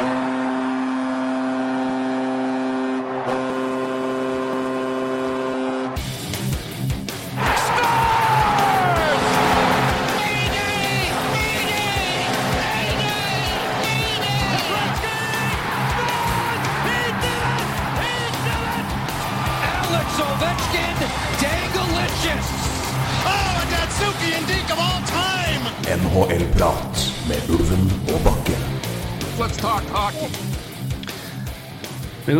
Alex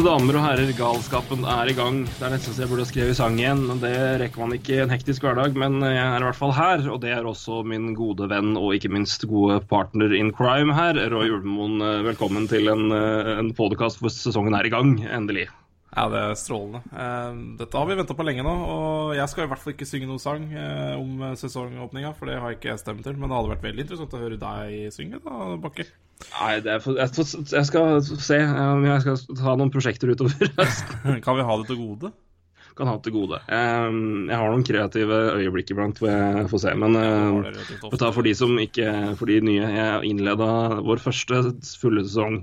Mine damer og herrer, galskapen er i gang. Det er nesten så jeg burde ha skrevet sang igjen. Det rekker man ikke i en hektisk hverdag, men jeg er i hvert fall her. Og det er også min gode venn og ikke minst gode partner in crime her, Roy Ulvemoen. Velkommen til en, en podkast hvor sesongen er i gang, endelig. Ja, det er strålende. Eh, dette har vi venta på lenge nå, og jeg skal i hvert fall ikke synge noen sang eh, om sesongåpninga, for det har jeg ikke stemt til. Men det hadde vært veldig interessant å høre deg synge, da, Bakke. Nei, det er for, jeg, får- jeg skal se om jeg skal ta noen prosjekter utover. Kan vi ha det til gode? kan ha det til gode. Eh, Jeg har noen kreative øyeblikk iblant får jeg får se, men har eh, ta for de som ikke For de nye. Jeg innleda vår første fulle sesong.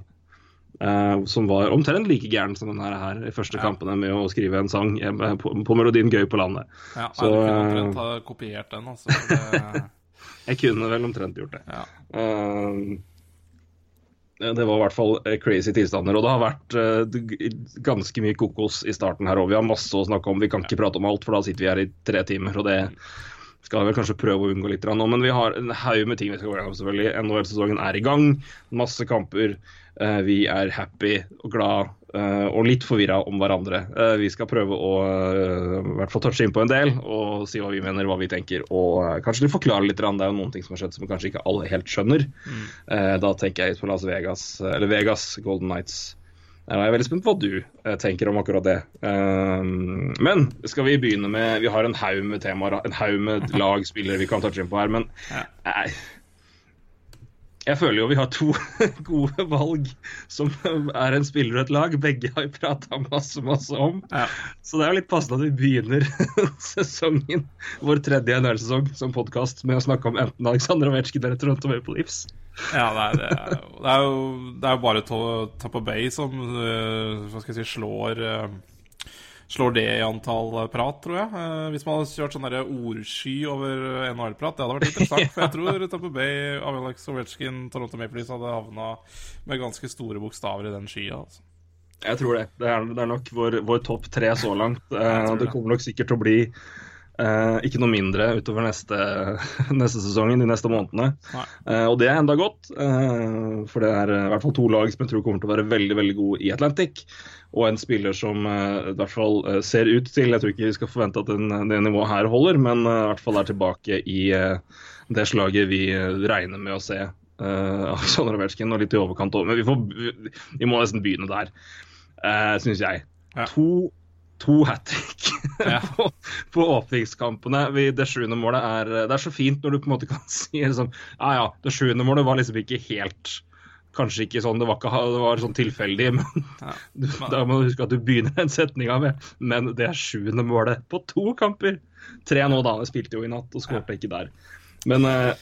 Uh, som var omtrent like gæren som den her, i første kampene med å skrive en sang eh, på, på melodien 'Gøy på landet'. Ja, Så, du kunne eh, omtrent ha kopiert den, altså. Det, Jeg kunne vel omtrent gjort det. ja. Eh, det var i hvert fall eh, crazy tilstander. Og det har vært eh, ganske mye kokos i starten her òg. Vi har masse å snakke om. Vi kan ikke prate om alt, for da sitter vi her i tre timer. Og det skal vi vel kanskje prøve å unngå litt nå. Men vi har en haug med ting vi skal gå gjennom, selvfølgelig. NHL-sesongen er i gang. Masse kamper. Eh, Vi er happy og glad eh, og litt forvirra om hverandre. Eh, Vi skal prøve å i hvert fall touche inn på en del og si hva vi mener, hva vi tenker. Og kanskje forklare litt. Det er jo noen ting som har skjedd som kanskje ikke alle helt skjønner. Eh, Da tenker jeg på Las Vegas, eller Vegas Golden Nights. Jeg er veldig spent på hva du tenker om akkurat det. Men skal vi begynne med Vi har en haug med temaer, en haug med lag, spillere vi kan touche inn på her. Men nei, jeg føler jo vi har to gode valg som er en spiller og et lag. Begge har vi prata masse, masse om. Ja. Så det er jo litt passende at vi begynner sesongen, vår tredje NHL-sesong som podkast med å snakke om enten Alexander Ovetsjkin eller Toronto Maple Leafs. Ja, det er, det, er, jo- det, er jo, bare Tapper Bay som eh, hva skal jeg si, slår eh, Slår det i antall prat, tror jeg. Eh, Hvis man hadde kjørt sånn ordsky over NHL-prat, det hadde vært interessant. For jeg tror Tampa Bay, Alex Ovetsjkin, Toronto Maple Leafs hadde havna med ganske store bokstaver i den skya. Altså. Jeg tror det. Det er, det er nok vår, vår topp tre så langt. Eh, det det. kommer nok sikkert til å bli eh, ikke noe mindre utover neste, neste sesongen, de neste månedene. Eh, og det er enda godt, eh, for det er eh, i hvert fall to lag som jeg tror kommer til å være veldig veldig gode i Atlantic. Og en spiller som eh, i hvert fall eh, ser ut til Jeg tror ikke vi skal forvente at den, det nivået her holder, men i hvert fall er tilbake i det slaget vi regner med å se. Uh, Alexander Ovetsjkin og litt i overkant over. men vi, får, vi, vi må nesten begynne der, uh, syns jeg. Ja. To, to hat trick Ja. på, på åpningskampene. Det sjuende målet er Det er så fint når du på en måte kan si liksom Ja ja, det sjuende målet var liksom ikke helt Kanskje ikke sånn, det var, ikke, det var sånn tilfeldig, men Ja. da må du huske at du begynner den setninga med Men det er sjuende målet på to kamper! Tre nå, da. Jeg spilte jo i natt og skårte ikke der. Men uh,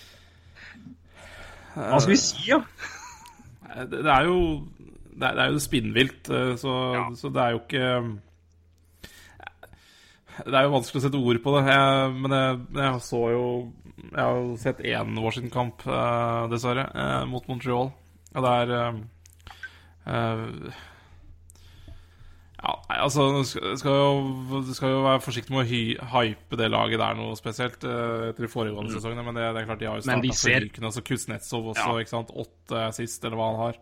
hva skal vi si, da? Det, det er jo Det er, det er jo spinnvilt, så, ja. så det er jo ikke Det er jo vanskelig å sette ord på det. Jeg, men jeg, jeg så jo Jeg har jo sett én Washington-kamp, uh, dessverre, uh, mot Montreal. Og det er uh, ja, nei, altså Du skal, jo, skal jo være forsiktig med å hy, hype det laget der noe spesielt uh, etter de foregående sesongene, men det, det er klart de har jo Mm. starta ser- forrykende. Altså Kuznetsov også, Ja. ikke sant. Åtte sist, eller hva han har.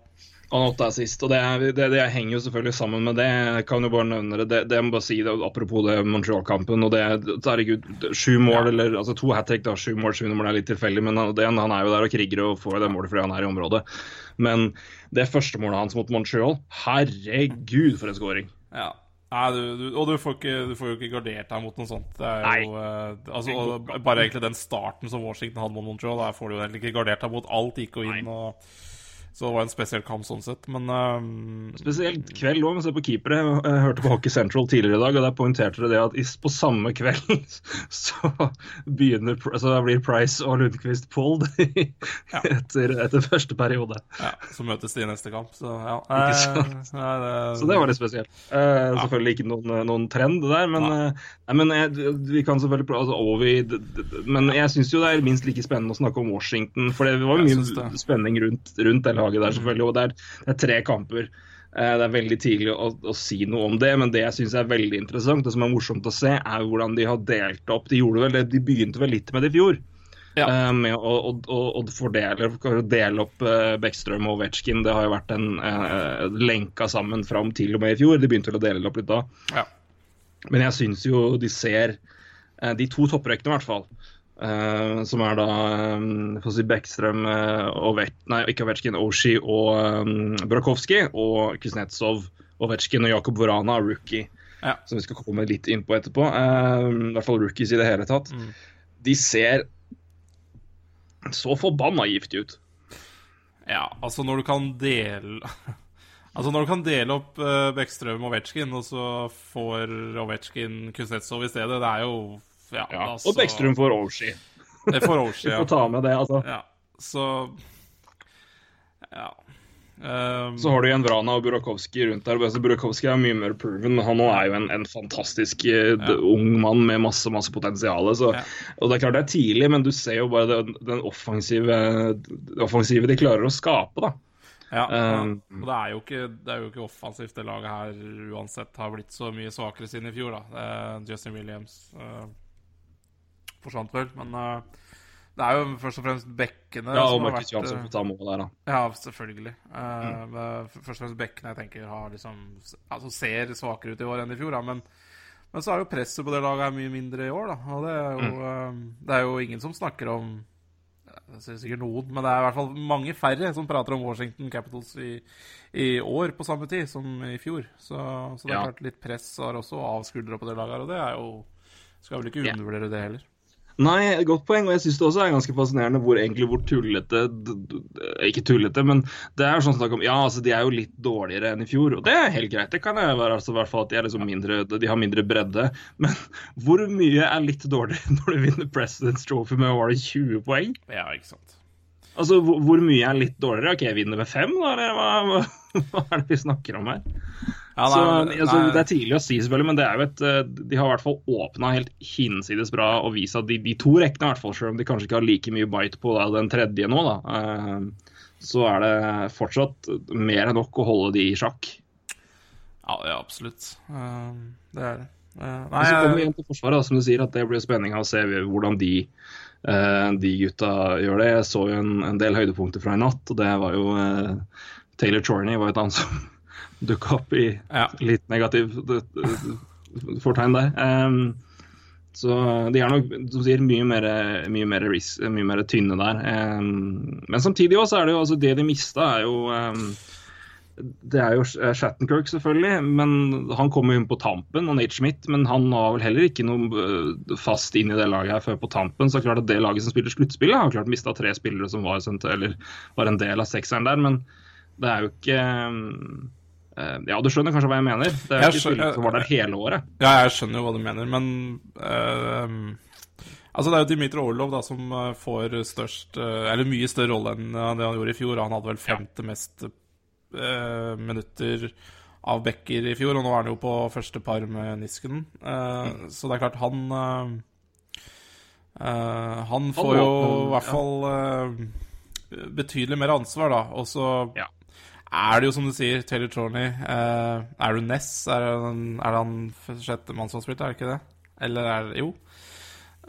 Han åtte er sist, og det, det, det henger jo selvfølgelig sammen med det. Jeg kan jo bare nevne det. Det, det må bare si det, apropos det Montreal-kampen. og det, Herregud, sju mål, eller altså to hat trick, da. Sju mål, sju mål er litt tilfeldig, men han, han er jo der og kriger og får det målet fordi han er i området. Men det første målet hans mot Montreal, herregud for en scoring. Ja. Nei, du, du, og du får, ikke, du får jo ikke gardert deg mot noe sånt. Det er jo, eh, altså, Bare egentlig den starten som Washington hadde mot Montreal, der får du jo egentlig ikke gardert deg mot alt. Gikk jo inn og Så det var en spesiell kamp sånn sett, men uh, Spesielt kveld òg, men se på keepere. Jeg hørte på Hockey Central tidligere i dag, og der poengterte de det at på samme kveld så begynner så blir Price og Lundqvist pulled etter, etter første periode. ja, så møtes de i neste kamp, så ja. Ikke sant? Eh, nei, det, Så det var litt spesielt. Uh, Selvfølgelig ikke noen, noen trend der, men, Nei. eh, nei, men jeg, vi kan selvfølgelig prøve altså, Ovi, Men jeg syns jo det er minst like spennende å snakke om Washington, for det var mye spenning rundt, rundt det laget der, selvfølgelig. Og det er, det er tre kamper. Eh, Det er veldig tidlig å, å si noe om det, men det jeg syns er veldig interessant, det som er morsomt å se, er hvordan de har delt opp. De vel de begynte vel litt med det i fjor. Ja. Eh, med å, å, å, fordele å dele opp Bekkstrøm og Ovetsjkin. Det har jo vært en uh, lenka sammen fram til og med i fjor. De begynte vel å dele det opp litt da. ja. Men jeg syns jo de ser eh, De to topprekkene, i hvert fall. Eh, som er da um, si Beckstrøm, uh, Ovet, nei, ikke Ovetsjkin, Oshi og um, Brakowski. Og Kuznetsov, Ovetsjkin og Jakob Vorana, rookie. Ja. Som vi skal komme litt inn på etterpå. Uh, I hvert fall rookies i det hele tatt. Mm. De ser så forbanna giftig ut. Ja, altså når du kan dele Altså når du kan dele opp uh, Bekkstrøm og Ovetsjkin, og så får Ovetsjkin Kuznetsov i stedet, det er jo Ja, altså Og Bekkstrøm får Oshi. Det får ja. Vi får ta med det, altså. ja. Så Ja. Um, Så har du igjen Vrana og Burakovsky rundt der. Altså, Burakovsky er mye mer proven, men han nå er jo en, en fantastisk ja. ung mann med masse masse potensial. Så, Ja. og Det er klart det er tidlig, men du ser jo bare den, den offensive, det offensive de klarer å skape. da. Ja, Um, og det er, jo ikke, det er jo ikke offensivt det laget her uansett har blitt så mye svakere siden i fjor, da. Uh, Justin Williams eh, forsvant vel, men uh, det er jo først og fremst bekkene Ja, som og Markus Jansson eh, får ta mål der, da. Ja, selvfølgelig. Uh, mm. Først og fremst bekkene jeg tenker har liksom Altså ser svakere ut i år enn i fjor, da, men men så er jo presset på det laget mye mindre i år, da. Og det er jo, eh, det er jo ingen som snakker om det er sikkert noen, men det er i hvert fall mange færre som prater om Washington Capitals i, i år på samme tid som i fjor. Så, så det er Ja. klart litt press har også avskuldra på det laget her, og det er jo Skal vel ikke undervurdere det heller. Nei, godt poeng, og jeg syns det også er ganske fascinerende hvor egentlig hvor tullete Ikke tullete, men det er sånn snakk om Ja, altså, de er jo litt dårligere enn i fjor, og det er helt greit. Det kan jeg være, altså, i hvert fall at de er liksom mindre De har mindre bredde. Men hvor mye er litt dårligere når du vinner President's Trophy med var det 20 poeng? Ja, ikke sant. Altså, hvor, hvor mye er litt dårligere? Ok, jeg vinner med fem, da, eller hva, hva, hva er det vi snakker om her? Ja, Så, altså, det er tidlig å si, selvfølgelig, men det er jo et, eh, de har i hvert fall åpna helt hinsides bra og vist at de, de to rekkene, i hvert fall, selv om de kanskje ikke har like mye bite på da, den tredje nå, da, eh, så er det fortsatt mer enn nok å holde de i sjakk. Ja, ja absolutt. Eh, det er det. Nei, så kommer vi igjen til Forsvaret, da, som du sier, at det blir spenning å se hvordan de, de gutta gjør det. Jeg så jo en, en del høydepunkter fra i natt, og det var jo Taylor Chorney var et annet som dukka opp i ja. litt negativ fortegn der. Um, så de er nok som sier, mye mer, mye mer, ris, mye mer tynne der. Um, men samtidig også er det jo altså det de mista, er jo um, Det er jo Shattenkirk, selvfølgelig, men han kommer inn på tampen, og Nate Schmidt. Men han var vel heller ikke noe øh, fast inn i det laget her før på tampen. Så klart at det laget som spiller sluttspillet, har klart mista tre spillere som var, eller var en del av sekseren der. Men det er jo ikke eh, Ja, du skjønner kanskje hva jeg mener? Det er Jeg ikke spillere som var der hele året. ja, jeg skjønner jo hva du mener, men uh, Altså, det er jo Dimitri Orlov da som eh, får størst uh, Eller mye større rolle enn eh, det han gjorde i fjor. Han hadde vel femte mest uh, minutter av backer i fjor, og nå er han jo på første par med Nisken. Mm. Så det er klart, han eh, eh, Han får jo i hvert fall eh, betydelig mer ansvar, da. Og så Ja. Er det jo som du sier, Taylor Chorney. Uh, er du Ness? Er, han- er han sjettemann som har spilt, er det ikke det? Eller er det Jo.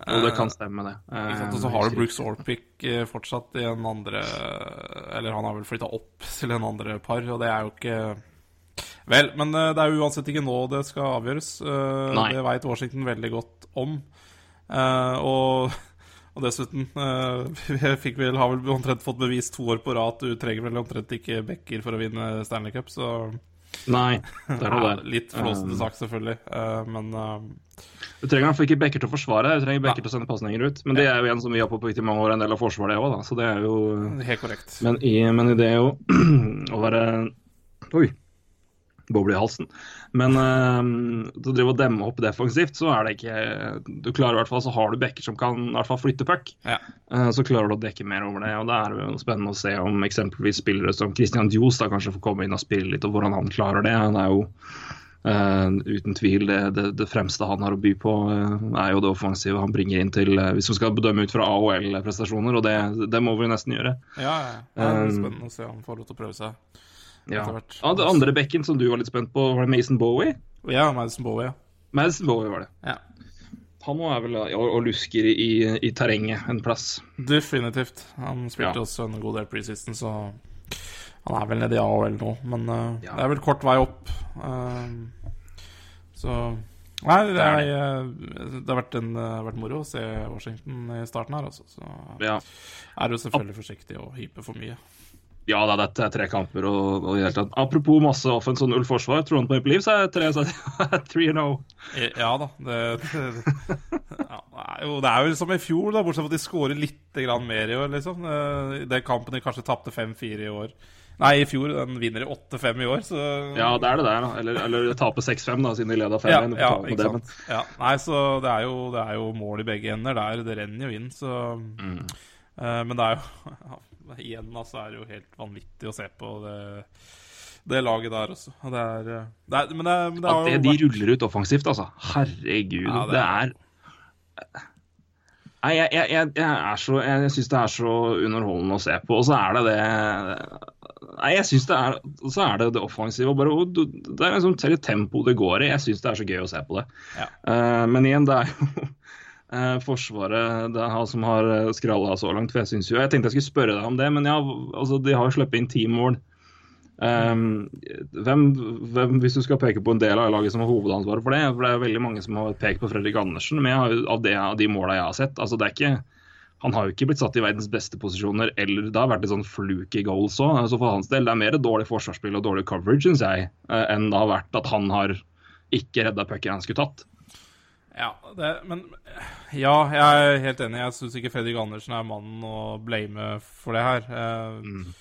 Jo, det kan stemme, det. Eh, Og så har du Brooks Orpik eh, fortsatt i en andre Eller han har vel flytta opp til en andre par, og det er jo ikke Vel, men eh, det er jo uansett ikke nå det skal avgjøres. Eh, Nei. Det veit Washington veldig godt om. Eh, og, og dessuten Vi fikk vel, har vel omtrent fått bevist to år på rad at du trenger vel omtrent ikke backer for å vinne Stanley Cup, så Nei, det er noe der. litt flåsete sak, selvfølgelig, eh, men eh, Du trenger i hvert fall ikke backer til å forsvare, du trenger backer til å sende pasninger ut. Men det er jo en som vi har påpekt i mange år, en del av forsvaret, òg, da. Så det er jo helt korrekt. Men i, men i det å, å være Oi. Boble i halsen. Men uh, å drive og demme opp defensivt, så er det ikke Du klarer i hvert fall, så har du backer som kan i hvert fall flytte puck. Ja. Uh, så klarer du å dekke mer over det. og Det er jo spennende å se om eksempelvis spillere som Christian Dios da kanskje får komme inn og spille litt, og hvordan han klarer det. Han er jo Uh, uten tvil det, det, det, fremste han har å by på, uh, er jo det offensive han bringer inn til uh, Hvis vi skal bedømme ut fra AHL-prestasjoner, og det, det, må vi nesten gjøre. Ja, ja. Det er spennende å se om han får lov til å prøve seg. Ja. Ja, det andre bekken som du var litt spent på, var det Mason Bowie? Ja, Madison Bowie, ja. Madison Bowie var det. ja. Han nå er vel og, og lusker i, i terrenget en plass. Definitivt. Han spilte også en god del preseason, så han er vel nede i AHL nå. Men uh, det er vel kort vei opp. Uh, så Nei, det, er, eh, det har vært, en, eh, vært moro å se Washington i starten her, altså. Så Ja, er du selvfølgelig forsiktig og hype for mye. Ja da, det er tre kamper og, og i det hele tatt. Apropos masse offens og null forsvar. Toronto Maple Leafs er tre, så 3-0. Eh, Ja da. Det, det, ja, det, er jo, det er jo som i fjor, da, bortsett fra at de skårer litt grann mer i år, liksom. Eh, den kampen de kanskje tapte 5-4 i år. Nei, i fjor. Den vinner de 8-5 i år, så Ja, det er det der, da. Eller, eller taper 6-5, da, siden de leda 5 Ja, ja, ikke sant. Ja, nei, så det er, jo, det er jo mål i begge ender der. Det renner jo inn, så Mm. uh, Men det er jo Igjen, altså, er det jo helt vanvittig å se på det, det laget der også. Det er, eh, det er Men det, men det At det de vært ruller ut offensivt, altså. Herregud. Ja, det er- Nei, jeg, jeg, jeg, jeg, så, jeg, syns det er så underholdende å se på. Og så er det det Nei, jeg syns det er Så er det det offensive. Bare, det er liksom litt tempo det går i. Jeg syns det er så gøy å se på det. Ja. Uh, men igjen, det er jo eh, Forsvaret det er som har skralla så langt. For jeg synes jo Jeg tenkte jeg skulle spørre deg om det, men ja, altså, de har jo sluppet inn ti mål. Um, hvem, hvem, hvis du skal peke på en del av laget som har hovedansvaret for det For det er veldig mange som har pekt på Fredrik Andersen, men har, av, det, av de måla jeg har sett altså det er ikke, Han har jo ikke blitt satt i verdens beste posisjoner, eller det har vært et sånn fluky goals òg. Altså for hans del, det er mer dårlig forsvarsspill og dårlig coverage, syns jeg, eh, enn det har vært at han har ikke redda pucken han skulle tatt. Ja, det, men Ja, jeg er helt enig. Jeg syns ikke Fredrik Andersen er mannen å blame for det her. Eh,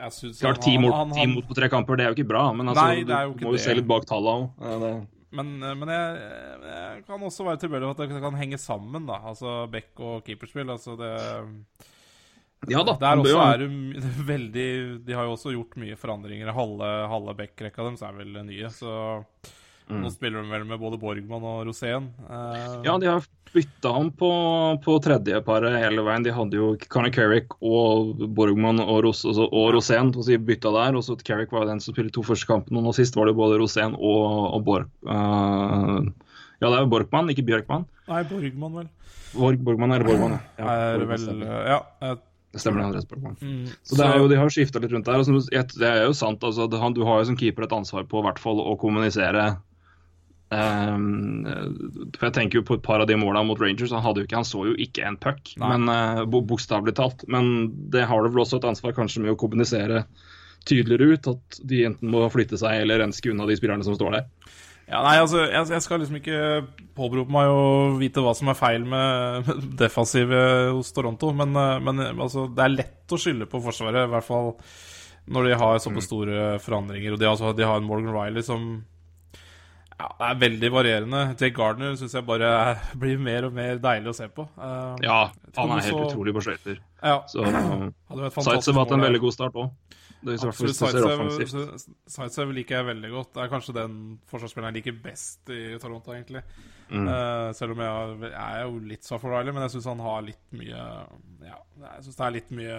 Jeg synes Mm. Klart han- ti mot på tre kamper, det er jo ikke bra, men altså, Nei, det er jo du må jo det. se litt bak tallene òg. Men, men jeg, jeg kan også være tilbøyelig for at det kan henge sammen, da. Altså back og keeperspill. Altså det Ja da. Der også er det veldig De har jo også gjort mye forandringer. Halve, halve back-rekka deres er vel nye, så Mm. nå spiller de vel med både Borgmann og Rosén. Uh... Ja, de har bytta om på, på tredjeparet hele veien. De hadde jo Conor Carrick og Borgmann og, Ros, altså, og Rosén og så de bytta der. Og så Carrick var jo den som spilte to første kampene, og nå sist var det jo både Rosén og, og Borg... Uh, ja, det er jo Borgmann, ikke Bjørkmann. Nei, Borgmann, vel. Borg, Borgmann eller Borgmann, ja. er vel. Ja. eh, Det stemmer det, Andres Borgmann. mm, Så det er jo, De har skifta litt rundt der. og jeg- Det er jo sant. altså, det, han, Du har jo som keeper et ansvar på i hvert fall å kommunisere. Ehm, for jeg tenker jo på et par av de måla mot Rangers. Han, hadde jo ikke, han så jo ikke en puck, Nei. men uh, bokstavelig talt. Men det har du vel også et ansvar kanskje med å kommunisere tydeligere ut at de enten må flytte seg eller renske unna de spillerne som står der. Ja, nei, altså, jeg, jeg skal liksom ikke påberope meg å vite hva som er feil med med defensive hos Toronto, men, eh, men eh, altså, det er lett å skylde på Forsvaret, i hvert fall når de har såpass store forandringer. Og de, altså, de har en Morgan Riley som ja, det er veldig varierende. Jake Gardner syns jeg bare er, blir mer og mer deilig å se på. Uh, Ja, han er helt så- utrolig på skøyter. ja, Så uh, jo Zaitsev har hatt en veldig god start òg. Zaitsev liker jeg veldig godt. Det er kanskje den forsvarsspilleren jeg liker best i Toronto, egentlig. Mm. Eh, selv om jeg, jeg er jo litt svak for Riley, men jeg syns han har litt mye Ja, jeg syns det er litt mye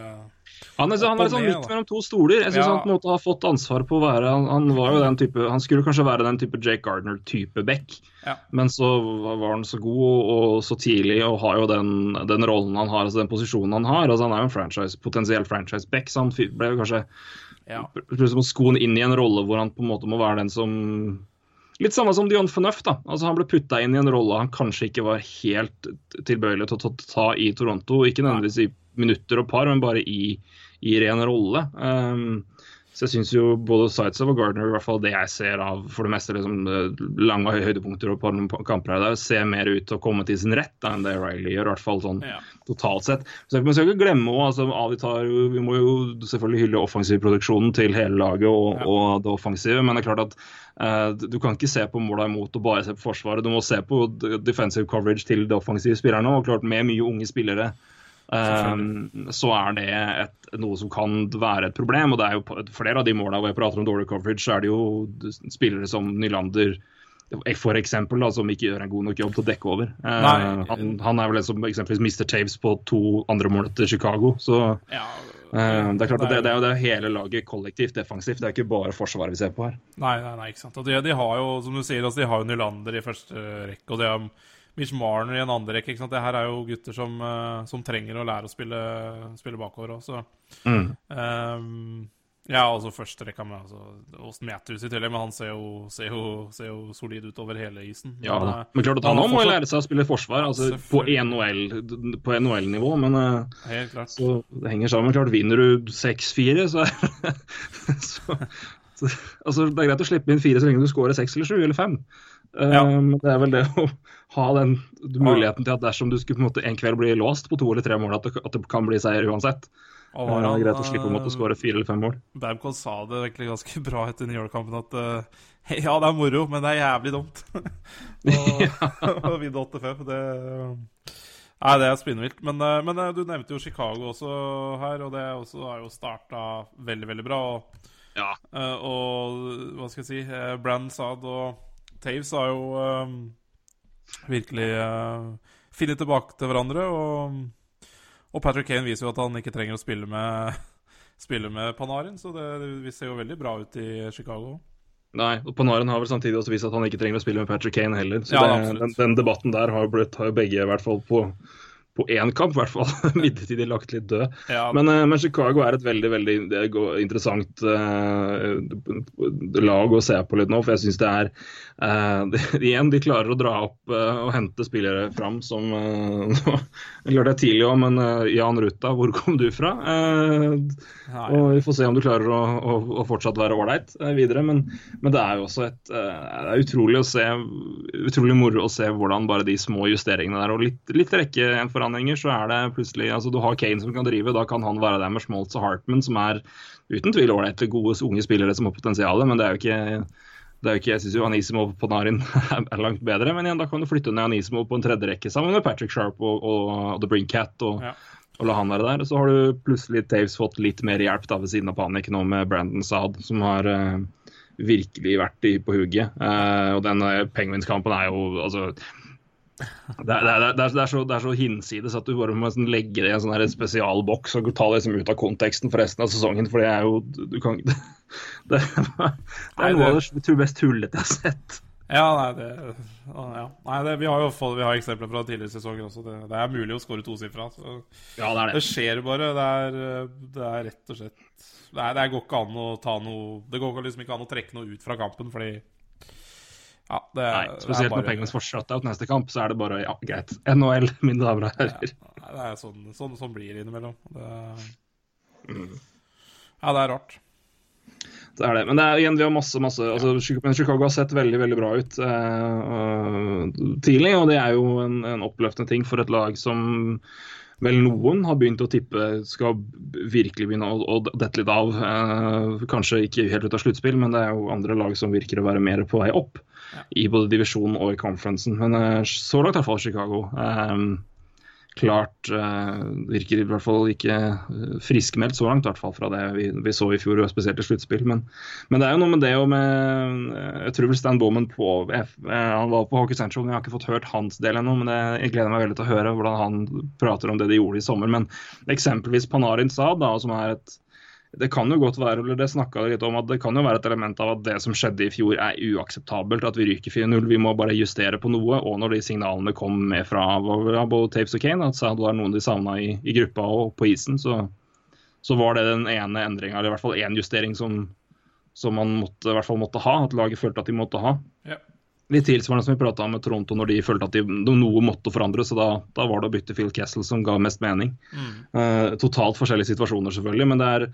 Han er, han er sånn midt mellom to stoler. Jeg syns Ja. han på en måte har fått ansvar på å være han, han var jo den type Han skulle kanskje være den type Jake Gardner-type back, Ja. men så var han så god og, og så tidlig og har jo den, den rollen han har, altså den posisjonen han har. altså Han er jo en franchise, potensiell franchise-back, så han ble jo kanskje ja. plutselig må skoen inn i en rolle hvor han på en måte må være den som Litt samme som Dion Phaneuf. da. Altså Han ble putta inn i en rolle han kanskje ikke var helt tilbøyelig til å ta, i Toronto. Ikke nødvendigvis i minutter og par, men bare i, i ren rolle. Um, Så jeg syns jo både Sightsev og Gardner, i hvert fall det jeg ser av for det meste liksom, eh, lange høydepunkter og kamper her, der, ser mer ut til å komme til sin rett da, enn det Riley gjør. i hvert fall sånn Ja. totalt sett. Så Man skal ikke glemme altså, vi, tar, vi må jo selvfølgelig hylle offensivproduksjonen til hele laget og, Ja. og det offensive, men det er klart at uh, du kan ikke se på måla imot og bare se på forsvaret. Du må se på defensive coverage til de offensive spillerne. og klart Med mye unge spillere så er det et, noe som kan være et problem. og det er jo Flere av de målene hvor jeg prater om dårlig coverage, så er det jo spillere som Nylander for eksempel, da, som ikke gjør en god nok jobb til å dekke over. Uh, han, han er vel som eksempelvis mister Taves på to andre mål til Chicago. så Ja, uh, det er klart at det, det, er det er hele laget kollektivt defensivt. Det er ikke bare Forsvaret vi ser på her. Nei, nei, nei, ikke sant. Og de, de har jo, som du sier, altså, de har jo Nylander i første rekke, og de har Mitch Marner i en andre rekke. ikke sant? Det her er jo gutter som, eh, som trenger å lære å spille, spille bakover òg, så Mm. um, Ja, altså første rekka med altså, Austin Matthews i tillegg, men han ser jo, ser jo, ser jo solid ut over hele isen. Ja, Men, da. eh, men klart at han også må lære seg å spille forsvar, altså på NHL på NHL-nivå. Men uh, Helt klart. så det henger sammen. Klart, Vinner du 6-4, så, så, så altså, Det er greit å slippe inn fire så lenge du scorer seks eller sju eller fem. Uh, Ja. Men det er vel det å ha den muligheten til at dersom du skulle på en måte en kveld bli låst på to eller tre mål, at det, at det kan bli seier uansett. Og var det han, greit å slippe å måtte eh, score fire eller fem mål. Babcock sa det egentlig ganske bra etter New York-kampen at uh, ja, det er moro, men det er jævlig dumt. å vinne 8-5, det Nei, det er spinnvilt. Men, uh, men uh, du nevnte jo Chicago også her, og det også har jo starta veldig, veldig bra. Og, Ja. eh, og hva skal jeg si eh, Brandon Saad og Taves har jo um, virkelig uh, funnet tilbake til hverandre. Og, og Patrick Kane viser jo at han ikke trenger å spille med spille med Panarin, så det, det ser jo veldig bra ut i Chicago. Nei, og Panarin har vel samtidig også vist at han ikke trenger å spille med Patrick Kane heller. Så Ja, det, den, den debatten der har jo, blitt, har jo begge, i hvert fall på, på én kamp, i hvert fall, midlertidig lagt litt død. Ja, Men, eh, men Chicago er et veldig veldig er interessant uh, lag å se på litt nå. For jeg syns det er uh, de, Igjen, de klarer å dra opp uh, og hente spillere fram som uh, Klart det er tidlig òg, men Jan Ruta, hvor kom du fra? Nei, og Vi får se om du klarer å, å, å fortsatt være ålreit videre. Men, men det er jo også et Det er utrolig å se utrolig moro å se hvordan bare de små justeringene der og litt, litt rekkeforandringer, så er det plutselig altså Du har Kane som kan drive, da kan han være der med Schmaltz og Hartman, som er uten tvil ålreite, gode unge spillere som har potensial, men det er jo ikke det er jo ikke, Jeg syns Anisimov på Narin er langt bedre, men igjen, da kan du flytte ned Anisimov på en tredje rekke sammen med Patrick Sharp og, og, The Brinkcat og, Ja. og la han være der. Så har du plutselig Taves fått litt mer hjelp da ved siden av Panik nå med Brandon Saad, som har uh, virkelig vært i, på hugget. Uh, og den uh, Penguins-kampen er jo altså det er, det, er, det, er, det, så, det er så hinsides at du bare må legge det i en sånn spesialboks og ta det liksom ut av konteksten for resten av sesongen. For det er jo Du kan Det, det, er noe av det- det mest tullete jeg har sett. Ja, nei, det, ja. nei det, vi har jo fått, vi har eksempler fra tidligere sesonger også. Det, det er mulig å skåre tosifra. så Ja, det er Det skjer bare. Det er, det rett og slett det, det går ikke an å ta noe Det går liksom ikke an å trekke noe ut fra kampen, fordi Ja, det, Nei, det er spesielt bare- når Penguins får shutout neste kamp, så er det bare ja, greit. NHL, mine damer og herrer. Ja, det er sånn, sånn, sånn blir det innimellom. Det, Mm. ja, det er rart. Det er det. Men det er, igjen, vi har masse, masse altså, men Chicago har sett veldig veldig bra ut eh, tidlig, og det er jo en, en oppløftende ting for et lag som vel noen har begynt å tippe skal virkelig begynne å, å dette litt av. Eh, kanskje ikke helt ut av sluttspill, men det er jo andre lag som virker å være mer på vei opp. I både divisjonen og i conferencen. Men uh, så langt i hvert fall Chicago. Um, klart uh, virker i hvert fall ikke eh, friskmeldt så langt, i hvert fall fra det vi, vi så i fjor, og spesielt i sluttspill. Men, men det er jo noe med det og med Jeg tror vel Stan Bowman på F, Han var på Hockey Central, men jeg har ikke fått hørt hans del ennå. Men det, jeg gleder meg veldig til å høre hvordan han prater om det de gjorde i sommer. Men eksempelvis Panarin Saad, som er et det kan jo godt være, eller det litt om at det kan jo være et element av at det som skjedde i fjor er uakseptabelt. At vi ryker 4-0. Vi må bare justere på noe. Og når de signalene kom med fra både Tapes og Kane, at det var noen de savna i, i gruppa og på isen, så, så var det den ene endringa, eller i hvert fall én justering som, som man måtte, måtte ha. At laget følte at de måtte ha. Ja. Litt tilsvarende som vi prata om med Toronto når de følte at de, noe måtte forandre, så da, da, var det å bytte Phil Kessel som ga mest mening. Mm. Uh, totalt forskjellige situasjoner, selvfølgelig. Men det er,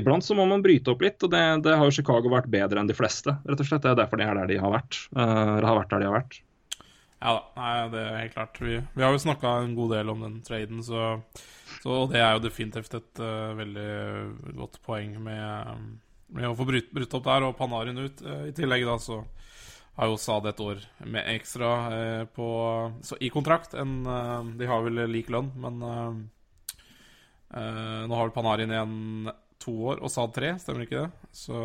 iblant så må man bryte opp litt. og det, det, har jo Chicago vært bedre enn de fleste. rett og slett. Det er derfor de er der de har vært. Uh, har vært der de har vært. Ja da, nei, det er helt klart. Vi, vi har jo snakka en god del om den traden, så, så det er jo definitivt et uh, veldig godt poeng med, med å få brutt, brutt opp der og Panarin ut. I tillegg da så har jo Sade et år med ekstra eh, på, så, i kontrakt. En, eh, de har vel lik lønn, men eh, eh nå har vel Panarin igjen to år og Sad tre, stemmer ikke det? Så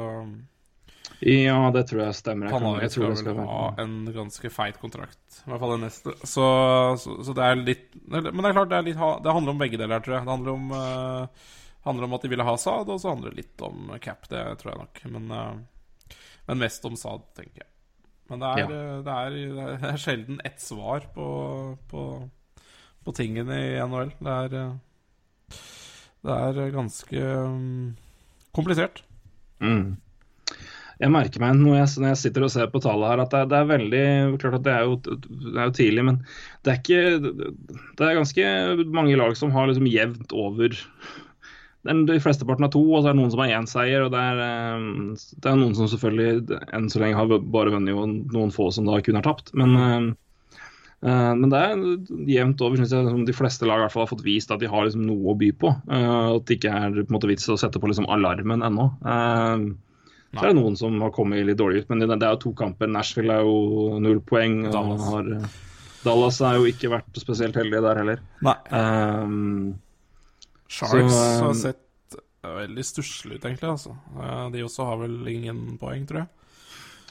Ja, det tror jeg stemmer. Jeg Panarin jeg skal, skal vel ha en ganske feit kontrakt. I hvert fall den neste. Så, så, så, det er litt Men det er klart, det, er litt, det handler om begge deler, tror jeg. Det handler om, uh, handler om at de ville ha Sad, og så handler det litt om cap, det tror jeg nok. Men, uh, men mest om Sad, tenker jeg. Men det er, ja. Eh, det er, det er sjelden ett svar på, på, på, tingene i NHL. Det er, eh, det er ganske um, komplisert. Mm. Jeg merker meg når jeg, når jeg, sitter og ser på tallet her, at det, det, er veldig Klart at det er, jo, det er jo tidlig, men det er ikke Det er ganske mange lag som har liksom jevnt over de flesteparten har to, og så er det noen som har én seier. og det er, eh, det er, noen som selvfølgelig enn så lenge har bare vunnet, og noen få som da kun har tapt. Men, uh, men det er jevnt over, syns jeg. De fleste lag i hvert fall har fått vist at de har liksom noe å by på. At det ikke er på en måte vits å sette på liksom alarmen ennå. Så er det noen som har kommet litt dårlig ut, men det, det er jo to kamper. Nashville er jo null poeng. og Dallas. Har, Dallas har jo ikke vært spesielt heldige der heller. Nei. Um, Sharks så, har eh, sett veldig stusslige ut, egentlig. Altså. De også har vel ingen poeng, tror jeg.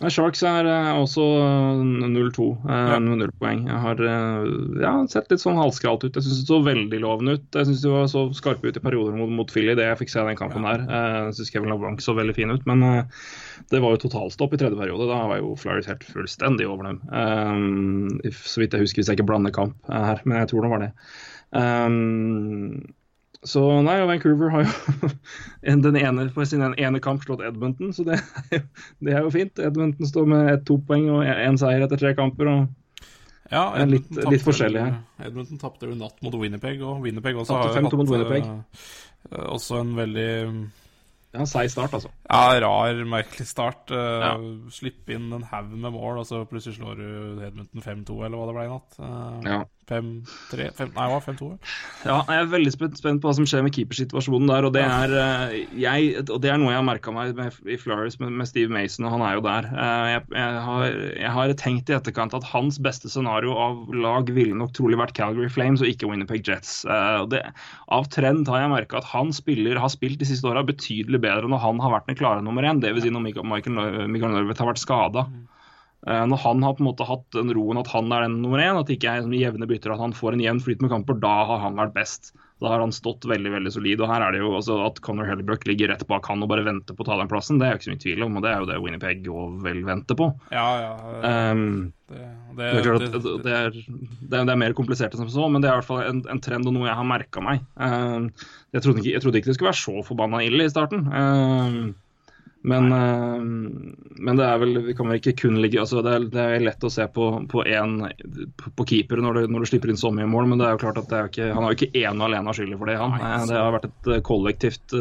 Sharks er også 0-2 uh, ja. med null poeng. Jeg har ja, sett litt sånn halvskralt ut. Jeg syns det så veldig lovende ut. Jeg syns de var så skarpe ut i perioder mot, mot Philly, det jeg fikk se den kampen ja. der. Jeg syns Kevin LeBlanc så veldig fin ut, men det var jo totalstopp i tredje periode. Da var jo Flyers helt fullstendig over dem. så vidt jeg husker, hvis jeg ikke blander kamp her, men jeg tror det var det. Um, så nei, og Vancouver har jo den ene på sin ene kamp slått Edmonton, så det er jo, det er jo fint. Edmonton står med ett to poeng og én seier etter tre kamper. og ja, litt, litt forskjellig her. Edmonton tapte jo natt mot Winnerpeg, og Winnerpeg også har hatt uh, også en veldig ja, Seig start, altså. Ja, rar, merkelig start. Uh, ja. Slippe inn en haug med mål, og så plutselig slår du Edmonton 5-2, eller hva det ble i natt. Uh, ja. 5-3 Nei, hva? 5-2? Ja, jeg er veldig spent, spent, på hva som skjer med keepersituasjonen der. Og det er, uh, jeg, og det er noe jeg har merka meg med, i Flores med, med, Steve Mason, og han er jo der. Jeg, jeg, har, jeg, har, tenkt i etterkant at hans beste scenario av lag ville nok trolig vært Calgary Flames og ikke Winnerpeg Jets. Det, av trend har jeg merka at han spiller, har spilt de siste åra betydelig bedre når han har vært den klare nummer én. Dvs. Si når Michael, Michael Norweth har vært skada. Mm. Uh, når han har på en måte hatt den roen at han er den nummer én, at det ikke er som jevne bytter, at han får en jevn flyt med kamper, da har han vært best. Da har han stått veldig veldig solid. og her er det jo altså, At Conor Hellebrook ligger rett bak han og bare venter på å ta den plassen, det er jo ikke så mye tvil om. og Det er jo det Winnipeg òg vel venter på. Ja, ja. Det, det, det, det, det, er, mer komplisert enn som så, men det er i hvert fall en, en trend og noe jeg har merka meg. Um, jeg, trodde ikke, jeg, trodde ikke, det skulle være så forbanna ille i starten. Um, men, uh, men, det er vel Vi kan vel ikke kun ligge altså det, er, det er lett å se på, på, en, på, keeper når du, når du, slipper inn så mye mål, men det er jo klart at ikke, han har jo ikke ene og alene skyldig for det. Han. Det har vært et uh, kollektivt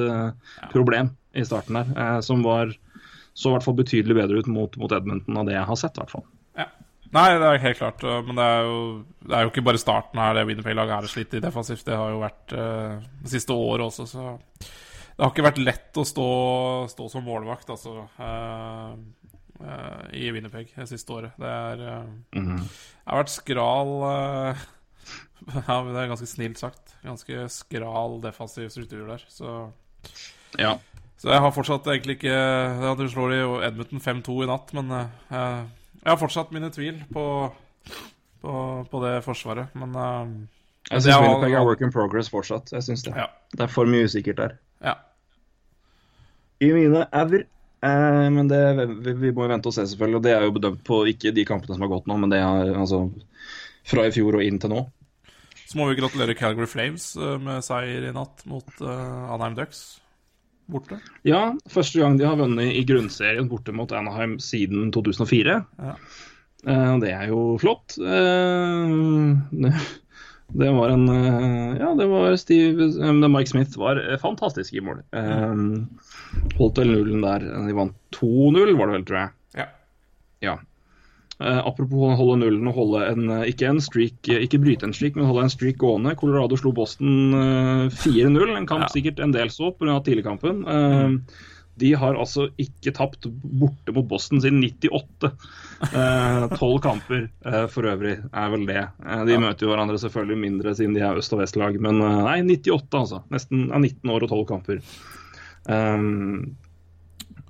problem i starten der, som var så i hvert fall betydelig bedre ut mot, mot Edmonton av det jeg har sett. hvert fall. Ja. Nei, det er helt klart. Men det er jo, det er jo ikke bare starten her det Winnerpeg-laget er slitt i defensivt. Det har jo vært det siste året også, så det har ikke vært lett å stå, stå som målvakt, altså. Uh, uh, I Winnerpeg det siste året. Det er uh, mm -hmm. har vært skral Ja, det er ganske snilt sagt. Ganske skral defensiv struktur der, så Ja. Så jeg har fortsatt egentlig ikke ja, Du slår i Edmonton 5-2 i natt, men jeg har fortsatt mine tvil på, på, på det forsvaret. Men Jeg syns Winnerpeg er work in progress fortsatt. Jeg synes Det ja. Det er for mye usikkert der. Ja i mine ever. Eh, men det, vi, vi, må jo vente og se, selvfølgelig. Og det er jo bedømt på ikke de kampene som har gått nå, men det er altså fra i fjor og inn til nå. Så må vi gratulere Calgary Flames eh, med seier i natt mot uh, Anheim Ducks borte. Ja, første gang de har vunnet i grunnserien borte mot Anaheim siden 2004. Ja. Eh, og det er jo flott. Eh, det, var en eh, Ja, det var Steve eh, Mike Smith var eh, fantastisk i mål. Um, holdt vel nullen der. De vant 2-0, var det vel, tror jeg. Ja. Ja. Uh, apropos holde nullen og holde en ikke en streak, ikke bryte en streak, men holde en streak gående. Colorado slo Boston uh, 4-0, en kamp Ja. sikkert en del så pga. tidligkampen. Eh, De har altså ikke tapt borte mot Boston siden 98. Tolv kamper eh, for øvrig er vel det. Eh, de møter jo hverandre selvfølgelig mindre siden de er øst- og vestlag, men eh, nei, 98 altså. Nesten ja, 19 år og 12 kamper. Um,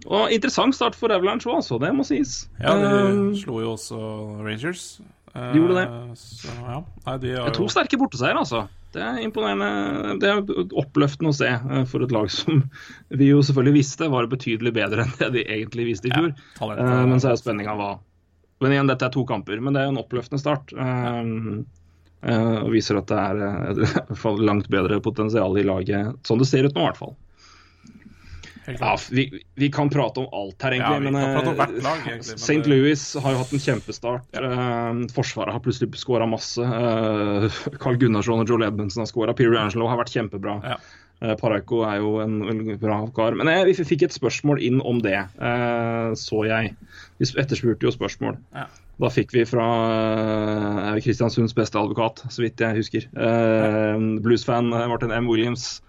og interessant start for Avalanche òg, altså. Det må sies. Ja, de Um, slo jo også Rangers. Eh, De gjorde det. Så ja. Nei, de har er to jo sterke borteseier, altså. Det er imponerende. Det er oppløftende å se eh, for et lag som vi jo selvfølgelig visste var betydelig bedre enn det de egentlig visste i fjor. Ja, Eh, men så er jo spenninga hva Men igjen, dette er to kamper, men det er jo en oppløftende start. Eh, og viser at det er langt bedre potensial i laget, sånn det ser ut nå, i hvert fall. Ja, vi, vi kan prate om alt her, egentlig. Ja, men eh, lag, egentlig, St. det- Louis har jo hatt en kjempestart. Ja. forsvaret har plutselig skåra masse. Eh, Carl Gunnarsson og Joel Edmundsen har skåra. Peter Angelo har vært kjempebra. Ja. Eh, Paraiko er jo en, en bra kar. Men jeg, vi fikk et spørsmål inn om det, eh, så jeg. Vi etterspurte jo spørsmål. Ja. Da fikk vi fra eh, Kristiansunds beste advokat, så vidt jeg husker. Bluesfan Blues-fan eh, Martin M. Williams.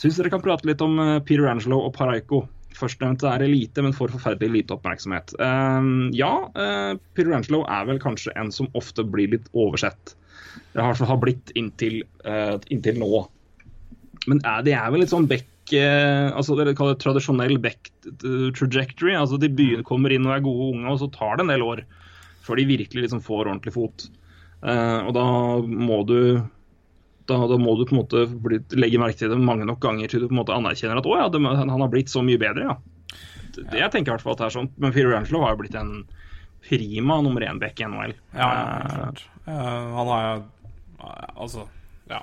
Syns dere kan prate litt om eh, Peter Angelo og Paraiko. Førstnevnte er elite, men får forferdelig lite oppmerksomhet. Eh, ja, eh, Peter Angelo er vel kanskje en som ofte blir litt oversett. Det har, har blitt inntil, eh, inntil nå. Men det er vel litt sånn back eh, altså Dere kaller det tradisjonell back eh, trajectory. altså De begynner, kommer inn og er gode unge, og så tar det en del år før de virkelig liksom får ordentlig fot. Og da må du da, da må du på en måte legge merke til det mange nok ganger til du på en måte anerkjenner at å ja, det, han har blitt så mye bedre, ja. Det, jeg tenker i hvert fall at det er sånn. Men Peter Angelo har jo blitt en prima nummer én-back i NHL. Ja, ja, Eh. Eh, han har jo Altså, ja.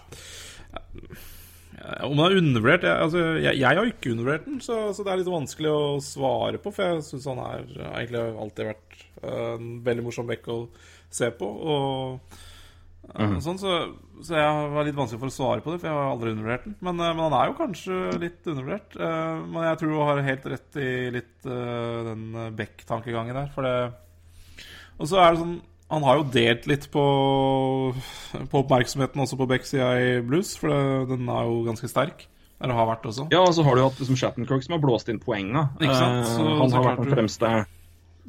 Om han er undervurdert altså, jeg, jeg har ikke undervurdert den, så, så det er litt vanskelig å svare på. For jeg syns han er egentlig har alltid vært eh, en veldig morsom bekk å se på. Og eh, sånn, så, så jeg var litt vanskelig for å svare på det, for jeg har aldri undervurdert den. Men, eh, men han er jo kanskje litt undervurdert. Eh, men jeg tror du har helt rett i litt eh, den Beck-tankegangen der. For det Og så er det sånn han har jo delt litt på, på oppmerksomheten også på Beck-sida i blues, for det, den er jo ganske sterk. Eller har vært også. Ja, og så har du hatt liksom Shattenkirk som har blåst inn poenga. Ikke sant? Så- han har vært den fremste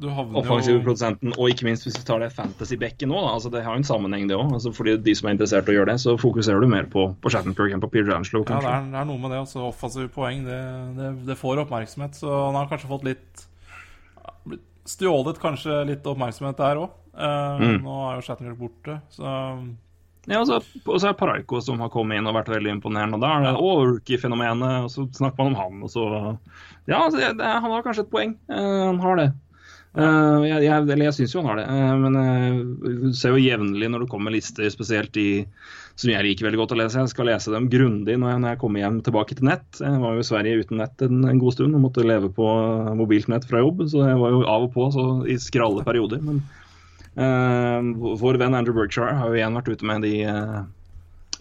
offensive produsenten. Og ikke minst hvis vi tar det fantasy bekken nå, da. Altså, det har jo en sammenheng, det òg. Altså, fordi de som er interessert i å gjøre det, så fokuserer du mer på, på Shattenkirk enn på Peter Angelo, Ja, det er, det er noe med det. Altså, offensive poeng, det, det, det får oppmerksomhet. Så han har kanskje fått litt Stjålet kanskje litt oppmerksomhet der òg. Mm. Nå er jo Shattenkirk borte, så Ja, altså, og så er Paraiko som har kommet inn og vært veldig imponerende. Og da er det å, rookie-fenomenet, og så snakker man om han, og så Ja, altså, det, han har kanskje et poeng. Uh, han har det. Eh, jeg, jeg, eller jeg syns jo han har det, uh, men jeg ser jo jevnlig når det kommer lister, spesielt de som jeg liker veldig godt å lese. Jeg skal lese dem grundig når jeg, når jeg kommer hjem tilbake til nett. Jeg var jo i Sverige uten nett en, en god stund og måtte leve på mobilt nett fra jobb, så jeg var jo av og på så i skralle perioder. men uh, vår venn Andrew Berkshire har jo igjen vært ute med de eh,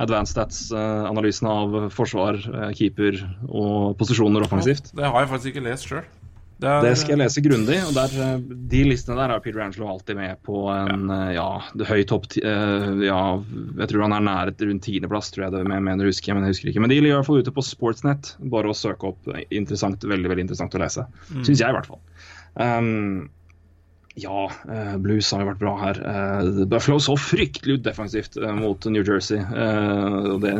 advanced stats-analysene av forsvar, eh, keeper og posisjoner offensivt. Det har jeg faktisk ikke lest sjøl. Det skal jeg lese grundig. og der, eh, De listene der er Peter Angelo alltid med på en ja, ja, høy topp eh, ja, Jeg tror han er nære et rundt tiendeplass, tror jeg det jeg mener, husker jeg, men jeg husker ikke. Men de ligger i hvert fall ute på Sportsnet. Bare å søke opp. Interessant, Veldig veldig interessant å lese. Syns jeg, i hvert fall. Um, ja, eh, Blues har jo vært bra her. Eh, Buffalo så fryktelig ut defensivt eh, mot New Jersey. Eh, og det,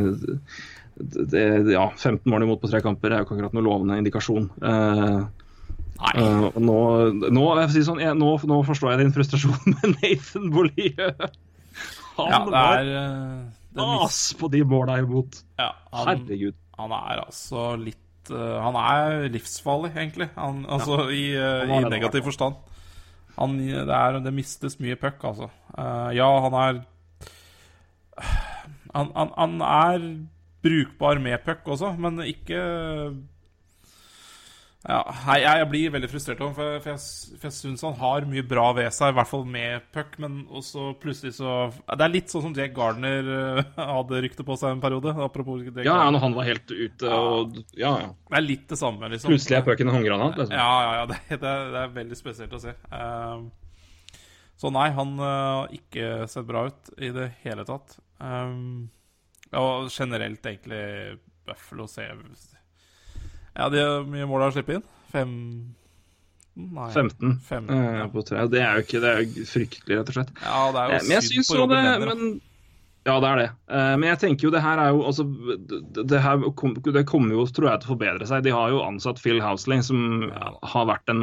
det, ja, 15 mål imot på tre kamper er jo ikke akkurat noe lovende indikasjon. Eh, og nå, nå, si sånn, jeg, nå, nå forstår jeg din frustrasjon med Nathan Bolie. Han Ja, det er eh, det mis- as på de måla imot. ja, han, Herregud. han er altså litt uh, Han er livsfarlig, egentlig. Han, altså i, uh, i negativ forstand. Han, det, er, det mistes mye puck, altså. Ja, han er han, han, han er brukbar med puck også, men ikke Ja, hei, jeg, blir veldig frustrert over ham, for, jeg, for jeg syns han har mye bra ved seg, i hvert fall med puck, men også plutselig så Det er litt sånn som Jake Gardner eh, hadde rykte på seg en periode. Apropos Jake Ja, når han var helt ute og Ja, ja. Det er litt det samme, liksom. Plutselig er pucken en håndgranat. Liksom. Ja, ja, ja. Det, det, er, det er veldig spesielt å se. Ehm, så nei, han eh, har ikke sett bra ut i det hele tatt. Ehm, og generelt, egentlig, Buffalo ser Ja, de har mye mål å slippe inn. Fem Nei. 15 Fem, eh, ja. på tre. Det er jo ikke Det er jo fryktelig, rett og slett. ja, det er jo Eh, Men jeg syns jo det men, Ja, det er det. Eh, Men jeg tenker jo det her er jo altså, det, det her kom, det kommer jo, tror jeg, til å forbedre seg. De har jo ansatt Phil Housley, som har vært en,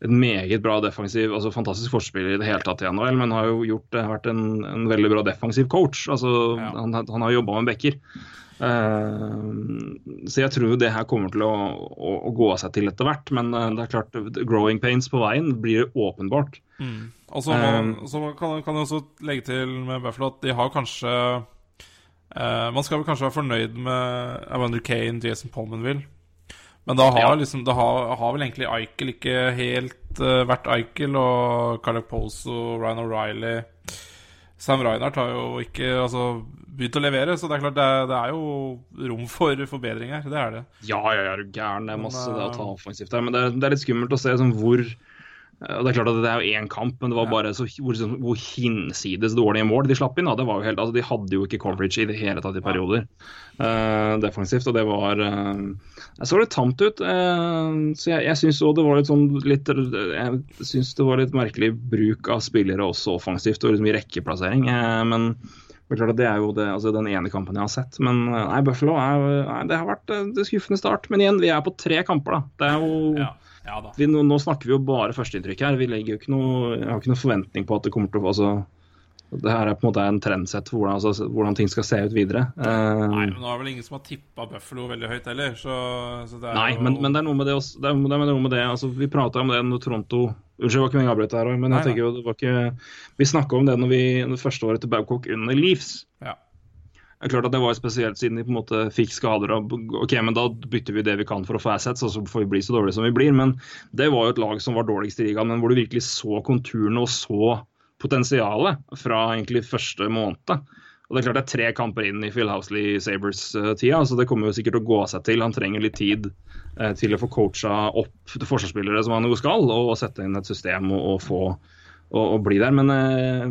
en meget bra defensiv, altså fantastisk forspiller i det hele tatt i NHL, men har jo gjort, vært en, en veldig bra defensiv coach. Altså, Ja. han, han har jobba med backer. Eh, så jeg tror jo det her kommer til å, å, å gå av seg til etter hvert. Men eh, det er klart, growing pains på veien blir åpenbart. Mm. Og så Um, så kan, kan jeg også legge til med Buffalo at de har kanskje eh, Man skal vel kanskje være fornøyd med Evander Kane, Jason Pomenville. Men da har, Ja. liksom, da har, har vel egentlig Eichel ikke helt uh, vært Eichel, og Carl Poso, Ryan O'Reilly Sam Reinhardt har jo ikke altså, begynt å levere, så det er klart det er, det er jo rom for forbedringer. Det er det. Ja, ja, ja, er du gæren. Det er Men, masse det å ta eh, offensivt der. Men det, det er litt skummelt å se sånn hvor eh, og Det er klart at det er jo én kamp, men det var bare så hvor, sånn, hvor hinsides dårlige mål de slapp inn. Da. Det var jo helt, altså, de hadde jo ikke coverage i det hele tatt i perioder uh, defensivt. Og det var uh, Det så litt tamt ut. Uh, så jeg, jeg syns òg det var litt sånn litt, Jeg syns det var litt merkelig bruk av spillere også offensivt, og liksom i rekkeplassering. eh, men det er klart at det er jo det, altså den ene kampen jeg har sett. Men eh, nei, Buffalo er, nei, det har vært en det skuffende start. Men igjen, vi er på tre kamper, da. Det er jo Ja, ja vi, nå, nå snakker vi jo bare førsteinntrykk her. Vi legger jo ikke noe, jeg har ikke noen forventning på at det kommer til å altså, Det her er på en måte en trendsett for hvordan, altså, hvordan ting skal se ut videre. Uh, Nei, men nå er vel ingen som har tippa Buffalo veldig høyt heller, så, så Nei, jo men, men det er noe med det også. Det er, det er noe med det, altså, vi prata om det når Toronto Unnskyld, det var ikke meningen å avbryte her, men Nei, tenker jo, det var ikke, vi snakka om det når vi, det første året til Babcock under Leafs. Ja. Det er klart at det var spesielt siden de på en måte fikk skader. og ok, men Da bytter vi det vi kan for å få assets, og så får vi bli så dårlige som vi blir. Men det var jo et lag som var dårligst i ligaen, men hvor du virkelig så konturene og så potensialet fra egentlig første måned. Og Det er klart det er tre kamper inn i Phil Housley Sabres-tida, så det kommer jo sikkert å gå seg til. Han trenger litt tid eh, til å få coacha opp forsvarsspillere som han jo skal, og sette inn et system og, og få og bli der. Men, eh,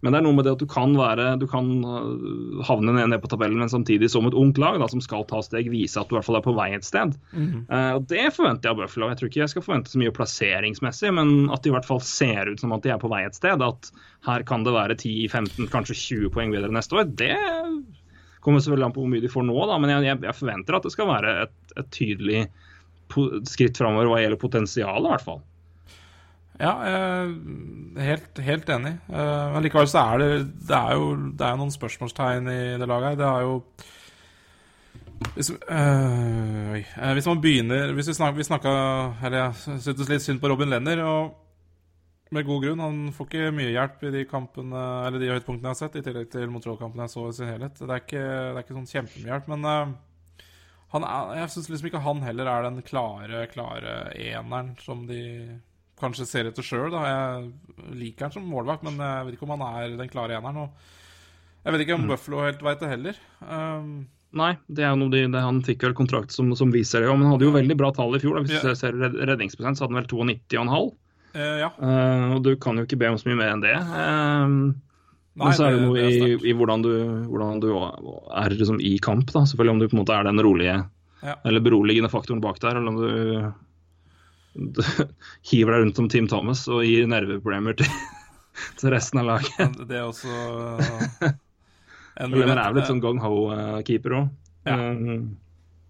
men det er noe med det at du kan være Du kan eh, havne ned, ned på tabellen, men samtidig som et ungt lag da, som skal ta steg, vise at du i hvert fall er på vei et sted. Eh, og Det forventer jeg av Buffalo. Jeg tror ikke jeg skal forvente så mye plasseringsmessig, men at de i hvert fall ser ut som at de er på vei et sted. At her kan det være 10-15, kanskje 20 poeng bedre neste år. Det kommer selvfølgelig an på hvor mye de får nå, da, men jeg, jeg, jeg forventer at det skal være et, et tydelig skritt framover hva gjelder potensial, i hvert fall. Ja, er helt, helt enig. Eh, Men likevel så er det Det er jo det er noen spørsmålstegn i det laget her. Det er jo hvis, øh. Eh, hvis man begynner Hvis vi snakka, vi snakka Eller jeg syntes litt synd på Robin Lenner, og med god grunn. Han får ikke mye hjelp i de kampene Eller de høydepunktene jeg har sett, i tillegg til Montreal-kampen jeg så i sin helhet. Det er ikke, det er ikke sånn kjempemye hjelp, men øh, han er, jeg syns liksom ikke han heller er den klare, klare eneren som de kanskje ser etter sjøl. Jeg liker han som målvakt, men jeg vet ikke om han er den klare eneren. Jeg vet ikke om Buffalo helt veit det heller. Um, Nei, det er noe de, det, han fikk vel kontrakt som, som viser det. men han hadde jo veldig bra tall i fjor. Da. Hvis Ja. du ser redningsprosent, så hadde han vel 92,5. Uh, ja. Uh, og du kan jo ikke be om så mye mer enn det. Uh, Nei, men så er det det- noe det er i, i hvordan du, hvordan du er liksom i kamp. da, Selvfølgelig om du på en måte er den rolige Ja. eller beroligende faktoren bak der, eller om du hiver deg rundt som Team Thomas og gir nerveproblemer til, til resten av laget. Det er også en mulighet. Men er vel litt sånn gung ho-keeper òg. Ja.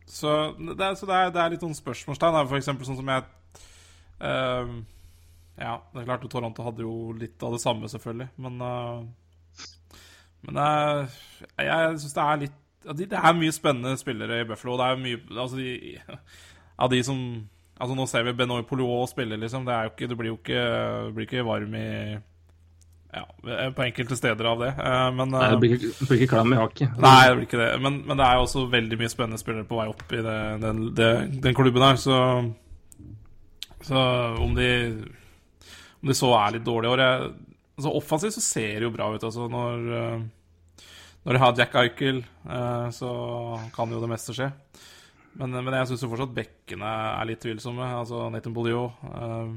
Så det er, så det er, det er litt noen spørsmålstegn. da. For eksempel sånn som jeg ehm, Ja, det er klart Toronto hadde jo litt av det samme, selvfølgelig, men uh, Men uh, jeg syns det er litt Det er mye spennende spillere i Buffalo. Det er mye Altså, de Av de som Altså, nå ser vi Benoit Poulot spille, liksom. Det er jo ikke Du blir jo ikke, blir ikke varm i Ja, på enkelte steder av det. Eh, men Nei, det eh, blir ikke, det blir ikke klam i hakket. Nei, det blir ikke det. Men, men det er jo også veldig mye spennende spillere på vei opp i det, den, det, den klubben her, så Så om de, om de så er litt dårlige år altså Offensivt så ser det jo bra ut. Altså når, eh, når de har Jack Eichel, eh, så kan jo det meste skje. Men, men jeg syns fortsatt bekkene er litt tvilsomme. Altså Nathan Bolliot. Uh,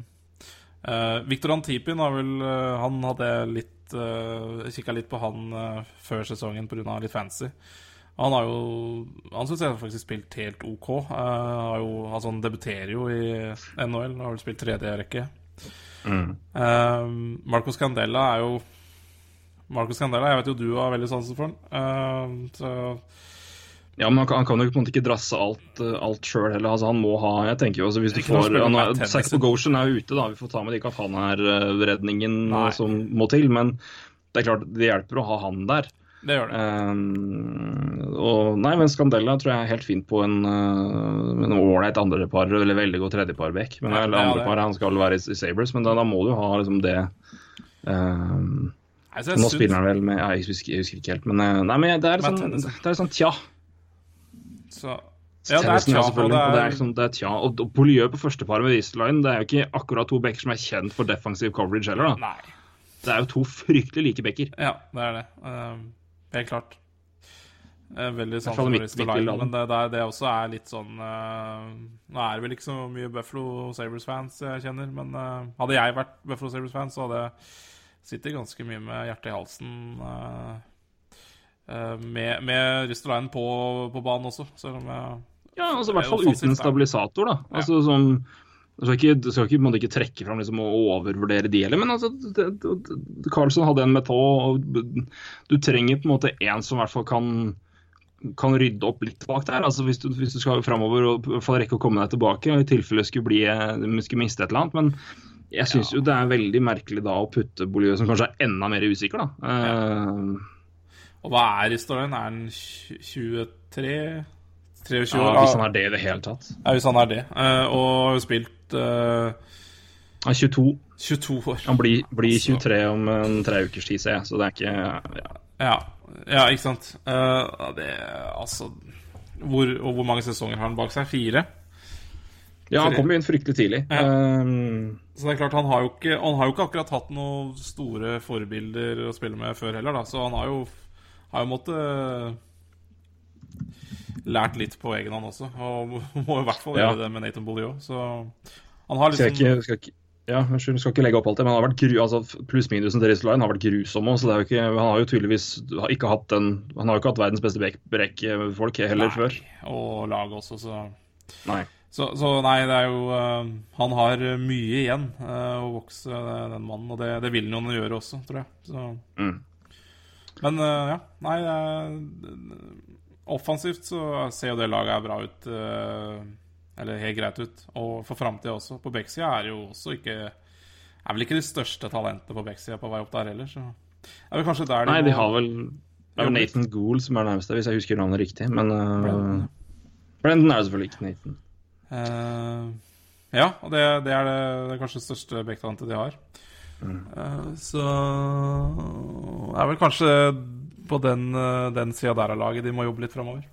uh, Victor Antipin har vel uh, Han hadde litt uh, kikka litt på han uh, før sesongen pga. litt fancy. Han har jo Han syns jeg faktisk spilt helt OK. Uh, jo, altså han debuterer jo i NHL, har vel spilt tredje rekke. Mm. Marcos Candela er jo Marcos Candela, jeg vet jo du har veldig sansen for han. så ja, men han kan, han kan, jo på en måte ikke drasse alt, uh, alt sjøl heller. Altså, han må ha jeg tenker jo, altså, hvis du får, han er. Bogosian er jo ute, da. Vi får ta med de ikke at han er uh, redningen som må til. Men det er klart, det hjelper å ha han der. Det gjør det. Um, og nei, men Scandella tror jeg er helt fint på en uh, ålreit andrepar, eller veldig god tredjeparback. Men Ja, eller andrepar, han skal være i, i Sabres, men da, da må du ha liksom det um, Nå synes... spiller han vel med ja, jeg, husker, jeg husker ikke helt, men uh, Nei, men det er sånn, det er sånn tja. Så, Ja, det er tja. Og selvfølgelig. det Og det er, er, liksom, det er tja. Og, og Poliø på førsteparet med Eastline, det er jo ikke akkurat to backer som er kjent for defensive coverage heller, da. Nei. Det er jo to fryktelig like backer. Ja, det er det. Uh, helt klart. Uh, veldig sant for Line, men det, det, er, det også er litt sånn uh, Nå er det vel ikke så mye Buffalo Sabres-fans jeg kjenner, men eh, hadde jeg vært Buffalo Sabres-fan, så hadde jeg sittet ganske mye med hjertet i halsen med, med Ristolainen på, på banen også, selv om jeg Ja, altså i hvert er fall uten en stabilisator, da. Altså som du skal ikke, skal ikke, ikke trekke fram liksom, og overvurdere de heller, men altså, det, det, Carlsen hadde en metod. og du trenger på en måte en som i hvert fall kan, kan rydde opp litt bak der. altså Hvis du, hvis du skal framover og rekke å komme deg tilbake, og i tilfelle skulle, bli, skulle miste et eller annet. Men jeg syns jo det er veldig merkelig da å putte Bolivia, som kanskje er enda mer usikker, da. Eh, Og hva er historien? Er han 23? 23? 23 ja, år? hvis han er det i det hele tatt. Ja, hvis han er det. Eh, og har jo spilt uh, Han er 22. 22 år. Han blir, blir Altså. 23 om en tre ukers tid, ser jeg. Så det er ikke ja. Ja, ja ikke sant. Uh, det Altså hvor, Og hvor mange sesonger har han bak seg? Fire? ja, han kom jo inn fryktelig tidlig. Ja. Um, Så det er klart, han har jo ikke, han har jo ikke akkurat hatt noen store forbilder å spille med før heller, da. Så han har jo, har jo måttet lært litt på egen hånd også. Og må i hvert fall Ja. gjøre det med Nathan Bolliot. Så han har skal liksom ikke, skal ikke ja, unnskyld, skal ikke legge opp alt det, men han har vært gru, altså pluss-minusen til Line har vært grusom òg. Så ikke, han har jo tydeligvis ikke hatt den Han har jo ikke hatt verdens beste brekkfolk heller Nei, før. Og laget også, så Nei. Så, så nei, det er jo uh, Han har mye igjen uh, å vokse, eh, den mannen. Og det, det vil han gjøre også, tror jeg. Så. Mm. Men eh, ja, nei eh, Offensivt så ser jo det laget bra ut. eh, eller helt greit ut. Og for framtida også. På backsida er jo også ikke Er vel ikke de største talentene på backsida på vei opp der heller, så er vel kanskje der de Nei, de har vel Det er Nathan Gould som er nærmest, hvis jeg husker navnet riktig. Men uh, Brandon, Brendan er selvfølgelig ikke Nathan. Uh, ja, og det, det, er det, det er kanskje det største backtalentet de har. Eh, så er vel kanskje på den, uh, den sida der av laget de må jobbe litt framover.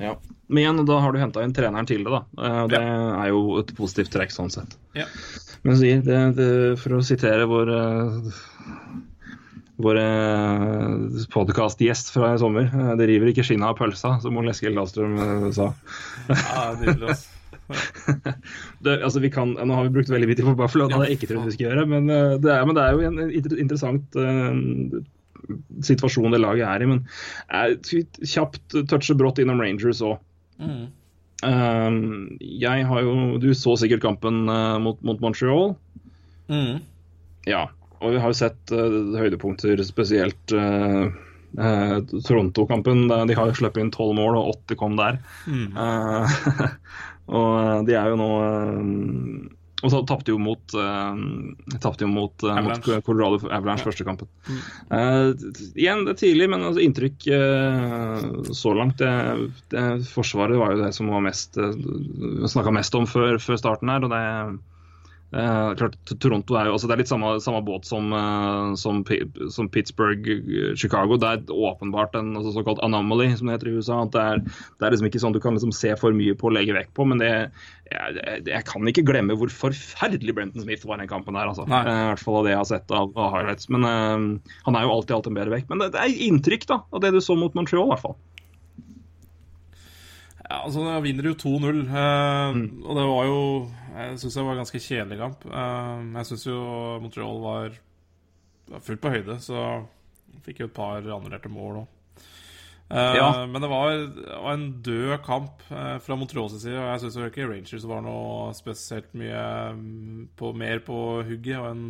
Ja. Men igjen, da har du henta inn treneren til det, da. Eh, og det er jo et positivt trekk sånn sett. Ja. Men det, det, for å sitere vår vår podkastgjest fra i sommer, eh, det river ikke skinnet av pølsa, som Ole Eskil Dahlstrøm eh, sa. Ja, nydelig, altså. Det, altså, vi kan, nå har vi brukt veldig mye tid på Buffalo, det hadde jeg ikke trodd vi skulle gjøre, men, eh, det er, men det er jo en interessant uh, situasjon det laget er i. Men jeg skal kjapt touche brått innom Rangers òg. Mm. jeg har jo Du så sikkert kampen uh, mot, mot Montreal. Mm. Ja. Og vi har jo sett uh, høydepunkter, spesielt eh, Toronto-kampen. De har jo sluppet inn tolv mål, og åtte kom der. Mm. Eh, og de er jo nå eh, Og så tapte jo mot uh, Tapte jo mot, eh, mot Colorado Avalanche første kampen. Eh, igjen, det er tidlig, men altså, inntrykk uh, så langt det, det, Forsvaret var jo det som var mest uh, snakka mest om før, før starten her. og det Eh, klart, Toronto er jo altså Det er litt samme, samme båt som, uh, som, som Pittsburgh, eh, Chicago. Det er åpenbart en altså, såkalt anomaly, som det heter i USA. At det, er, det er liksom ikke sånn du kan liksom se for mye på og legge vekt på. Men det, jeg, jeg, kan ikke glemme hvor forferdelig Brenton Smith var i den kampen der. Altså. Eh, I hvert fall av det jeg har sett av, av highlights. Men han er jo alltid alt en bedre vekt. Men det, det er inntrykk da, av det du så mot Montreal, i hvert fall. Ja, altså, da vinner jo 2-0, eh, og det var jo Jeg syns det var en ganske kjedelig kamp. Eh, jeg syns jo Montreal var var fullt på høyde, så fikk jo et par annullerte mål òg. Ja. Men det var, var en død kamp eh, fra Montreals side, og jeg syns ikke Rangers var noe spesielt mye mm, på, mer på hugget. Og en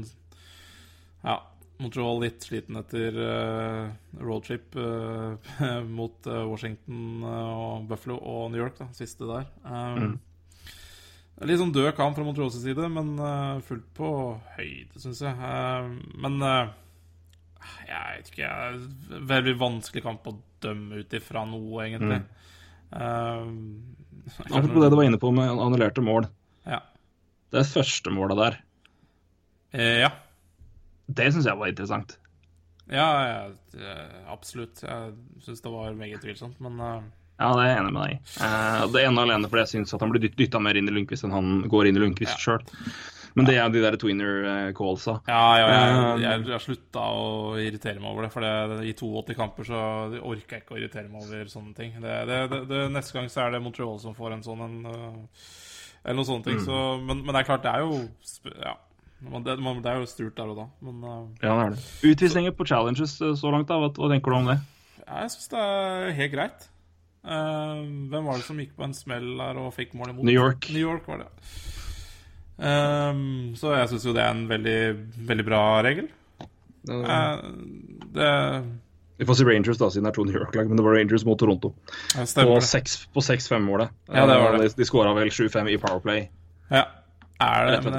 ja, Montreal litt sliten etter uh, roadtrip uh, mot uh, Washington eh, og Buffalo og New York, da, siste der. Um, er Litt sånn død kamp fra Montreals side, men eh, fullt på høyde, syns jeg. Eh, men eh, jeg vet ikke jeg, Veldig vanskelig kamp å dømme ut ifra noe, egentlig. Eh, Apropos det du var inne på med annullerte mål. Ja. Det første målet der, Eh, ja. Det syns jeg var interessant. Ja, eh, absolutt. Jeg syns det var meget tvilsomt, men uh... Ja, det er jeg enig med deg i. Uh, det ene alene fordi jeg syns at han blir dyt- dytta mer inn i Lundqvist enn han går inn i Lundqvist Ja. sjøl. Men det er de der tweener-callsa. Ja, ja jeg, jeg, jeg har slutta å irritere meg over det. For det, i 82 kamper så orker jeg ikke å irritere meg over sånne ting. Det, det, neste gang så er det Montreal som får en sånn en, Eller noen sånne ting. Så, men, men det er klart, det er jo Ja. Man- Det, man, det er jo sturt der og da. Men uh, Ja, det er det. Utvisninger på challenges eh, så langt, da. Hva, hva tenker du om det? jeg syns det er helt greit. Uh, hvem var det som gikk på en smell der og fikk mål imot? New York. New York var det. Ehm, så jeg syns jo det er en veldig, veldig bra regel. Uh, det Vi får si Rangers, da, siden det er to New York-lag, men det var Rangers mot Toronto. ja, På stemmer. det. seks- på 6-5-målet. Ja, det var det. De, de skåra vel 7-5 i Powerplay. Ja. Er det Men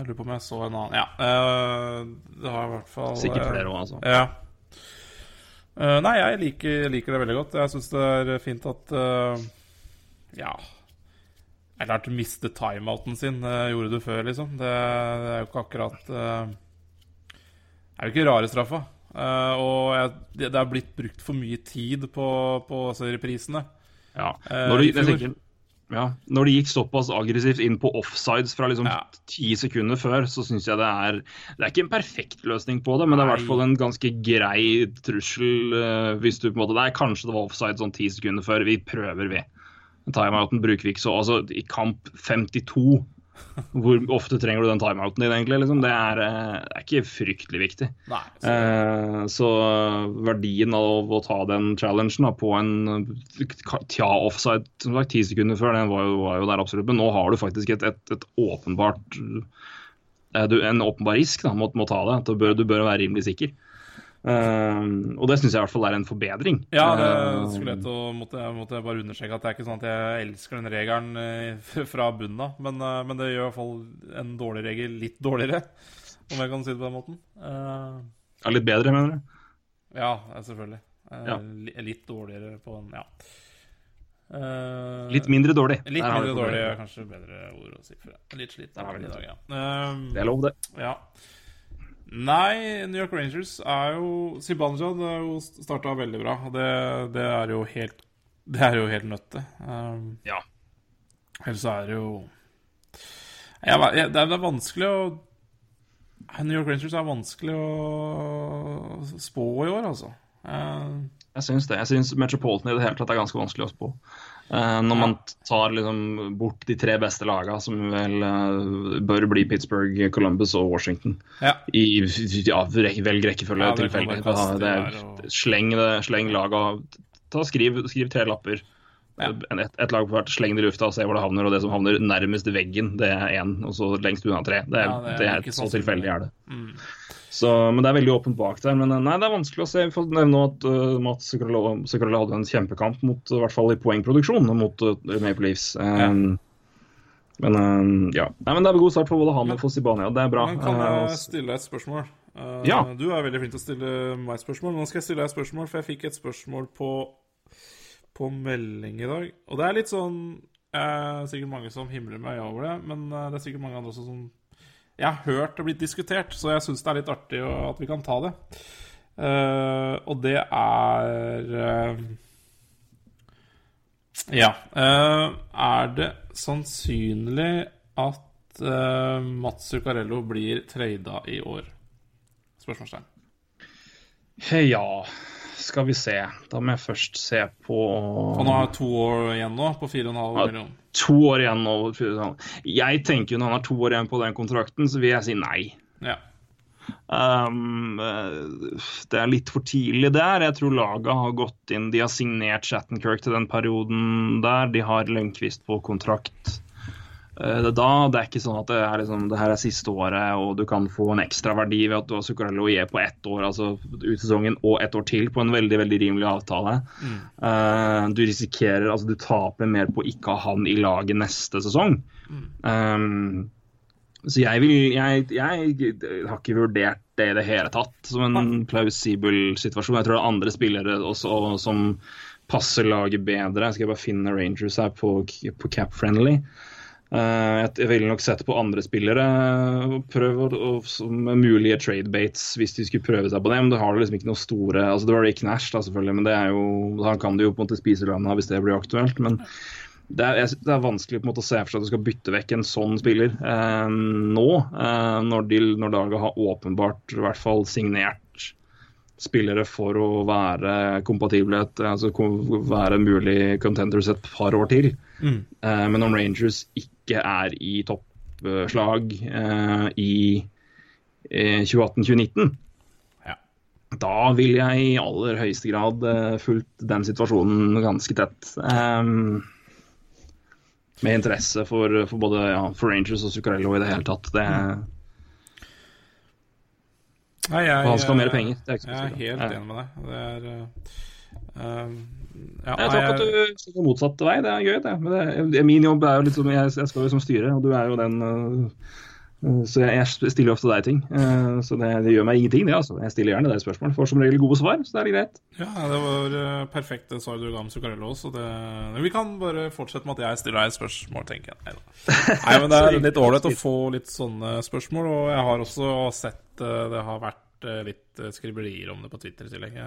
jeg lurer på om jeg så en annen Ja. eh, det har i hvert fall Sikkert eh, flere òg, altså. Ja. Eh, nei, jeg liker, liker det veldig godt. Jeg syns det er fint at Ja. Jeg lærte å miste timeouten sin. Det gjorde du før, liksom. Det, det er jo ikke akkurat Det er jo ikke rare straffa. Og jeg, det, det er blitt brukt for mye tid på, på altså, reprisene. Ja. Når, du, tenker, ja. Når de gikk såpass aggressivt inn på offsides fra liksom Ja. ti sekunder før, så syns jeg det er Det er ikke en perfekt løsning på det, men det er i hvert fall en ganske grei trussel. Uh, hvis du på en måte Nei, kanskje det var offside sånn ti sekunder før. Vi prøver, vi. Timeouten bruker vi ikke så Altså, i kamp 52 hvor ofte trenger du den timeouten din, egentlig? Liksom? Det, er, eh, det er ikke fryktelig viktig. Nei. Så, Eh, så verdien av å ta den challengen da, på en eh, tja offside som sagt, ti sekunder før, den var jo, var jo der absolutt. Men nå har du faktisk et, et, et åpenbart eh, du, En åpenbar risk da, mot, å ta det. Du bør, du bør være rimelig sikker. Eh, og det syns jeg i hvert fall er en forbedring. Ja, det Eh, skulle jeg til måtte, måtte jeg bare understreke at det er ikke sånn at jeg elsker den regelen eh, fra bunnen av, men, men det gjør i hvert fall en dårlig regel litt dårligere, om jeg kan si det på den måten. Uh, ja, litt bedre, mener du? ja, selvfølgelig. Uh, Ja. Litt dårligere på den, Ja. Uh, Litt mindre dårlig. Litt Der mindre dårlig er kanskje bedre ord å si. For det. Litt sliten i dag, ja. Det er lov, det. ja. Nei, New York Rangers er jo Zibanejad er jo starta veldig bra. Det, det er jo helt Det er jo helt nødt til. Um, Ja. Ellers så er det jo jeg, jeg, det, er, det er vanskelig å New York Rangers er vanskelig å spå i år, altså. Um, Jeg syns det. Jeg syns Metropolitan i det hele tatt er ganske vanskelig å spå. Eh, når man tar liksom bort de tre beste lagene, som vel eh, bør bli Pittsburgh, Columbus og Washington. ja. I ja, velg rekkefølge Ja, tilfeldig. Sleng, det, sleng laga. Ta, skriv, skriv tre lapper. Ja. Et, et lag på hvert. Sleng det i lufta og se hvor det havner. Og det som havner nærmest veggen, det er én. Og så lengst unna tre. Det er, Ja, det er det er, ikke så sånn tilfeldig er det. Mm. Så, men det er veldig åpent bak der. Men eh, nei, det er vanskelig å se. Vi får nevne at uh, Mats Zuccarello hadde en kjempekamp, mot, i hvert fall i poengproduksjon, mot uh, Maple Leafs. Um, Men um, ja. Nei, men det er en god start for både han og for Sibania. Det er bra. Men kan jeg stille et spørsmål? Uh, Ja. Du er veldig flink til å stille meg spørsmål. Nå skal jeg stille deg et spørsmål, for jeg fikk et spørsmål på, på melding i dag. Og det er litt sånn eh, Sikkert mange som himler med øya over det, men eh, det er sikkert mange andre også som jeg har hørt det blitt diskutert, så jeg syns det er litt artig at vi kan ta det. Eh, og det er eh, Ja. eh, er det sannsynlig at uh, Mats Zuccarello blir trada i år? Spørsmålstegn. Ja, skal vi se. Da må jeg først se på Han har to år igjen nå, på 4,5 Ja. To år igjen nå. Jeg tenker jo når han har to år igjen på den kontrakten, så vil jeg si nei. Ja. Um, eh, det er litt for tidlig der. Jeg tror laget har gått inn De har signert Shattenkirk til den perioden der. De har Lundqvist på kontrakt. Eh, Det, er da, det er ikke sånn at det, er liksom, det her er siste året, og du kan få en ekstra verdi ved at du har Zuccarello IE på ett år, altså ut sesongen, og ett år til på en veldig veldig rimelig avtale. Eh, du risikerer Altså, du taper mer på ikke ha han i laget neste sesong. Um, så jeg vil jeg, jeg har ikke vurdert det i det hele tatt som en plausibel situasjon. Jeg tror det er andre spillere også som passer laget bedre. Skal jeg bare finne Rangers her på, på Cap Friendly. Eh, jeg ville nok sett på andre spillere og prøve som mulige trade baits hvis de skulle prøve seg på det. Men det har liksom ikke noe store altså Det var Rick Nash, da, selvfølgelig, men det er jo, han kan du jo på en måte spise landet hvis det blir aktuelt. men det er, det er vanskelig på en måte å se for seg at du skal bytte vekk en sånn spiller eh, nå, eh, når, de, når Daga har åpenbart i hvert fall signert spillere for å være kompatible, altså være mulig contenders et par år til. Mm. Eh, men om Rangers ikke er i toppslag eh, i eh, 2018-2019 Ja. da vil jeg i aller høyeste grad eh, fulgt den situasjonen ganske tett. Um, med interesse for, for både ja, for Rangers og Zuccarello i det hele tatt. Det, Nei, jeg, Og han skal ha mer penger, er jeg er helt enig med deg. Det er eh, um, ja, jeg ikke at du gå motsatt vei, det er gøy, det. Men det, min jobb er jo litt som jeg, jeg skal jo som styre, og du er jo den øh, Så jeg, jeg stiller ofte deg ting. Eh, så det, det gjør meg ingenting, det. altså. Jeg stiller gjerne deg spørsmål. Får som regel gode svar, så det er greit. Ja, det var perfekte perfekt det svaret du ga om Zuccarello også. Det, vi kan bare fortsette med at jeg stiller deg spørsmål, tenker jeg. Nei, men det er litt ålreit å få litt sånne spørsmål, og jeg har også sett det har vært litt skriblerier om det på Twitter i tillegg.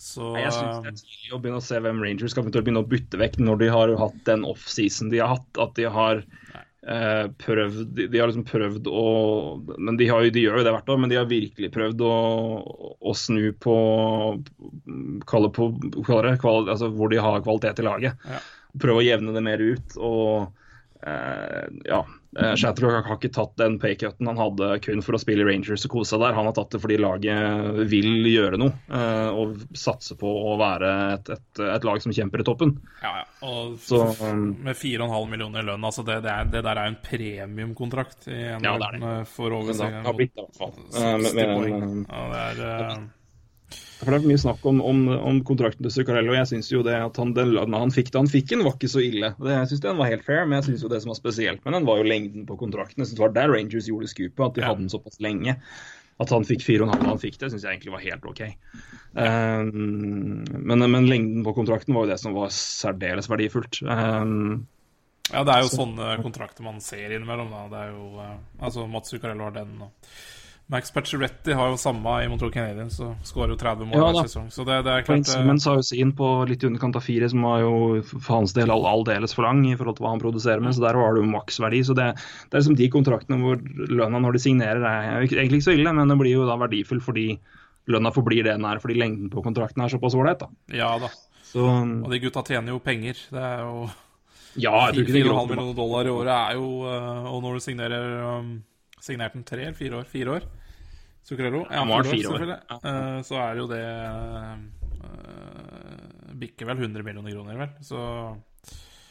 Så Nei, Jeg synes det er tidlig å begynne å se hvem Rangers skal begynne å bytte vekk når de har hatt den offseason de har hatt. At de har eh, prøvd de, har liksom prøvd å men de, har, de gjør jo det hvert år, men de har virkelig prøvd å, å snu på på det, kval, altså hvor de har kvalitet i laget. Ja. Prøve å jevne det mer ut. og eh, ja, eh, Shattercock har ikke tatt den paycutten han hadde kun for å spille Rangers og kose seg der. Han har tatt det fordi laget vil gjøre noe eh, og satse på å være et, et, et lag som kjemper i toppen. Ja, ja. Og Så, um, med 4,5 millioner i lønn, altså det, det, er, det der er en premiumkontrakt i en Ja, det er det. eh, for over det har blitt det, i hvert fall. Eh, 60 men- men, poeng. eh, Ja, det er eh, For Det er mye snakk om, om, om kontrakten til Zuccarello. Jeg synes jo det at han, den lønna han fikk da han fikk den, var ikke så ille. Det, jeg synes den var helt fair, men jeg synes jo det som var spesielt med den, var jo lengden på kontrakten. Jeg synes det var der Rangers gjorde skupet, at de hadde den såpass lenge. At han fikk 4,5 og han fikk det, syns jeg egentlig var helt OK. Um, men, men lengden på kontrakten var jo det som var særdeles verdifullt. Um, Ja, det er jo sånne kontrakter man ser innimellom. Da. Det er jo, eh, altså Mats Zuccarello har den. Og Max Pacioretty har jo samme i Montreal Canadiens, og skårer jo 30 mål Ja, hver sesong. Så det, det er klart eh, Simmons har jo sin på litt i underkant av fire, som var jo for hans del all, aldeles for lang i forhold til hva han produserer med. Så der har du maksverdi. Så det, det er liksom de kontraktene hvor lønna når de signerer er egentlig ikke så ille, men det blir jo da verdifull fordi lønna forblir det den er, fordi lengden på kontrakten er såpass ålreit. da. Ja da. Så Og de gutta tjener jo penger. Det er jo ja, jeg tror det 4,5 gråter. millioner dollar i året er jo eh, Og når du signerer um, Signerte den tre eller fire år? Fire år? Zuccarello? Ja, Han var fire år, selvfølgelig. Ja. så er jo det uh, Bikker vel 100 millioner kroner, vel. Så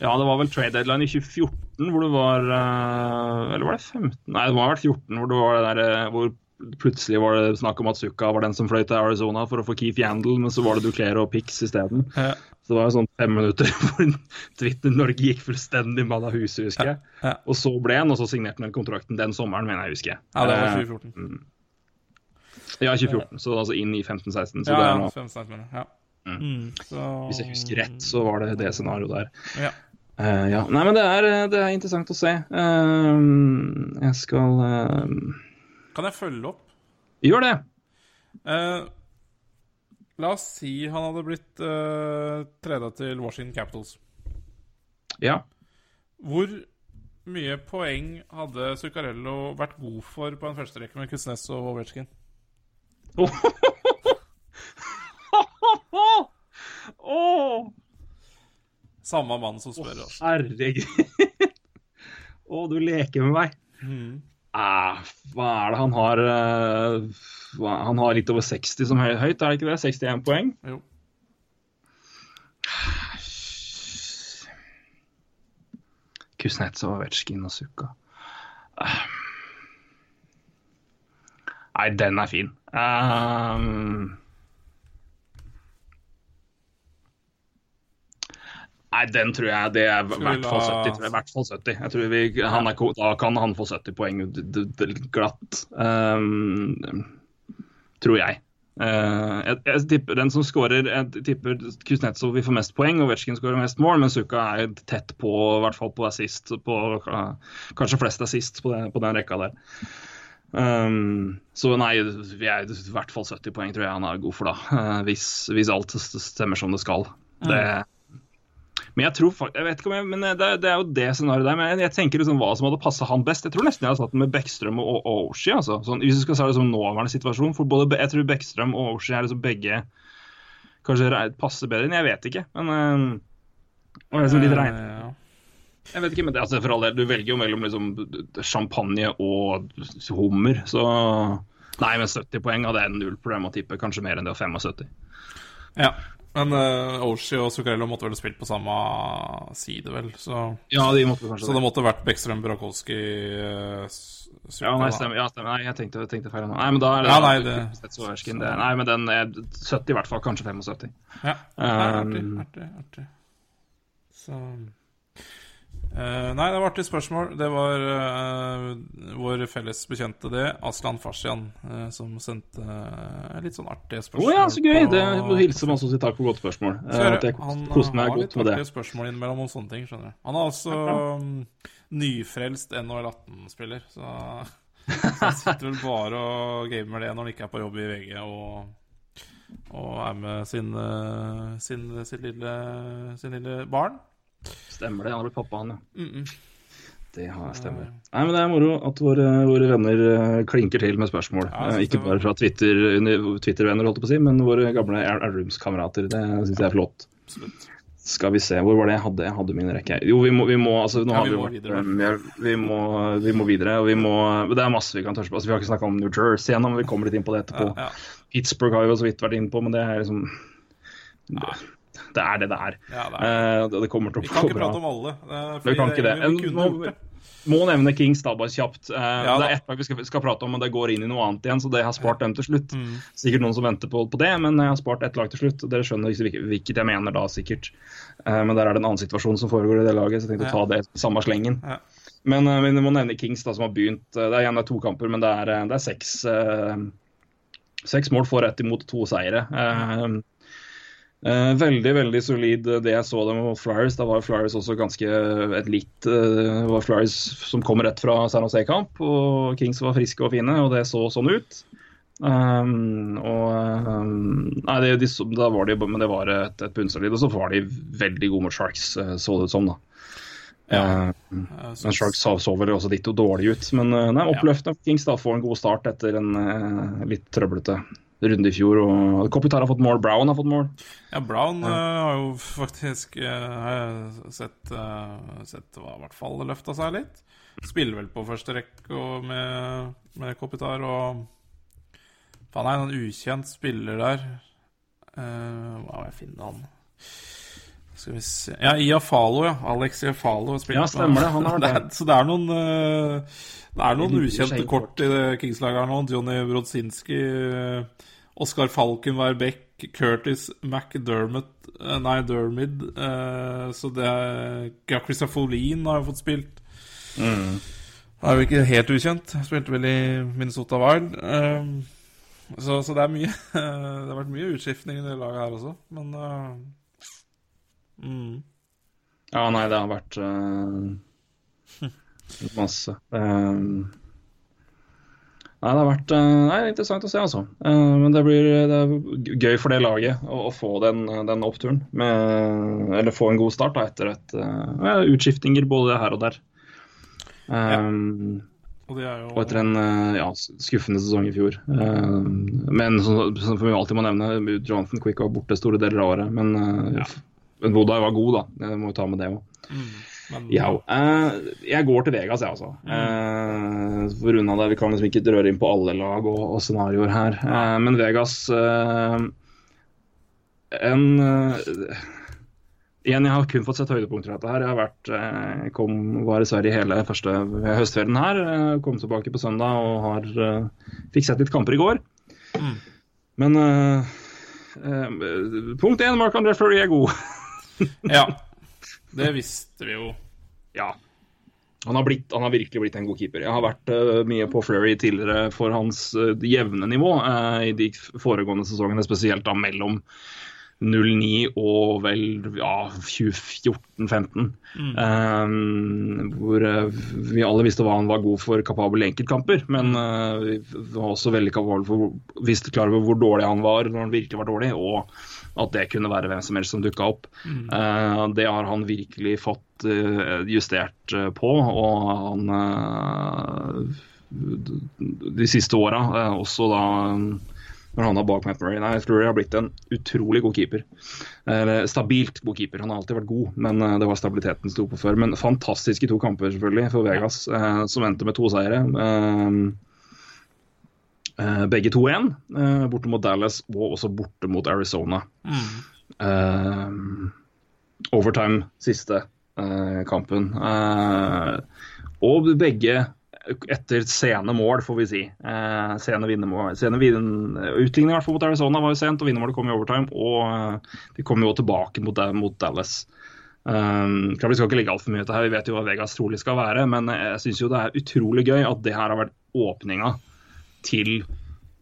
Ja, det var vel trade deadline i 2014 hvor det var eh, Eller var det 15? Nei, det må ha vært 14 hvor det var det der eh, hvor plutselig var det snakk om at Zucca var den som fløy til Arizona for å få Keith Yandel, men så var det Duclero og Pix isteden. Ja. Så det var jo sånn fem minutter hvor Twitter Norge gikk fullstendig mann av huset, husker jeg. Ja. Og så ble han, og så signerte han kontrakten den sommeren, mener jeg husker. ja, det var Eh, 2014. Ja, 2014. Så altså inn i 15-16. Ja, ja, er 15 mener jeg. Ja. Mm, så, hvis jeg husker rett, så var det det scenarioet der. Ja. Uh, ja. Nei, men det er, det er interessant å se. Uh, jeg skal uh... Kan jeg følge opp? Gjør det! Eh, la oss si han hadde blitt uh, treda til Washington Capitals. Ja. Hvor mye poeng hadde Zuccarello vært god for på en førsterekke med Kuznets og Ovetsjkin? Åh, Samme mann som spør. Oh, herregud. Å, du leker med meg. Mm. Ah, hva er det han har eh, Han har litt over 60 som høy, høyt, er det ikke det? 61 poeng? Jo. Kuznetsov, Ovetsjkin og Sukka. Ah. Nei, den er fin. Um... Nei, den tror jeg det er i hvert fall 70. jeg, I hvert fall 70. Jeg tror vi, han er, da kan han få 70 poeng glatt. Um, tror jeg. Uh, jeg, jeg tipper Den som skårer Jeg tipper Kuznetsov vil få mest poeng, og Vetsjkin skårer mest mål, men Suka er tett på, i hvert fall på assist. På, uh, kanskje flest assist på, det, på den rekka der. Um, så nei, vi er i hvert fall 70 poeng tror jeg han er god for da. Uh, hvis, hvis alt stemmer som det skal. Det, men jeg tror jeg vet ikke om jeg, men det, det er jo det scenarioet der. Men jeg, jeg tenker liksom hva som hadde passa han best. Jeg tror nesten jeg hadde satt den med Bekkstrøm og, og Oshie. Altså. Sånn, hvis du skal se det som nåværende situasjon. For både, jeg tror Bekkstrøm og Oshie er liksom begge kanskje passer bedre enn jeg vet ikke. Men øh, liksom litt regn. Eh, ja. Jeg vet ikke, men det, altså, for all del, Du velger jo mellom liksom, champagne og hummer, så Nei, men 70 poeng hadde jeg null problem å tippe. Kanskje mer enn det, og 75. ja. Men uh, Oshie og Zuccarello måtte vel spilt på samme side, vel. Så, Ja, de måtte kanskje så det måtte vært Bekstrøm Brakowski uh, Ja, nei, stemmer. Ja, stemmer. Nei, jeg tenkte, tenkte feil nå. Nei, men da er det, Ja, nei, det- Ovechkin, det Nei, men den er 70 i hvert fall. Kanskje 75. Ja. Artig, Um, artig, artig. Så Eh, Nei, det var artig spørsmål. Det var uh, vår felles bekjente, det. Aslan Farsian, uh, som sendte uh, litt sånn artige Å spørsmål. ja, så gøy! på- Det må hilse oss og si takk for godt spørsmål. Det- jeg han koste meg har litt godt med det. artige spørsmål innimellom om sånne ting. skjønner du Han er også um, nyfrelst NHL 18-spiller, så, så han sitter vel bare og gamer det når han ikke er på jobb i VG og, og er med sin, uh, sin, sitt lille, sin lille barn. Stemmer det. Han har blitt pappa, han, ja. Mm -mm. Det har stemmer. Nei, men Det er moro at våre, våre venner eh, klinker til med spørsmål. Ja, Eh, Ikke bare fra Twitter-venner, Twitter-venner, holdt jeg på å si, men våre gamle Airrooms-kamerater. Det syns jeg er flott. Absolutt. Skal vi se, hvor var det jeg hadde? Jeg hadde min rekke. Jo, vi må, vi må altså, nå Ja, har vi vi, må vært, videre. um, vi, vi, må, vi må videre. Og vi må, det er masse vi kan tørste på. Altså, vi har ikke snakka om New Jersey ennå, men vi kommer litt inn på det etterpå. Ja, ja. Pittsburgh har vi jo så vidt vært inne på, men det er liksom Det, det er det det er. Ja, det er. Eh, det, det kommer til Vi kan ikke prate om alle. eh, Vi kan ikke det. En- kunne gjort. Må nevne Kings da, bare kjapt. Eh, Ja, det er ett lag vi skal, skal prate om, men det går inn i noe annet igjen, så det har spart dem til slutt. Mm. Sikkert noen som venter på, på det, men jeg har spart ett lag til slutt. og Dere skjønner hvilket jeg mener da, sikkert. Men der er det en annen situasjon som foregår i det laget, så jeg tenkte å ta det i samme slengen. Ja. Men eh, vi må nevne Kings, da, som har begynt. Det er igjen det er to kamper, men det er, det er seks, seks mål for ett imot to seire. Eh, Eh, veldig veldig solid eh, det jeg så dem mot Flyers. Da var Flyers også ganske eh, et litt eh, var Flyers som kom rett fra San Jose-kamp, og Kings var friske og fine, og det så sånn ut. Um, og um, Nei, det, de, da var de, men det var et, et bunnsolid, og så var de veldig gode mot Sharks, så det ut som, da. Ja, men Sharks så, så vel også litt dårlig ut. Men nei, oppløftende for Kings da får en god start etter en litt trøblete runde i fjor. og Kopitar har fått mål, Brown har fått mål. Ja, Brown eh, har jo faktisk uh, sett, uh, sett i hvert fall løfta seg litt. Spiller vel på første rekke med, med Kopitar og Faen, er en ukjent spiller der. Uh, hva må jeg finne han Skal vi se Ja, Iafalo, ja. Alex Iafalo. Ja, stemmer det, han har det. det. er, så det er noen uh, Det er noen ukjente skjegg-kort. i Kings-laget her nå. Johnny Brodzinski, uh, Oskar Falkenberg Beck, Curtis McDermott eh, Nei, Dermid. eh, så det er ja, Christopher har jo fått spilt. Mm. Han er jo ikke helt ukjent. Spilte vel i Minnesota Wild. eh, så, så det er mye Det har vært mye utskiftning i det laget her også, men uh, mm. Ja, nei, det har vært uh, masse. Eh, nei, det har vært eh, nei, interessant å se, altså. Eh, men det blir det er gøy for det laget å, å få den, den oppturen. Med, eller få en god start da, etter et, eh, ja, utskiftinger både her og der. Um, Og jo Og etter en eh, ja, skuffende sesong i fjor. Um, men som, som vi alltid må nevne, Jonathan Quick var borte store deler av året. Men, Ja. men Vodai var god, da. Jeg må jo ta med det òg. mm, men, Ja. Eh, jeg går til Vegas, jeg, altså. Mm. for unna det, Vi kan liksom ikke røre inn på alle lag og, og scenarioer her. Eh, men Vegas En Igjen, jeg har kun fått sett høydepunkter av dette. her. Jeg har vært, kom, var i Sverige hele første høstferien her. Kom tilbake på søndag og har, fikk sett litt kamper i går. Mm. Men punkt én, Mark André Fleury er god. Ja. Det visste vi jo. Ja. Han har, blitt, han har virkelig blitt en god keeper. Jeg har vært uh, mye på Flurry tidligere for hans uh, jevne nivå uh, i de foregående sesongene, spesielt da mellom 09 og vel ja, 2014-15. Um, hvor vi alle visste hva han var god for kapabel i enkeltkamper. Men vi var også veldig kapabel for visste klar over hvor dårlig han var når han virkelig var dårlig. og at det kunne være hvem som helst som dukka opp. Eh, det har han virkelig fått uh, justert uh, på, og han de siste åra, også da når han er bak Matt Murray. Nei, Fleury har blitt en utrolig god keeper. Eller stabilt god keeper. Han har alltid vært god, men det var stabiliteten som sto på før. Men fantastiske to kamper selvfølgelig for Vegas, som endte med to seire. Eh, begge to igjen, eh, borte mot Dallas og også borte mot Arizona. Eh, overtime siste eh, kampen. Eh, og begge etter sene mål, får vi si. Eh, sene vinnermål. Sene vinn, utligning hvert fall mot Arizona var jo sent, og vinnermålet kom i overtime. Og eh, de kom jo tilbake mot, mot Dallas. Um, klart Vi skal ikke legge altfor mye til her, vi vet jo hva Vegas trolig skal være. Men jeg syns det er utrolig gøy at det her har vært åpninga til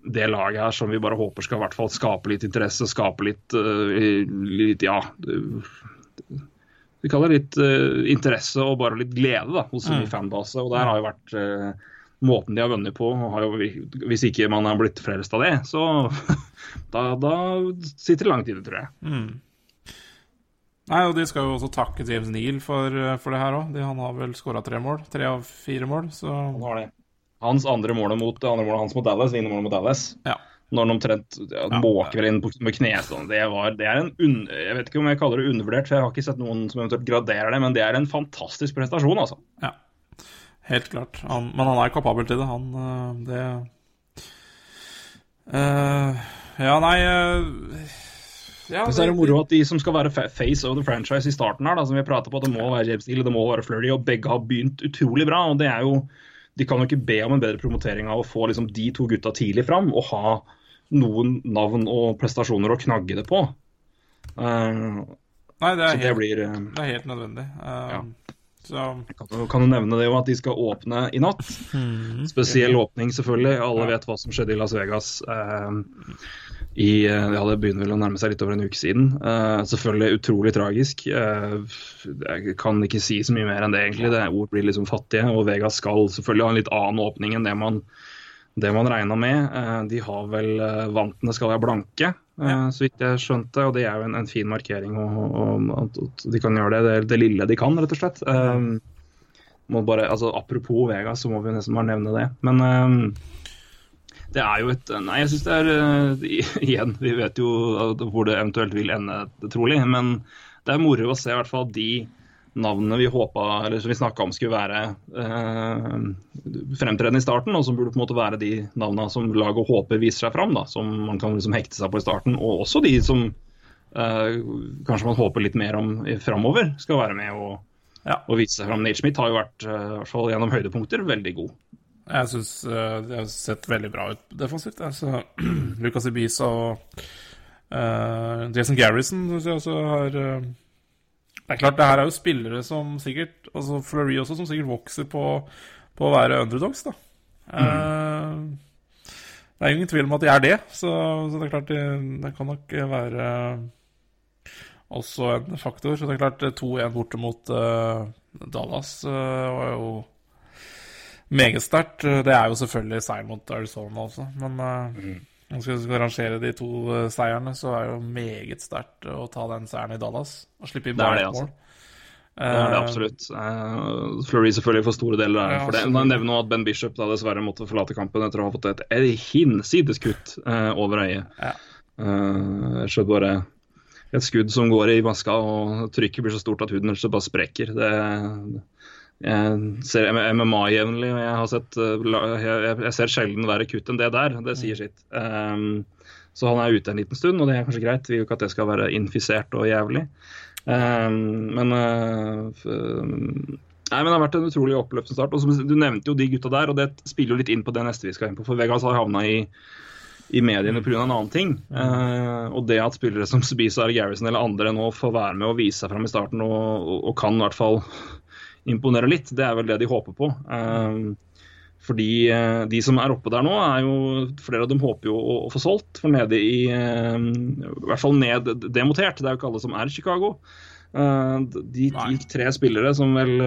det laget her som vi bare håper skal i hvert fall skape litt interesse, skape litt, uh, litt ja Vi kaller det litt uh, interesse og bare litt glede da, hos mm. fanbase. Og der har jo vært uh, måten de har vunnet på. Har jo, hvis ikke man har blitt frelst av det, så da, da sitter det langt inne, tror jeg. Mm. Nei, og de skal jo også takke James Neal for, for det her òg. Han har vel skåra tre mål. Tre av fire mål, så Han har det. Hans andre målet mot, andre målet hans mot Dallas, vinner målet mot Dallas. ja. Når han omtrent ja, måker inn på- med knestående. Det, var, det er en un, Jeg vet ikke om jeg kaller det undervurdert, for jeg har ikke sett noen som eventuelt graderer det, men det er en fantastisk prestasjon, altså. ja. Helt klart. Han, men han er kapabel til det, han. øh, Det uh, Ja, nei uh, ja, Men så er det moro at de som skal være face of the franchise i starten her, da, som vi prater på, det må være James Steele, det må være Flurry, og begge har begynt utrolig bra. og det er jo De kan jo ikke be om en bedre promotering av å få liksom de to gutta tidlig fram og ha noen navn og prestasjoner å knagge det på. Uh, Nei, det så er, det helt, blir uh, det er helt nødvendig. Uh, Ja. Så kan du, kan du nevne det jo at de skal åpne i natt. Spesiell åpning, selvfølgelig. Alle Ja. vet hva som skjedde i Las Vegas. Eh, i, eh, ja, Det begynner vel å nærme seg litt over en uke siden. Uh, selvfølgelig utrolig tragisk. Uh, jeg kan ikke si så mye mer enn det, egentlig. Det Ord blir liksom fattige. Og Vegas skal selvfølgelig ha en litt annen åpning enn det man, det man regna med. Uh, de har vel Vantene skal være blanke, så vidt jeg skjønte. Og det er jo en, en fin markering. Og, og, at, at de kan gjøre det, det, det lille de kan, rett og slett. Må bare, altså, apropos Vegas, så må vi nesten bare nevne det. Men det er jo et Nei, jeg syns det er uh, Igjen, vi vet jo hvor det eventuelt vil ende, trolig. Men det er moro å se i hvert fall de navnene vi håpa, eller som vi snakka om skulle være uh, fremtredende i starten, og som burde på en måte være de navnene som laget håper viser seg fram. da, Som man kan liksom hekte seg på i starten. Og også de som uh, kanskje man håper litt mer om framover, skal være med og, Ja. og vise seg fram. Nate Schmidt har jo vært, i hvert fall gjennom høydepunkter, veldig god. Jeg syns det har sett veldig bra ut defensivt. Altså, Lucas Ibiza og uh, Jason Garrison syns jeg også har uh, Det er klart, det her er jo spillere som sikkert Altså Fleury også, som sikkert vokser på, på å være underdogs, da. Eh, det er jo ingen tvil om at de er det, så, så det er klart det, det kan nok være også en faktor. Så det er klart, 2-1 borte mot uh, Dallas uh, var jo meget sterkt. Det er jo selvfølgelig seier mot Arizona også, men uh, mm. Hvis vi skal rangere de to seierne, så er det jo meget sterkt å ta den seieren i Dallas og slippe inn bare ett mål. Det er det absolutt. Uh, Fleury selvfølgelig for store deler der. Ja, for det. Jeg nevner at Ben Bishop da dessverre måtte forlate kampen etter å ha fått et, et hinsides kutt uh, over øyet. Ja. Uh, jeg skjønner bare et skudd som går i maska, og trykket blir så stort at huden bare sprekker. Det, jeg ser MMA jevnlig, og jeg, har sett, jeg, jeg, ser sjelden verre kutt enn det der. Det sier sitt. Um, så han er ute en liten stund, og det er kanskje greit. Vi vil ikke at det skal være infisert og jævlig. Um, men uh, Nei, men Det har vært en utrolig oppløftende start. og som, Du nevnte jo de gutta der, og det spiller jo litt inn på det neste vi skal inn på. For Vegas har havna i, i mediene pga. en annen ting. Uh, og det at spillere som eller Garrison eller andre nå får være med og vise seg fram i starten og, og, og, kan i hvert fall imponere litt, det er vel det de håper på. Uh, fordi eh, de som er oppe der nå, er jo flere av dem håper jo å, få solgt. For nede i eh, I hvert fall ned demotert. Det er jo ikke alle som er i Chicago. Uh, de, de, tre spillere som vel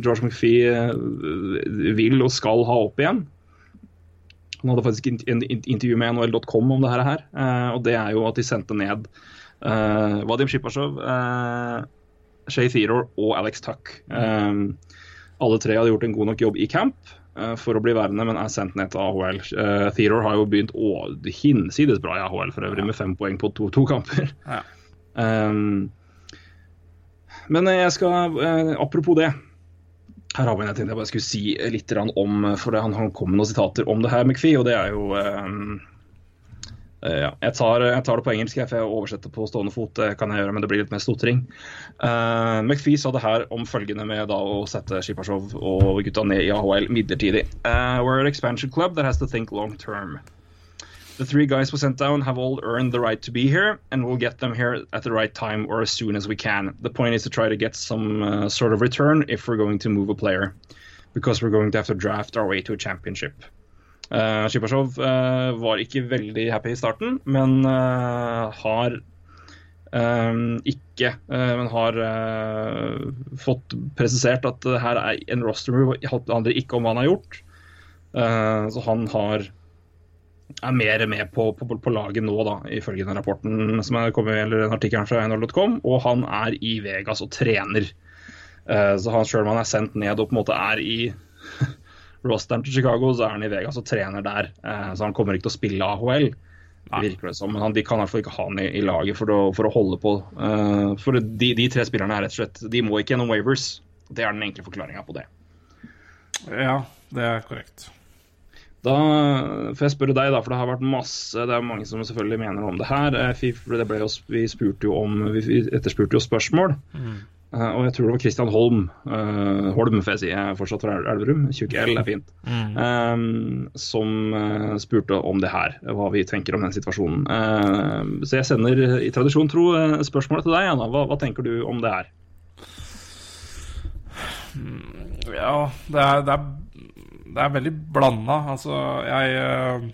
George McPhee vil og skal ha opp igjen. Han hadde faktisk en intervju med NHL.com om det her. og det er jo at de sendte ned Vadim Shipasjov, Shay Theodore og Alex Tuck. alle tre hadde gjort en god nok jobb i camp. uh, for å bli værende, men er sendt ned til AHL. Uh, eh, Theodore har jo begynt å, hinsides bra i AHL for øvrig, med fem poeng på to, to kamper. Ja. Um, men jeg skal Apropos det. Her har vi en jeg tenkte jeg bare skulle si litt om, for han, han kom med noen sitater om det her, McFie, og det er jo um, Uh, ja. jeg, tar, jeg, tar, det på engelsk, for jeg oversetter på stående fot. Det kan jeg gjøre, men det blir litt mer stotring. Uh, McPhee sa det her om følgende med da å sette Shipashov og gutta ned i AHL midlertidig. Uh, we're an expansion club that has to think long term. The three guys we sent down have all earned the right to be here, and we'll get them here at the right time or as soon as we can. The point is to try to get some uh, sort of return if we're going to move a player, because we're going to have to draft our way to a championship. Uh, Shipasjov uh, var ikke veldig happy i starten, men uh, har um, ikke Men har fått presisert at det her er en roster move, handler ikke om hva han har gjort. så han har er mer med på, på, på, laget nå, da, ifølge den rapporten som er kommet, eller den artikkelen fra NHL.com. Og han er i Vegas og trener. så han sjøl om han er sendt ned og på en måte er i rosteren til Chicago, så er han i Vegas og trener der. Eh, så han kommer ikke til å spille AHL. virker det som, Men han, de kan i hvert fall ikke ha han i, i laget for å, for å, holde på. Uh, for de, de, tre spillerne er rett og slett De må ikke gjennom Wavers. Det er den enkle forklaringa på det. Ja, det er korrekt. Da får jeg spørre deg, da, for det har vært masse Det er mange som selvfølgelig mener om det her. Eh, det ble vi spurte jo om Vi etterspurte jo spørsmål. Mm. Uh, og jeg tror det var Christian Holm. Uh, Holm, får jeg si. Jeg er fortsatt fra Elverum. Tjukk L er fint. Mm. Um, som uh, spurte om det her, hva vi tenker om den situasjonen. så jeg sender i tradisjon tro spørsmålet til deg, Anna. Hva, hva, tenker du om det her? Ja, det er, det er, det er veldig blanda. Altså, jeg Uh,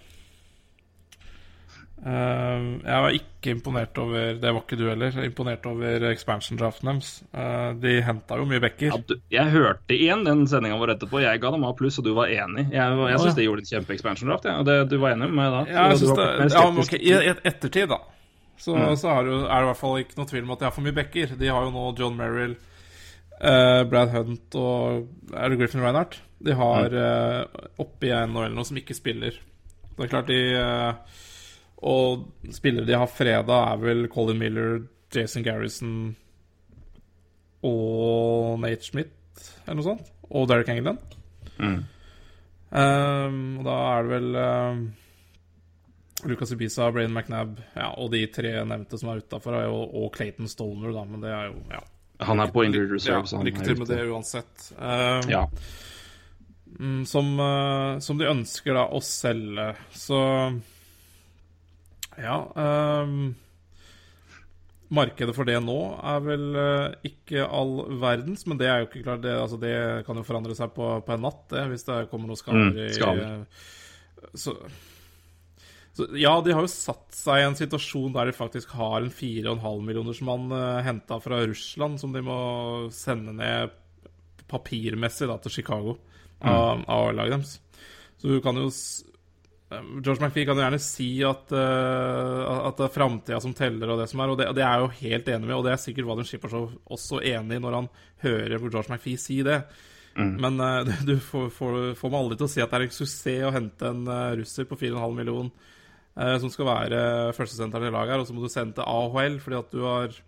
jeg var ikke imponert over Det var ikke du heller. Imponert over expansion-draften deres. Uh, de henta jo mye backer. Ja, jeg hørte igjen den sendinga vår etterpå. Jeg ga dem A pluss, og du var enig. Jeg, jeg syns de gjorde et kjempe-expansion-draft. Ja. Og det, du var enig med meg da? Ja, jeg synes det, ja, men okay, I ettertid, da, så, mm. så er, det, det, i hvert fall ikke noe tvil om at de har for mye backer. De har jo nå John Merrill, uh, Brad Hunt og Er det Griffin Reinhardt? De har mm. oppi NHL noe som ikke spiller. Det er klart de og spillere de har fredag, er vel Colin Miller, Jason Garrison og Nate Schmidt, eller noe sånt. Og Derek England. Mm. Um, og da er det vel um, Lucas Ibiza, Brain McNab ja, og de tre nevnte som er utafor, og Clayton Stoner, da, men det er jo ja. Han er på injured reserve, ja, Lykke til med det uansett. Um, ja. Mm, som, uh, som de ønsker da å selge, så ja. Um, markedet for det nå er vel uh, ikke all verdens, men det er jo ikke klart Det, altså, det kan jo forandre seg på, på en natt, det, hvis det kommer noen skader. Mm, skader. Uh, så, Så, ja, de har jo satt seg i en situasjon der de faktisk har en 4,5 millionersmann uh, henta fra Russland, som de må sende ned papirmessig da, til Chicago av, av laget deres. Så du kan jo eh, George McPhee kan jo gjerne si at, uh, at det er framtida som teller, og det som er, og det, og det er jeg jo helt enig med, og det er sikkert Vadim Shippershow også enig i når han hører George McPhee si det. Men uh, du får, får, får meg aldri til å si at det er en suksess å hente en eh, russer på 4,5 million eh, som skal være førstesenteren i laget her, og så må du sende til AHL fordi at du har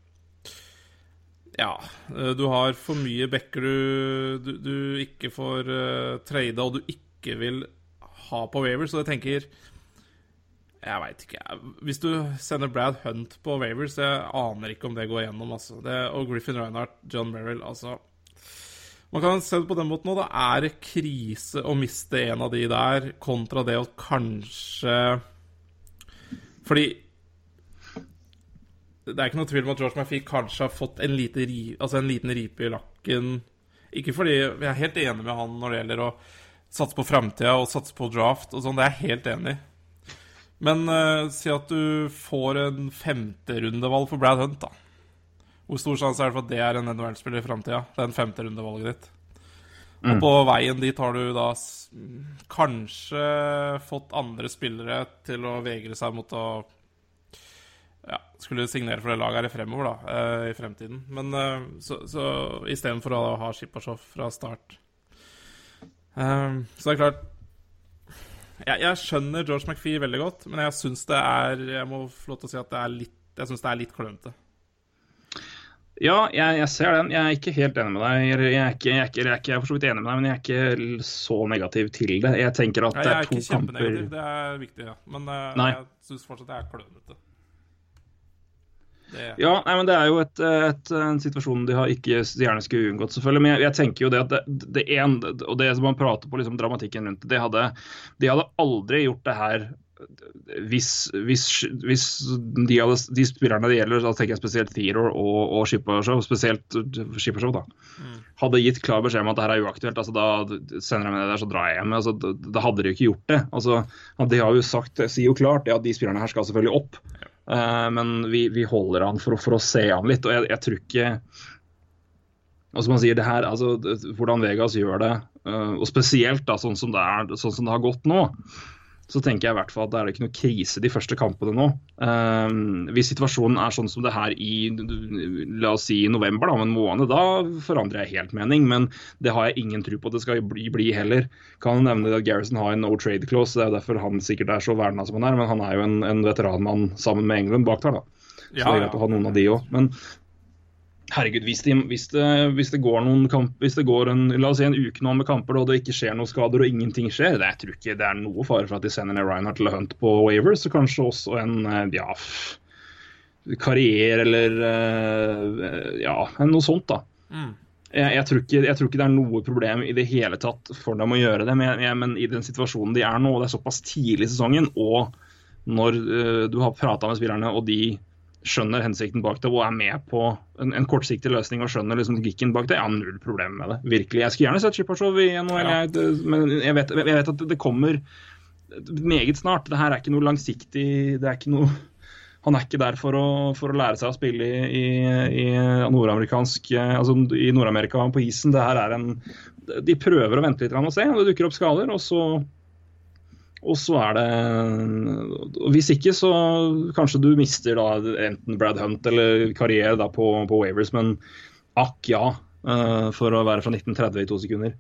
Ja, eh, du har for mye backer du, du, du ikke får uh, trade, og du ikke vil ha på Wavers, og jeg tenker jeg veit ikke. Hvis du sender Brad Hunt på Wavers, jeg aner ikke om det går gjennom. Altså. Det, og Griffin Reinhardt, John Merrill altså. Man kan se det på den måten nå. Da er det krise å miste en av de der, kontra det å kanskje Fordi det er ikke noe tvil om at George McPhee kanskje har fått en, lite ri, altså en liten ripe i lakken. Ikke fordi Jeg er helt enig med han når det gjelder å satse på framtida og satse på draft og sånn. Det er jeg helt enig i. Men uh, si at du får en femterundevalg for Brad Hunt, da. Hvor stor sjanse er det for at det er en NHL-spiller i framtida? Det er en femterundevalget ditt. Og på veien dit har du da kanskje fått andre spillere til å vegre seg mot å ja, skulle signere for det laget her i fremover, da, eh, i fremtiden. Men eh, så, så istedenfor å ha Shipashov fra start. Eh, så det er klart jeg, jeg skjønner George McPhee veldig godt, men jeg syns det er Jeg må få lov til å si at det er litt Jeg syns det er litt klønete. Ja, jeg, jeg ser den. Jeg er ikke helt enig med deg. Jeg er, ikke, jeg, er ikke, jeg er ikke jeg er for så vidt enig med deg, men jeg er ikke så negativ til det. Jeg tenker at ja, det jeg er er to ikke kjempenegativ, det er viktig, ja. Men uh, jeg syns fortsatt det er klønete. Det, Ja, nei, men det er jo et, et, en situasjon de har ikke gjerne skulle unngått, selvfølgelig. Men jeg, jeg tenker jo det at det, det en, og det som man prater på liksom dramatikken rundt det, det hadde, de hadde aldri gjort det her hvis, hvis, hvis de, hadde, de spillerne det gjelder, da tenker jeg spesielt Theodore og, og Skippershow, spesielt Skippershow, da, hadde gitt klar beskjed om at det her er uaktuelt, altså da sender jeg med det der, så drar jeg hjem. Altså, da, da hadde de jo ikke gjort det. Altså, de har jo sagt, sier jo klart det at de spillerne her skal selvfølgelig opp. Eh, men vi, vi holder han for, for å se han litt. Og jeg, jeg tror ikke og som man sier, det her, altså, hvordan Vegas gjør det, eh, og spesielt da, sånn som det er, sånn som det har gått nå, så tenker jeg i hvert fall at det er ikke noe krise de første kampene nå. Um, hvis situasjonen er sånn som det her i la oss si november, da, om en måned, da forandrer jeg helt mening. Men det har jeg ingen tro på at det skal bli, bli heller. Kan nevne at Garrison har en no trade clause, det er jo derfor han sikkert er så verna som han er. Men han er jo en, en veteranmann sammen med England bak der, da. Så det er greit å ha noen av de òg. Men herregud, hvis, det, hvis, det, hvis det går noen kamp, hvis det går en, la oss si en uke nå med kamper og det ikke skjer noen skader og ingenting skjer, det, jeg tror ikke det er noe fare for at de sender ned Reinhardt eller Hunt på Wavers, og kanskje også en eh, ja, karriere eller eh, ja, noe sånt, da. Mm. Jeg, jeg, tror ikke, jeg tror ikke det er noe problem i det hele tatt for dem å gjøre det, men, jeg, men i den situasjonen de er nå, og det er såpass tidlig i sesongen, og når uh, du har prata med spillerne og de skjønner hensikten bak det og er med på en, en kortsiktig løsning og skjønner liksom logikken bak det, jeg har null problem med det. Virkelig. Jeg skulle gjerne sett Chippershow i NHL, Ja. jeg, men jeg vet, jeg vet at det kommer meget snart. Det her er ikke noe langsiktig det er ikke noe han er ikke der for å, for å lære seg å spille i, i, i nordamerikansk Altså i Nord-Amerika på isen. Det her er en De prøver å vente litt og se det dukker opp skader, og så og så er det Hvis ikke, så kanskje du mister da enten Brad Hunt eller karriere da på, på Wavers, men akk ja, eh, for å være fra 1930 i to sekunder.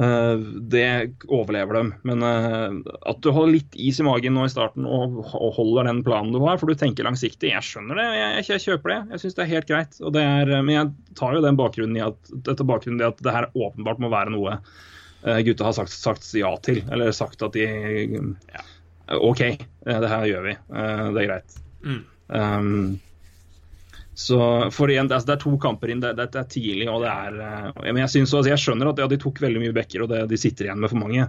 Eh, det overlever dem. Men eh, at du holder litt is i magen nå i starten og, holder den planen du har, for du tenker langsiktig, jeg skjønner det, jeg, jeg kjøper det. Jeg syns det er helt greit. Er, men jeg tar jo den bakgrunnen i at, dette bakgrunnen i at det her åpenbart må være noe gutta har sagt, sagt ja til. Eller sagt at de ja, OK, eh, det her gjør vi. Eh, det er greit. Mm. Um, så for igjen, det er, det er to kamper inn, det, det er tidlig. og det er, eh, men jeg, synes, altså, jeg skjønner at ja, de tok veldig mye backer, og det, de sitter igjen med for mange.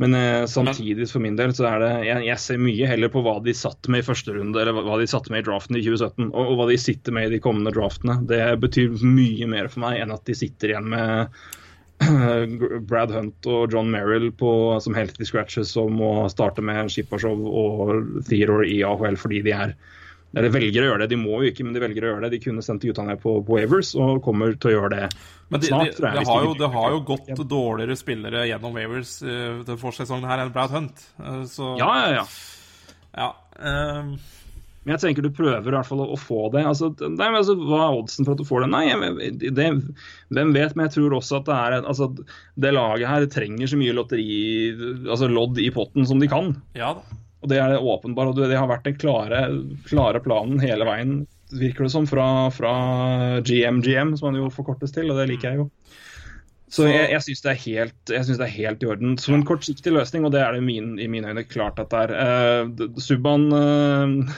Men eh, samtidig for min del så er det jeg, jeg ser mye heller på hva de satt med i første runde, eller hva de satt med i draften i 2017, og, og hva de sitter med i de kommende draftene. Det betyr mye mer for meg enn at de sitter igjen med Brad Hunt og John Merrill på, som healthy scratches som må starte med Shipashow og Theodore i AHL fordi de er eller velger å gjøre det. De må jo ikke, men de velger å gjøre det. De kunne sendt gutta ned på, på Wavers og kommer til å gjøre det Men de, snart. de, det, har de jo, det har jo gått dårligere spillere gjennom Wavers uh, den forsesongen her enn Brad Hunt. Uh, så Ja, ja, ja. ja. ehm, Men jeg tenker du prøver i hvert fall å, å få det. Altså, nei, altså, Hva er oddsen for at du får det? Nei, jeg, det, Hvem vet, men jeg tror også at det er altså, Det laget her trenger så mye lotteri, altså lodd i potten som de kan. ja da. Og Det er det åpenbart, og det har vært den klare, klare planen hele veien, virker det som, fra, fra GM-GM, som han jo forkortes til, og det liker jeg jo. Så jeg, jeg syns det, det er helt i orden. Som en kortsiktig løsning, og det er det min, i mine øyne klart at det er. Uh, Subban,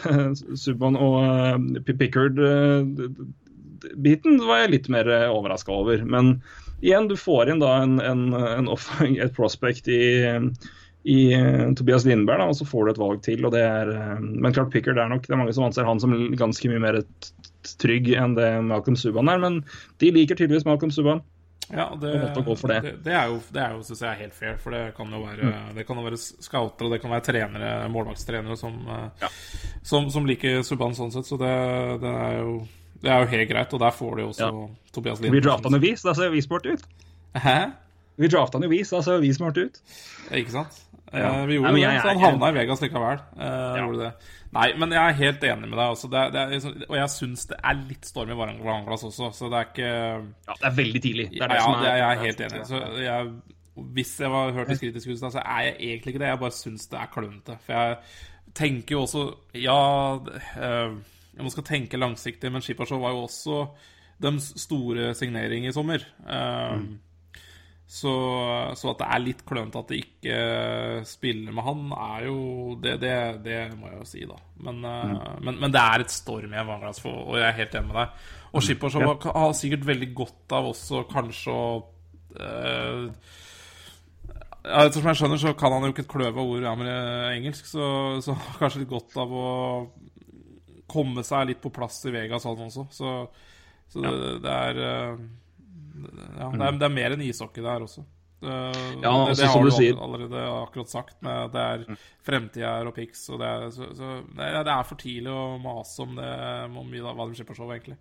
Subban og uh, Pickard-biten var jeg litt mer uh, overraska over. Men igjen, du får inn da en, en, en off, et prospect i, i Tobias Lindberg, da, og så får du et valg til. og det er, Men klart Pickard er nok, det er mange som anser han som ganske mye mer trygg enn det Malcolm Subban er. Men de liker tydeligvis Malcolm Subban. Ja, det, det. det, det er jo, det er jo synes jeg, helt fair. For det kan jo være, det kan jo være scoutere, og det kan være trenere, målvaktstrenere som, ja. som, som liker Subban sånn sett. Så det, det, er jo, det er jo helt greit. Og der får de jo også Tobias Vi Lindberg. drafta han jo vi, så da ser vi smarte ut. Hæ? Vi drafta han jo vi, så da ser vi smarte ut. Ikke sant? Ja. Eh, vi gjorde Nei, jeg, det, så han havna i Vegas likevel. Eh, gjorde det. Nei, men jeg er helt enig med deg. Altså. Det, er- det er, liksom- og jeg syns det er litt storm i Varanglas også, så det er ikke Ja, Det er veldig tidlig. Det er det ja, er jeg er helt enig i. Så jeg, hvis jeg var hørtes kritisk ut, så er jeg egentlig ikke det. Jeg bare syns det er klønete. For jeg tenker jo også Ja, eh, man skal tenke langsiktig, men Skippershow var jo også deres store signering i sommer. Eh, så, så at det er litt klønete at de ikke spiller med han, er jo Det, det, det må jeg jo si, da. Men, mm. men, men det er et storm i en vannglass, og jeg er helt enig med deg. Og Skippershow har, har sikkert veldig godt av også kanskje å eh, ja, jeg skjønner, så kan han jo ikke et kløve ord med engelsk, så, så kanskje litt godt av å komme seg litt på plass i Vegas han også. Så, så det, det er eh, ja, det, er, det er mer enn ishockey her også. Eh, Ja, det, altså, det har du sier. allerede akkurat sagt. Men det er fremtida er og pics, og det er, så, så det, er, det for tidlig å mase om det om hva de slipper show, egentlig.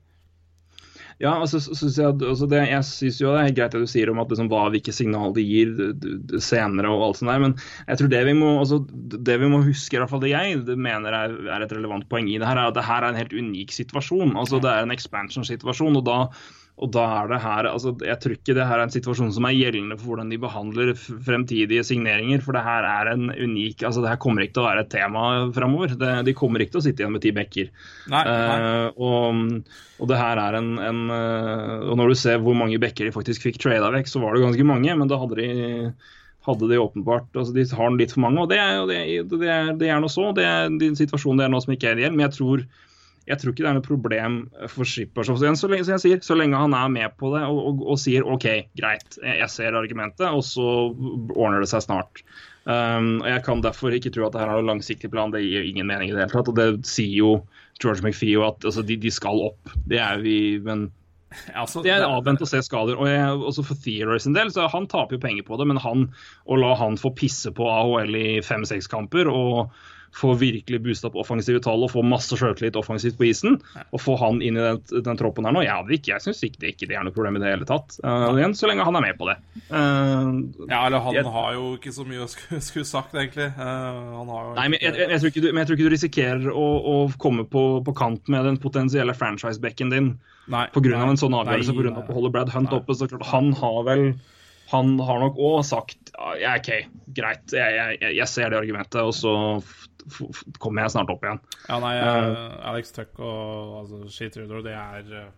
Ja, altså, så synes jeg, altså det, jeg syns jo det er greit det du sier om at liksom, hva hvilke signal de gir senere og alt sånt der, men jeg tror det vi må, altså, det vi må huske, i hvert fall det jeg det mener er, er et relevant poeng i det her, er at det her er en helt unik situasjon. Altså, det er en expansion-situasjon, og da og da er det her, altså Jeg tror ikke det her er en situasjon som er gjeldende for hvordan de behandler fremtidige signeringer. For det her er en unik altså Det her kommer ikke til å være et tema framover. De kommer ikke til å sitte igjen med ti bekker. Nei, nei. Uh, og, og det her er en, en uh, Og når du ser hvor mange bekker de faktisk fikk trada vekk, så var det ganske mange, men da hadde de hadde de åpenbart altså De har litt for mange, og det er jo det, det, er, det er noe så. Det er en situasjon det er noe som ikke er ideell. Men jeg tror, jeg tror ikke det er noe problem for Skippershoff. Så, så, lenge- som jeg sier, så lenge han er med på det og, og, og sier OK, greit, jeg, ser argumentet, og så ordner det seg snart. Um, og Jeg kan derfor ikke tro at det her har en langsiktig plan. Det gir ingen mening i det hele tatt. Og det sier jo George McPhee at altså, de, de skal opp. Det er vi, men Altså, det er avvent å se skader. Og jeg, også for Theodore sin del, så han taper jo penger på det, men han, å la han få pisse på AHL i fem-seks kamper og få virkelig boosta opp offensive tall og få masse sjøltillit offensivt på isen, og få han inn i den, den troppen her nå, jeg, det ikke, jeg syns ikke, ikke det er noe problem i det hele tatt. Uh, igjen, så lenge han er med på det. Uh, Ja, eller han Jeg- har jo ikke så mye å skulle, skulle sagt, egentlig. Uh, han har jo Nei, men jeg, jeg, jeg, tror ikke du, men jeg tror ikke du risikerer å, å komme på, på kant med den potensielle franchise-bekken din Nei, pga. av en sånn avgjørelse, nei, pga. Av å holde Brad Hunt Nei. oppe. så klart, Han har vel Han har nok òg sagt ja, ja, OK, greit, jeg, jeg, jeg- ser det argumentet, og så kommer jeg snart opp igjen. Ja, nei, uh, Alex Tuck og altså, Sheet Rudor, det er eh,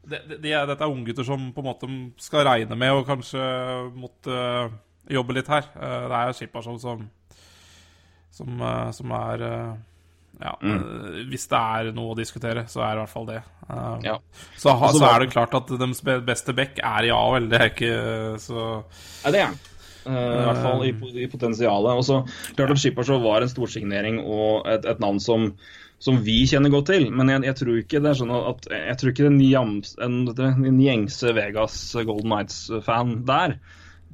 det, det, de er, Dette er unggutter som på en måte skal regne med og kanskje måtte uh, jobbe litt her. Uh, det er Skippersson som som, uh, som er Ja, mm. hvis det er noe å diskutere, så er det i hvert fall det. Ja. Så, ha, så er det klart at deres beste back er i AHL, det er ikke så Ja, det er han. Eh, I hvert fall i, i potensialet. Og så klart at Shippershow var en storsignering og et, et navn som, som vi kjenner godt til. Men jeg, jeg tror ikke det er sånn at jeg tror ikke den, jams, en, den gjengse Vegas Golden Nights-fan der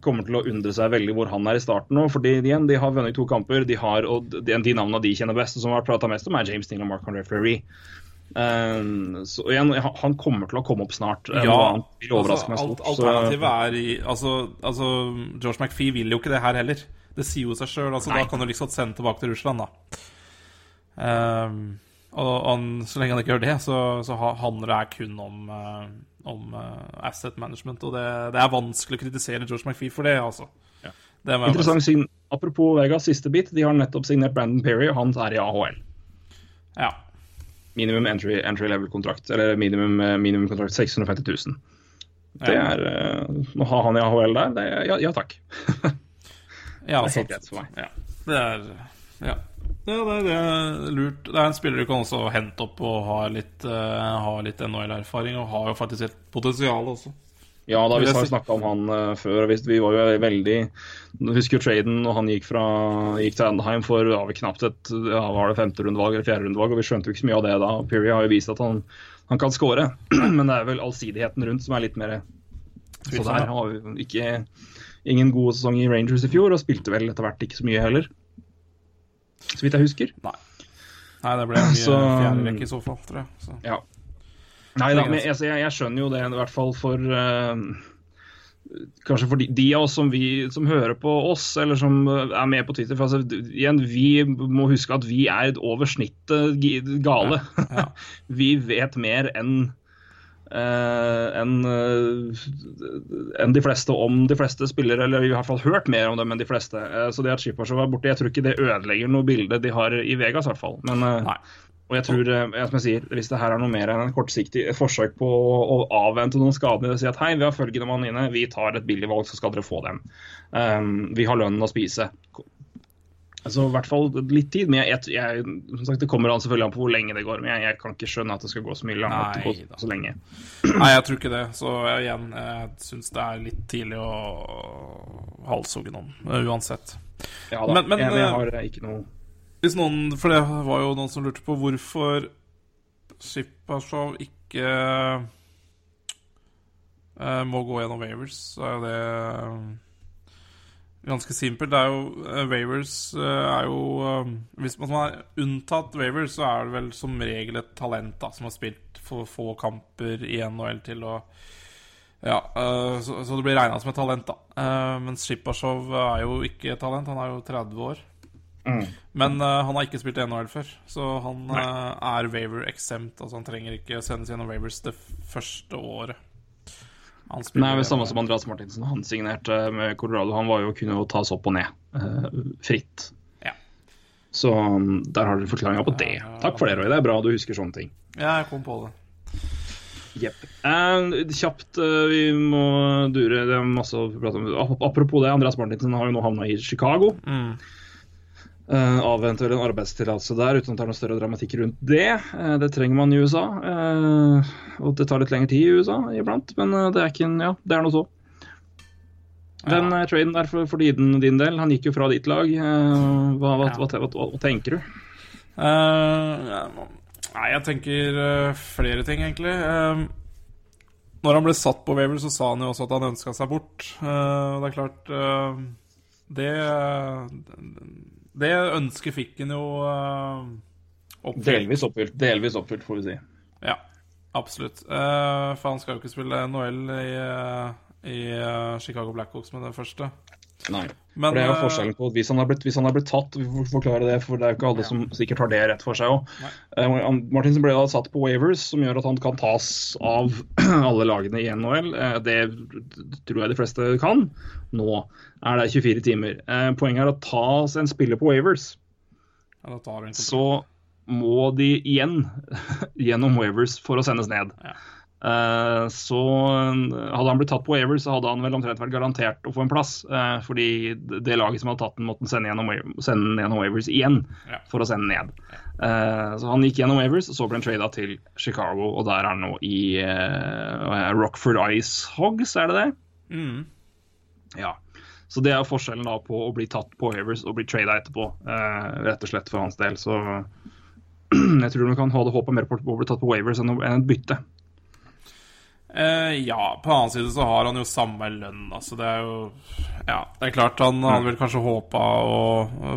kommer til å undre seg veldig hvor han er i starten nå. fordi igjen, De har vunnet to kamper, de har, og de, de navnene de kjenner best, og som har prata mest om, er James Dean og Mark André Fleury. Um, så igjen, Han kommer til å komme opp snart. Ja, altså. Alt, alternativet er i altså, altså, George McPhee vil jo ikke det her heller. Det sier jo seg sjøl. Altså, da kan du liksom sende tilbake til Russland, da. Um, og, og, så lenge han ikke gjør det, så, så handler det kun om, uh, om uh, asset management. Og det, det, er vanskelig å kritisere George McPhee for det, altså. Ja. Det Interessant sign. Apropos Vegas siste bit, de har nettopp signert Brandon Perry, og han er i AHL. Ja. Minimum entry, entry level-kontrakt, eller minimum, eh, minimum kontrakt 650 000. Det er uh, Å ha han i AHL der, det ja, ja takk. ja, det er helt greit for meg. Ja. Det er Ja. Ja, det er, det er, lurt. Det er en spiller du kan også hente opp og ha litt, uh, litt NHL-erfaring, og har jo faktisk et potensial også. Ja, da vi har snakka om han uh, før. Vi var jo veldig Husker jo traden og han gikk, fra, gikk til Andheim for ja, knapt et ja, var det femte rundevalg eller fjerde rundevalg, og vi skjønte jo ikke så mye av det da. Peary har jo vist at han, han kan skåre, men det er vel allsidigheten rundt som er litt mer Så der har vi ikke ingen gode sesong i Rangers i fjor, og spilte vel etter hvert ikke så mye heller så vidt jeg husker. Nei, Nei det ble mye så, fjerderekke i så fall, tror jeg. Så. Ja. Nei da, men altså, jeg, jeg, skjønner jo det, i hvert fall for uh, Kanskje for de, de, av oss som, vi, som hører på oss, eller som er med på Twitter. For altså, igjen, Vi må huske at vi er over snittet gale. Ja, ja. vi vet mer enn Uh, enn uh, en de fleste om de fleste spillere, eller i hvert fall hørt mer om dem enn de fleste. Uh, så det at Skippershow var borte, jeg tror ikke det ødelegger noe bilde de har i Vegas, i hvert fall. Men, og jeg tror, som jeg sier, hvis det her er noe mer enn en kortsiktig forsøk på å, å avvente noen skader og si at hei, vi har følgende mann inne, vi tar et billig valg, så skal dere få dem. Um, vi har lønnen å spise. Altså, I hvert fall litt tid. Men jeg, jeg, som sagt, det kommer an selvfølgelig an på hvor lenge det går. Men jeg, jeg kan ikke skjønne at det skal gå så mye langt Nei, så lenge. Nei, jeg tror ikke det. Så igjen, jeg syns det er litt tidlig å halshogge noen, uansett. Ja da, men, men, jeg, jeg, har ikke noe Hvis noen For det var jo noen som lurte på hvorfor Shipashow ikke uh, må gå gjennom Wavers, så er jo det ganske simpelt. Det er jo uh, Wavers uh, er jo uh, Hvis man har unntatt Wavers, så er det vel som regel et talent da, som har spilt for få kamper i NHL til å Ja, så, så, det blir regna som et talent, da. mens Shipashow er jo ikke et talent, han er jo 30 år. Mm. Men han har ikke spilt NHL før, så han er waiver exempt. Altså han trenger ikke sendes gjennom Wavers det første året. Nei, det samme som Andreas Martinsen. Han signerte med Colorado. Han var jo kunne jo tas opp og ned uh, fritt. Ja. Så um, der har dere forklaringa på det. Takk for det, Roy. Det er bra du husker sånne ting. Ja, jeg kom på det. Jepp. Uh, kjapt, uh, vi må dure. Det er masse å prate om. Apropos det, Andreas Martinsen har jo nå havna i Chicago. Mm. Uh, avventer en arbeidstillatelse der uten at det er noe større dramatikk rundt det. Uh, det trenger man i USA. Uh, og det tar litt lengre tid i USA iblant, men det er ikke en, ja, det er noe så. Den ja. traden der for, for din, din, del, han gikk jo fra ditt lag. Hva, hva, ja. hva, hva, tenker du? nei, jeg tenker flere ting, egentlig. når han ble satt på Waver, så sa han jo også at han ønska seg bort. det er klart Det det ønsket fikk han jo uh, oppfylt. Delvis oppfylt, delvis oppfylt, får vi si. Ja, absolutt. Uh, for han skal jo ikke spille NHL i, uh, i Chicago Blackhawks med det første. Nei. Men, for det er jo forskjellen på hvis han har blitt, hvis han har blitt tatt, vi får forklare det, for det er jo ikke alle ja. som sikkert har det rett for seg òg. Uh, Martinsen ble da satt på waivers, som gjør at han kan tas av alle lagene i NHL. Uh, det tror jeg de fleste kan. Nå er det 24 timer. Uh, poenget er å ta en spiller på waivers. Ja, så må de igjen gjennom waivers for å sendes ned. Ja. Eh, så eh, hadde han blitt tatt på Aver, så hadde han vel omtrent vært garantert å få en plass. Eh, fordi det laget som hadde tatt den, måtte sende gjennom, sende gjennom Avers igjen for å sende ned. Så han gikk gjennom Wavers og så ble han trada til Chicago, og der er han nå i Rockford Ice Hogs, er det det? Mm. Ja. Så det er forskjellen da på å bli tatt på waivers og bli trada etterpå, rett og slett for hans del. Så jeg tror du kan ha det håpet mer på å bli tatt på waivers enn enn et bytte. Eh, ja, på den annen side så har han jo samme lønn, altså det er jo Ja, det er klart han hadde vel kanskje håpa å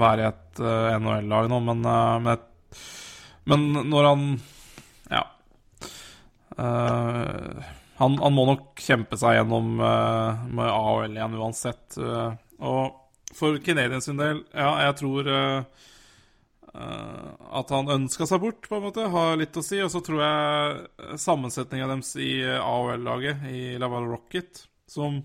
være i et uh, NHL-lag nå, men, uh, med, et, men når han Ja. Uh, han, han, må nok kjempe seg gjennom med AHL igjen uansett. og for Canadiens sin del, ja, jeg tror Uh, at han ønska seg bort, på en måte, har litt å si. Og så tror jeg sammensetninga deres i AOL-laget, i Laval Rocket, som,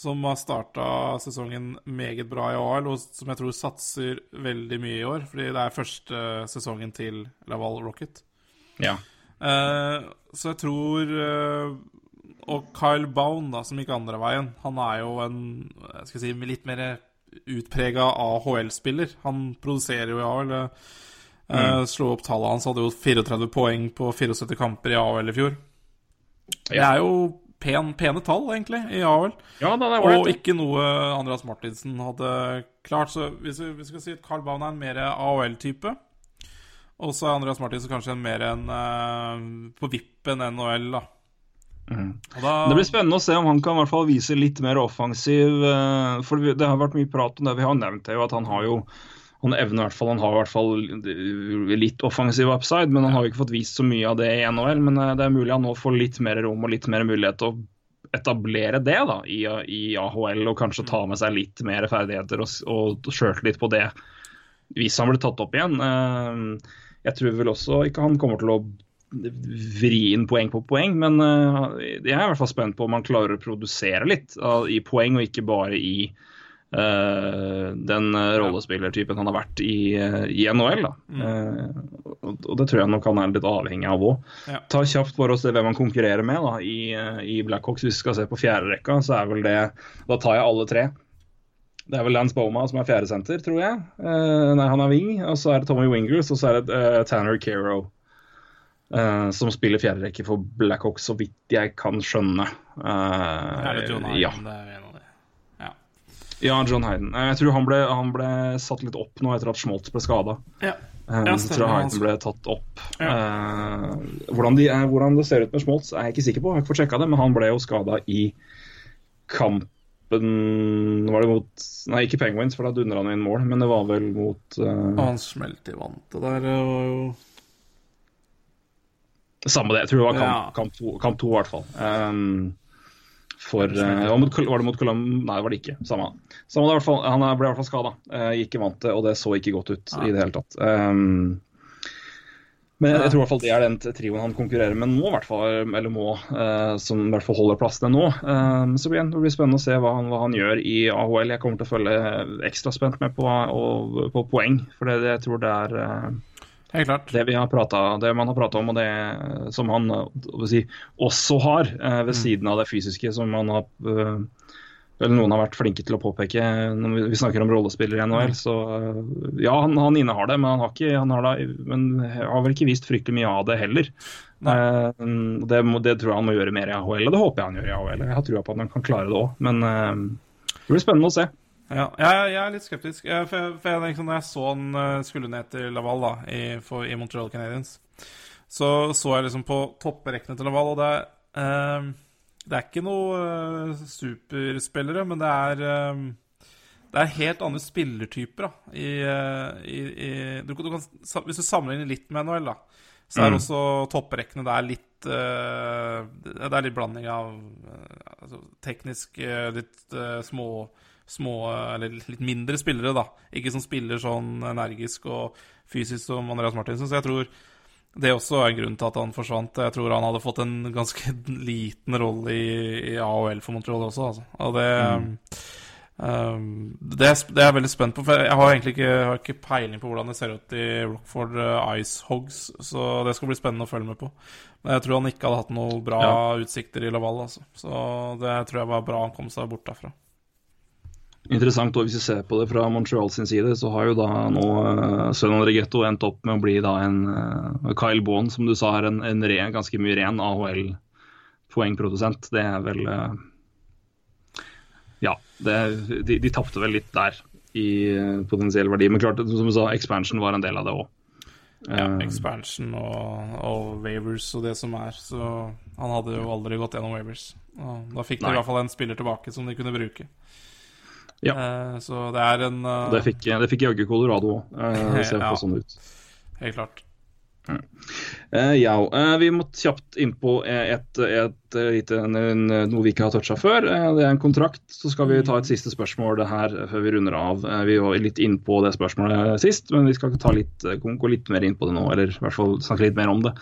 som har starta sesongen meget bra i AL, og som jeg tror satser veldig mye i år, fordi det er første sesongen til Laval Rocket. Ja. Uh, så jeg tror uh, Og Kyle Bown, da, som gikk andre veien, han er jo en skal si, litt mer utprega AHL-spiller. Han produserer jo i AHL. Eh, mm. Slå opp tallet hans, hadde jo 34 poeng på 74 kamper i AHL i fjor. Ja. Det er jo pen, pene tall, egentlig, i AHL. Ja, det og ikke noe Andreas Martinsen hadde klart. Så hvis vi, hvis vi skal si at Carl Baun er en mer AHL-type, og så er Andreas Martinsen kanskje en mer en uh, på vippen NHL, da. Mm. Da... Det blir spennende å se om han kan i hvert fall vise litt mer offensiv. Eh, for det har vært mye prat om det. Vi har nevnt det jo at han har jo han evner i hvert fall, han har i hvert fall litt offensiv upside, men han har jo ikke fått vist så mye av det i NHL. Men eh, det er mulig han nå får litt mer rom og litt mer mulighet til å etablere det da, i, i AHL, og kanskje ta med seg litt mer ferdigheter og, og litt på det hvis han blir tatt opp igjen. Eh, jeg tror vel også ikke han kommer til å vri inn poeng på poeng, men uh, jeg er i hvert fall spent på om han klarer å produsere litt uh, i poeng, og ikke bare i uh, den rollespillertypen han har vært i, i NHL. Mm. Og, og, det tror jeg nok han er litt avhengig av òg. Ja. Ta kjapt for oss hvem han konkurrerer med da, i, i Blackhawks. Hvis vi skal se på fjerderekka, så er vel det Da tar jeg alle tre. Det er vel Lance Boma som er fjerdesenter, tror jeg. nei, han er wing. Og så er det Tommy Wingers, og så er det Tanner Caro. Uh, som spiller fjerderekke for Blackhawks, så vidt jeg kan skjønne. Uh, er det John Hayden? Ja. Ja. ja, John Hayden. Uh, jeg tror han ble, han ble, satt litt opp nå etter at Schmoltz ble skada. Ja. Så tror jeg Hayden ble tatt opp. Hvordan, de, hvordan, det ser ut med Schmoltz, er jeg ikke sikker på. Jeg har ikke fått sjekka det, men han ble jo skada i kampen Var det mot Nei, ikke Penguins, for da dundra han inn mål, men det var vel mot Han smelte i vantet der, var jo samme det. Jeg tror det var kamp, kamp, to, kamp to, i hvert fall. Um, for uh, Var det mot Columbus? Nei, det var det ikke. Samme. Samme det, i hvert fall. Han ble i hvert fall skada. Uh, gikk i vant det, og det så ikke godt ut ja. i det hele tatt. Um, men jeg, jeg, tror i hvert fall det er den trioen han konkurrerer med nå, fall, eller må, uh, som i hvert fall holder plassene nå. Um, så igjen, det blir spennende å se hva han, hva han, gjør i AHL. Jeg kommer til å følge ekstra spent med på, og, på poeng, for det, jeg tror det er Helt klart. Det, vi har pratet, det man har prata om, og det som han si, også har eh, ved mm. siden av det fysiske, som man har eh, eller noen har vært flinke til å påpeke når vi snakker om rollespillere i NHL. Mm. Så eh, ja, han, han, innehar det, men han, har ikke, han har, da, men har vel ikke vist fryktelig mye av det heller. Eh, det, det, tror jeg han må gjøre mer i AHL, og det håper jeg han gjør i AHL. Jeg har trua på at han kan klare det òg, men eh, det blir spennende å se. Ja, jeg, jeg, er litt skeptisk. For, jeg, for jeg, liksom, når jeg så han eh, skulle ned til Laval da, i, for, i Montreal Canadiens, så så jeg liksom på topprekkene til Laval, og det er eh, Det er ikke noe eh, superspillere, men det er eh, det er helt andre spillertyper. da i, eh, i, i du, du kan, Hvis du sammenligner litt med NHL, da, så er mm. også topprekkene Det er litt uh, Det er litt blanding av uh, altså, teknisk uh, litt små små, eller litt mindre spillere, da. Ikke som spiller sånn energisk og fysisk som Andreas Martinsen. Så jeg tror det også er en grunn til at han forsvant. Jeg tror han hadde fått en ganske liten rolle i, i AHL for Montreal også, altså. Og det, mm. um, det, det, er jeg veldig spent på, for jeg har egentlig ikke, har ikke, peiling på hvordan det ser ut i Rockford uh, Ice Hogs, så det skal bli spennende å følge med på. Men jeg tror han ikke hadde hatt noen bra ja. utsikter i Laval, altså. Så det tror jeg var bra han kom seg bort derfra. Interessant, og Hvis vi ser på det fra Montreal sin side, så har jo da nå uh, Sønnen Regetto endt opp med å bli da en uh, Kyle Bond, som du sa er en, en ren, ganske mye ren AHL-poengprodusent. Det er vel uh, ja, det, de, de tapte vel litt der i eh, potensiell verdi. Men klart, som du sa, expansion var en del av det òg. Ja, expansion og, og Wavers og det som er. Så han hadde jo aldri gått gjennom Wavers. Og da fikk de Nei. i hvert fall en spiller tilbake som de kunne bruke. Ja. Eh, så det er en eh, Det fikk, det fikk jaggu Colorado òg. Det ser Ja. sånn ut. Helt klart. Uh, ja, uh, vi må kjapt inn på et, et, et, en, en, noe vi ikke har toucha før. Uh, det er en kontrakt. Så skal vi ta et siste spørsmål her før vi runder av. Vi var litt inn på det spørsmålet sist, men vi skal ta litt, gå litt mer inn på det nå. Eller i hvert fall snakke litt mer om det.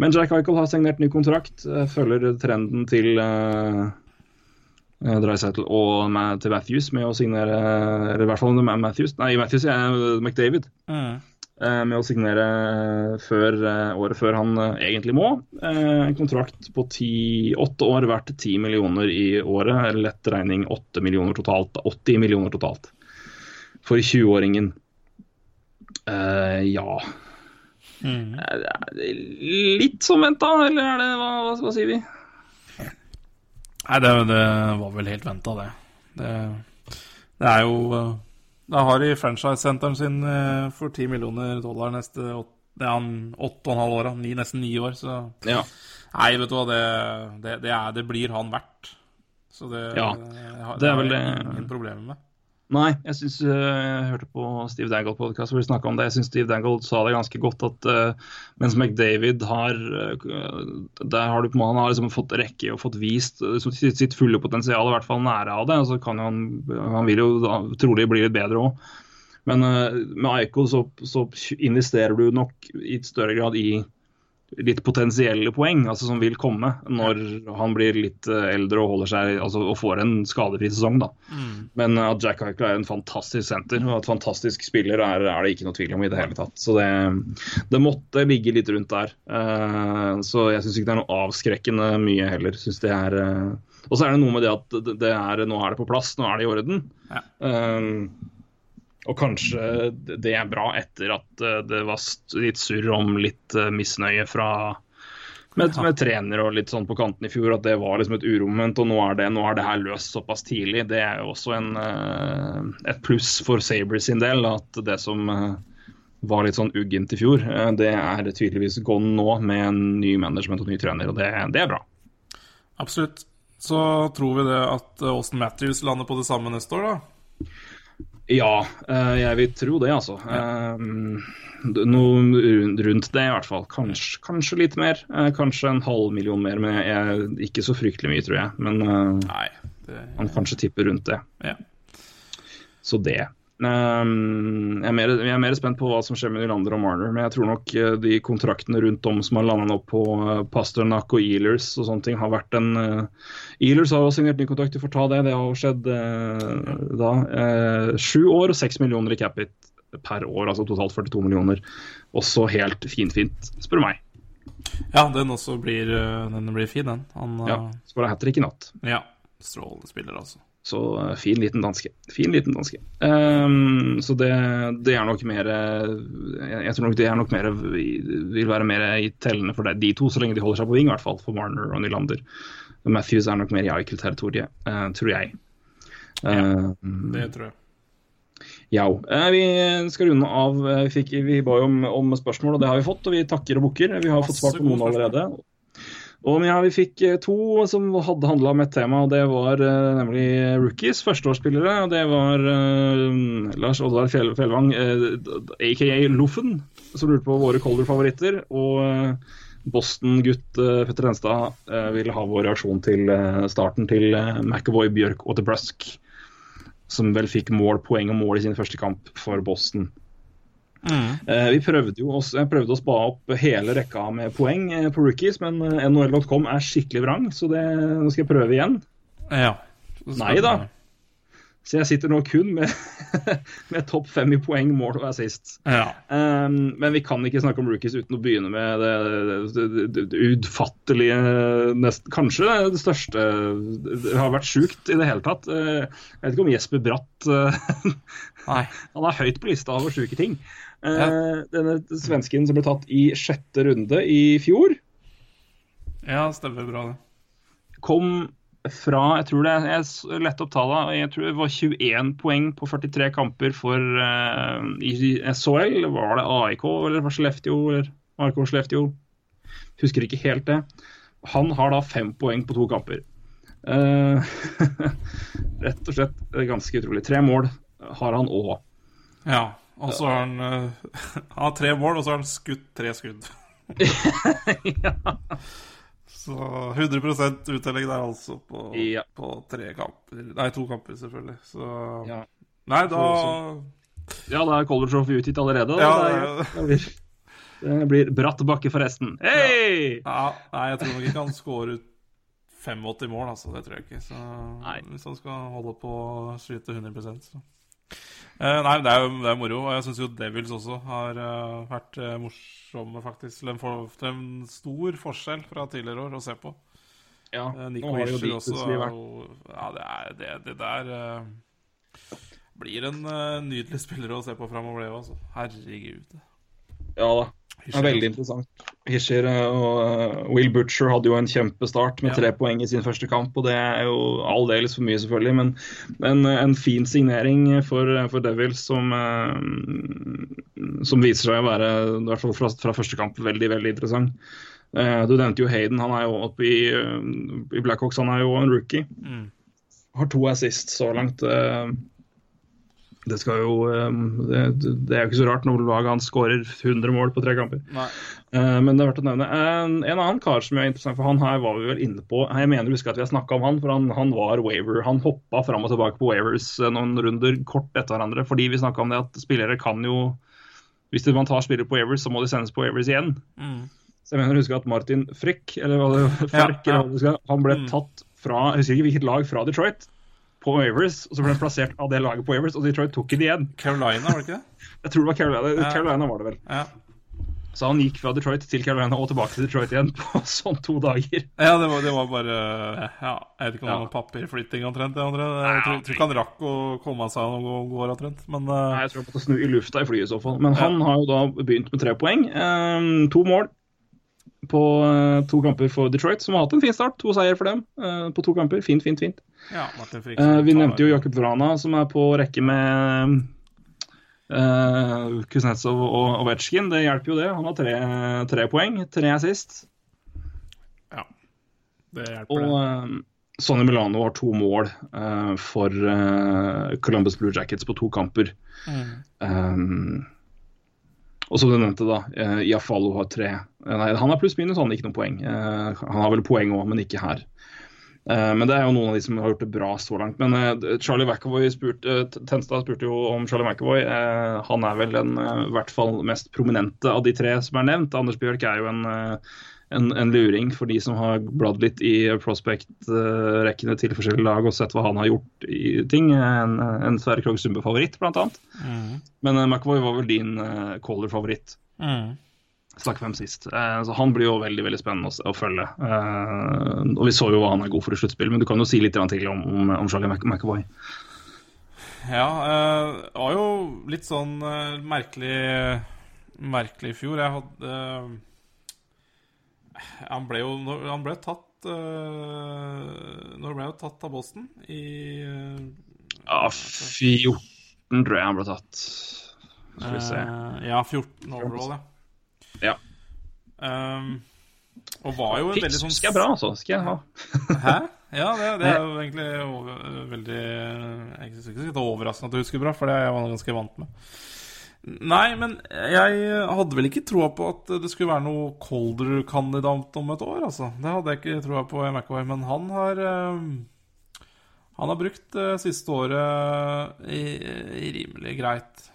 Men Jack Eichel har signert ny kontrakt. følger trenden til Dreisaitl og til Matthews med å signere Eller i hvert fall Matthews, nei, Matthews er McDavid Mm. eh, med å signere før, eh, året før han eh, egentlig må. Eh, En kontrakt på ti, åtte år verdt 10 millioner i året. Lett regning 8 millioner totalt. 80 millioner totalt. For 20-åringen. Uh, ja Mm. Litt som venta, eller er det hva, hva, hva sier vi? Nei, det, det var vel helt venta, det. det. Det er jo eh, Da har de franchise-senteren sin eh, for 10 millioner dollar neste åt- Det er han åtte og en halv år. Ni, nesten ni år, så Ja. Nei, vet du hva, det, det, det, er, det blir han verdt. Så det, Ja, det, har- det er vel det- ingen problemer med. Nei, jeg syns Jeg hørte på Steve Dangle-podkast hvor de snakka om det. Jeg syns Steve Dangle sa det ganske godt at uh, mens McDavid har eh, Der har du på måte, han har liksom fått rekke og fått vist eh, sitt, sitt fulle potensial, i hvert fall nære av det. og så kan han, han vil jo da, trolig bli litt bedre òg. Men uh, med Eichel så, så investerer du nok i større grad i litt potensielle poeng, altså som vil komme når han blir litt eh, eldre og holder seg, altså, og får en skadefri sesong. da. Men uh, at Jack Eichel er en fantastisk senter og et fantastisk spiller, er, er det ikke noe tvil om i det hele tatt. Så det, det måtte ligge litt rundt der. Uh, så jeg syns ikke det er noe avskrekkende mye heller. Synes det er, Uh, og så er det noe med det at det, er, nå er det på plass, nå er det i orden. Ja. Eh, og kanskje det er bra etter at eh, det var litt surr om litt eh, misnøye fra med, med trener og litt sånn på kanten i fjor, at det var liksom et uromoment. Og nå er det, nå er det her løst såpass tidlig. Det er jo også en, eh, et pluss for Sabres sin del. At det som var litt sånn uggent i fjor, det er tydeligvis gone nå med en ny management og ny trener. Og det, det er bra. Absolutt. Så tror vi det at Austin Matthews lander på det samme neste år, da. Ja, eh, jeg vil tro det, altså. Ja. noe rundt det, i hvert fall. Kanskje, kanskje litt mer. Eh, Kanskje en halv million mer, men jeg, ikke så fryktelig mye, tror jeg. Men eh, Nei. Det, man kanskje tipper rundt det. ja. Så det. Um, jeg, er mer, jeg er mer spent på hva som skjer med Nylander og Marner, men jeg tror nok eh, de kontraktene rundt om som har landet opp på uh, Pasternak og Ealers og sånne ting, har vært en uh, Ealers har jo signert ny kontrakt, du får ta det. Det har skjedd uh, da. Eh, Sju år og seks millioner i capit per år, altså totalt 42 millioner. Også helt finfint, spør du meg. ja, den også blir, eh, den blir fin, den. Han Ja, eh, Skåra hat trick i natt. ja. Strålende spiller, altså. Så eh, fin liten danske. Fin liten danske. Um, så det, det er nok mer eh, Jeg tror nok det er nok mer vil være mer i tellende for det- de to, så lenge de holder seg på ving, i hvert fall. For Marner og Nylander. Matthews er nok mer i Eichel-territoriet, uh, tror jeg. ja, Det tror jeg. ja. Eh, vi skal runde av. Eh, Vi, fikk, vi ba jo om, om spørsmål, og det har vi fått. Og vi takker og bukker. Vi har fått svart på noen allerede. Og ja, Vi fikk eh, to som hadde handla om et tema, og det var uh, nemlig rookies. Førsteårsspillere. og Det var uh, Lars Oddvar Fjell, Fjellvang, uh, aka Loffen, som lurte på våre Colder-favoritter. Og Boston-gutt Petter Enstad ville ha vår reaksjon til starten til McAvoy, Bjørk og DeBrusk som vel fikk mål, poeng og mål i sin første kamp for Boston. Eh, vi prøvde jo også, prøvde å spa opp hele rekka med poeng eh, på rookies, men eh, NHL.com er skikkelig vrang, så det, nå skal jeg prøve igjen. Ja. Nei da. Så jeg sitter nå kun med, med topp fem i poeng, mål og assist. Ja. Um, men vi kan ikke snakke om rookies uten å begynne med det, det, det, det utfattelige nest, Kanskje det største Det har vært sjukt i det hele tatt. Jeg vet ikke om Jesper Bratt. Han er høyt på lista over sjuke ting. Eh, Ja. Denne svensken som ble tatt i sjette runde i fjor, Ja, stemmer bra, det. kom fra Jeg tror det jeg s- lette opp tallene. Jeg tror det var 21 poeng på 43 kamper for uh, i SHL. Var det AIK eller var Skellefteå eller AIK Skellefteå? Husker ikke helt det. Han har da fem poeng på to kamper. Uh, rett og slett eh, ganske utrolig. Tre mål har han òg. Ja. Og så har han eh, Han har tre mål, og så har han skutt tre skudd. Så 100 uttelling der, altså, på, Ja. på tre kamper. Nei, to kamper, selvfølgelig. Så Ja. Nei, da Ja, da er Koldrchov utgitt allerede. da. Ja, det, det, blir, det blir bratt bakke, forresten. Hei! ja, Nei, jeg tror nok ikke han scorer ut 85 mål, altså. Det tror jeg ikke. Så Hvis han skal holde på å skyte 100 så Eh, Nei, det er jo det er moro. Og jeg syns jo Devils også har uh, vært uh, morsomme, faktisk. Det er en stor forskjell fra tidligere år å se på. Ja, nå har det jo plutselig vært Ja, det, er, det, det der blir en nydelig spiller å se på framover, det altså. Herregud. Ja da. Er veldig interessant. Hischer og eh, Will Butcher hadde jo en kjempestart med Ja. tre poeng i sin første kamp, og det er jo aldeles for mye, selvfølgelig. Men en, en fin signering for, for Devils som, eh, som viser seg å være, i hvert fall fra, fra første kamp, veldig, veldig interessant. Eh, Du nevnte jo Hayden, han er jo oppe i, eh, i Blackhawks, han er jo en rookie. Mm. Har to assist så langt. Det skal jo eh, det, det er jo ikke så rart når laget hans skårer 100 mål på tre kamper. Nei. Eh, Men det er verdt å nevne. En, en annen kar som er interessant, for han her var vi vel inne på Jeg mener å huske at vi har snakka om han, for han, han var waver. Han hoppa fram og tilbake på wavers eh, noen runder kort etter hverandre. Fordi vi snakka om det at spillere kan jo Hvis man tar spillere på wavers, så må de sendes på wavers igjen. Mm. Så jeg mener å huske at Martin Frykk, eller hva det Frykk, Ja, ja. han ble Mm. tatt fra Jeg husker ikke hvilket lag fra Detroit. På Wavers, og så ble han plassert av det laget på Wavers, og Detroit tok det igjen. Carolina, var det ikke det? Jeg tror det var Carolina, Ja. Carolina var det vel. Ja. Så han gikk fra Detroit til Carolina og tilbake til Detroit igjen på sånn to dager. Ja, det var, det var bare Ja, jeg vet ikke om det Ja. var papirflytting omtrent. Jeg. Jeg tror, ikke han rakk å komme seg noen går omtrent. Men uh... Nei, Jeg tror han måtte snu i lufta i flyet i så fall. Men han har jo da begynt med tre poeng. Um, to mål på eh, to kamper for Detroit, som har hatt en fin start. To seier for dem eh, på to kamper. Fint, fint, fint. ja, Eh, vi nevnte jo Jakub Vrana, som er på rekke med uh, Kuznetsov og Ovetsjkin. Det hjelper jo, det. Han har tre, tre poeng, tre assist. Ja, det hjelper, Og det. Sonny Milano har to mål uh, for uh, Columbus Blue Jackets på to kamper. Mm. Um, og som du nevnte, da, uh, Iafalo har tre. Eh, nei, han er pluss-minus, han har ikke noe poeng. Uh, han har vel poeng òg, men ikke her. Uh, men det er jo noen av de som har gjort det bra så langt. Men uh, Charlie McAvoy spurte, Tenstad spurte jo om Charlie McAvoy. Han er vel den i hvert fall mest prominente av de tre som er nevnt. Anders Bjørk er jo en, en, en luring for de som har bladd litt i prospect-rekkene til forskjellige lag og sett hva han har gjort i ting. En, en Sverre Krogh Sumbe-favoritt, annet. Mm. Men McAvoy var vel din caller-favoritt. Mm. Snakket med ham sist. Eh, så Han blir jo veldig veldig spennende å, å følge. Eh, og Vi så jo hva han er god for i sluttspill, men du kan jo si litt til om, om, om Charlie Mc McAvoy. Ja, eh, det var jo litt sånn eh, merkelig Merkelig i fjor. Jeg hadde eh, Han ble jo Han ble tatt Når ble han tatt av Boston? I eh, Ja, 14 tror jeg han ble tatt. Skal vi se. eh, Ja, 14 overall. Ja. Um, og var jo en veldig sånn Fisk er bra, altså. Skal jeg ha. Hæ? Ja, det, det er jo egentlig over, veldig Jeg syns ikke det er overraskende at du husker bra, for det er jeg ganske vant med. Nei, men jeg hadde vel ikke troa på at det skulle være noe Colder-kandidat om et år, altså. Det hadde jeg ikke troa på i McAvoy, men han har eh, Han har brukt det siste året i, i rimelig greit.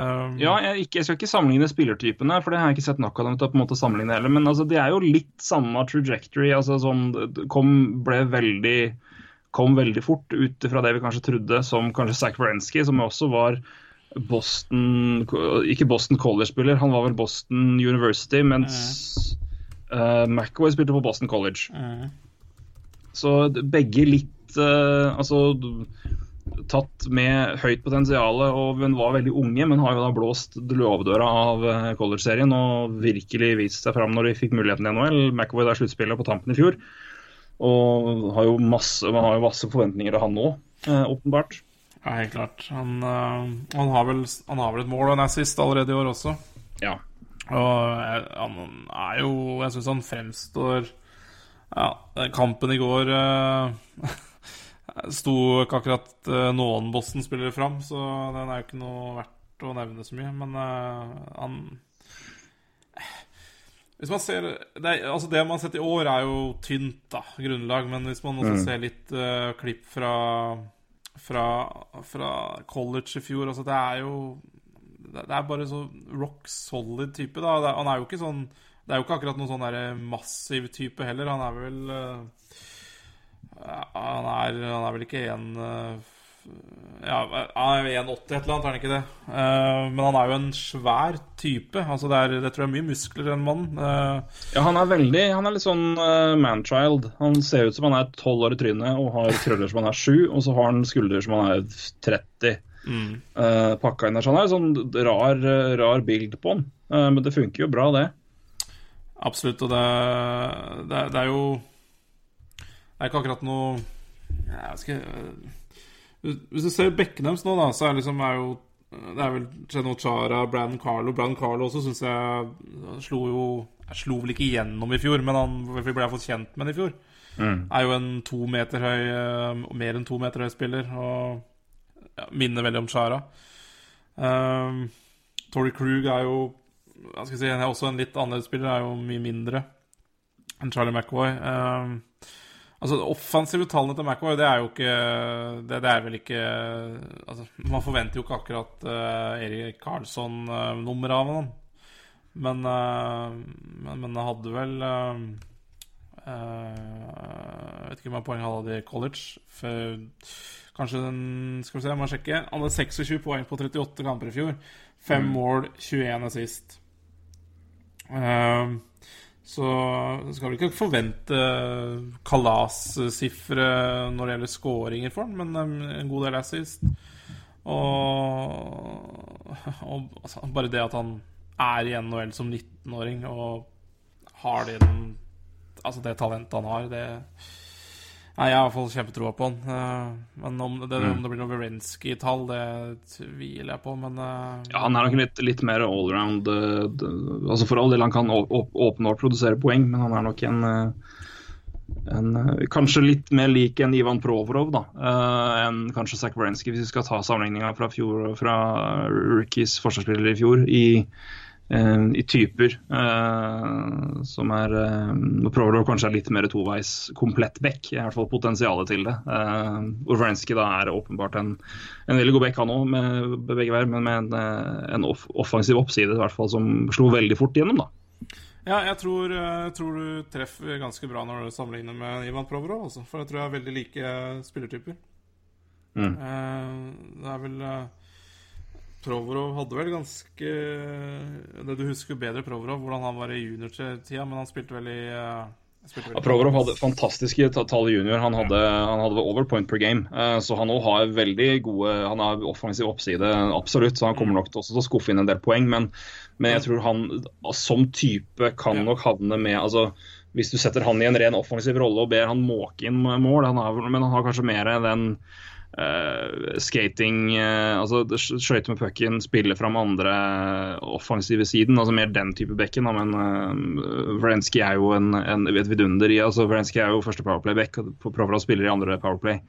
Um, Ja, jeg, ikke, jeg skal ikke sammenligne spillertypene, for det har jeg ikke sett nok av dem til å på en måte sammenligne heller. Men altså, det er jo litt samme trajectory. altså sånn, kom, ble veldig kom veldig fort ut fra det vi kanskje trodde, som kanskje Zack Wierenski, som også var Boston Ikke Boston College-spiller, han var vel Boston University, mens uh, McAway spilte på Boston College. mm, Så begge litt uh, Altså tatt med høyt potensial og Hun var veldig unge, men har jo da blåst låvedøra av eh, college-serien og virkelig vist seg fram når de fikk muligheten i NHL. McAvoy er sluttspillet på tampen i fjor. Og har jo masse, man har jo masse forventninger til han nå, eh, åpenbart. Ja, helt klart. Han, eh, han, har vel, han har vel et mål og en assist allerede i år også. Ja. Og han er jo Jeg syns han fremstår Ja, kampen i går sto ikke akkurat eh, noen Boston-spillere fram, så den er jo ikke noe verdt å nevne så mye. Men eh, han hvis man ser det, altså det man har sett i år, er jo tynt, da, grunnlag. Men hvis man også ser litt uh, klipp fra, fra, fra college i fjor Altså, det er jo Det er bare så rock solid type, da. Det, han er jo ikke sånn Det er jo ikke akkurat noen sånn der massiv type heller. Han er vel eh, han, er, han er vel ikke en eh, ja, han er 1,80 et eller annet, er han ikke det? Eh, men han er jo en svær type. Altså det, er, det tror jeg er mye muskler den mannen. Eh, Ja, han er veldig Han er litt sånn manchild. Han ser ut som han er tolv år i trynet og har krøller som han er 7, og så har han skuldre som han er 30. mm. Pakka inn der. Så han er sånn rar, rar bild på han. Men det funker jo bra, det. Absolutt. Og det, det, det er jo Det er ikke akkurat noe jeg skal, Hvis du ser bekkene deres nå, da, så er, liksom, er jo Det er vel Cheno Chara, Brandon Carlo Brandon Carlo også syns jeg slo jo Jeg slo vel ikke igjennom i fjor, men han ble jeg fått kjent med i fjor. Er jo en to meter høy eh, Mer enn to meter høy spiller, og ja, minner veldig om Chara. Um, Tory Krug er jo jeg skal si, også en litt annerledes spiller, er jo mye mindre enn Charlie McAvoy. Um, altså, de offensive tallene til McAvoy, det er jo ikke Det, det er vel ikke Altså, man forventer jo ikke akkurat uh, Erik Karlsson-nummer av ham. Men, uh, men, men hadde vel uh, Jeg vet ikke hvor mange poeng han hadde i college. For, kanskje den Skal vi se, jeg må sjekke. Han hadde 26 poeng på 38 kamper i fjor. Fem mål, 21 assist. Ehm, så skal vi ikke forvente kalassifre når det gjelder scoringer for han, men um, en god del assist. Og, og altså, bare det at han er i NHL som 19-åring og har den, altså det talentet han har, det Nei, Jeg har i hvert fall kjempetroa på han. Eh, Men om det, om det blir noe Werensky-tall, det tviler jeg på, men eh, Ja, Han er nok litt, litt mer allround uh, altså For all del, han kan åpne og produsere poeng, men han er nok en, en Kanskje litt mer lik en Ivan Provorov da, enn kanskje Zach Werensky, hvis vi skal ta sammenligninga fra, fjor- fra rookies forsvarsspiller i fjor. i eh, i typer eh, som er Nå prøver du kanskje litt mer toveis komplett back, i hvert fall potensialet til det. Uh, Orvarenski da er åpenbart en, en veldig god back han òg, med begge veier, men med en, eh, en off offensiv oppside i hvert fall som slo veldig fort gjennom. da. Ja, jeg tror, jeg tror du treffer ganske bra når du sammenligner med Ivan Provorov. Altså, for jeg tror jeg er veldig like spillertyper. Mm. Eh, det er vel eh, Provorov hadde vel ganske Det Du husker bedre Provorov, hvordan han var i juniortida, men han spilte vel i eh, Ja, Provorov hadde fantastiske ta- tall i junior. Han hadde, han hadde over point per game. Eh, så han òg har veldig gode Han har offensiv oppside, absolutt. Så han kommer nok til, å skuffe inn en del poeng. Men, men jeg tror han som type kan nok havne med altså, Hvis du setter han i en ren offensiv rolle og ber han måke inn mål, han har, men han har kanskje mer den eh, skating eh, altså Skøyte med pucken, spille fram andre offensive siden. altså Mer den type bekken. da, Men uh, Vrensky er jo en, en, et vidunder i altså Vrensky er jo første powerplay-back. og Provorov spiller i andre powerplay.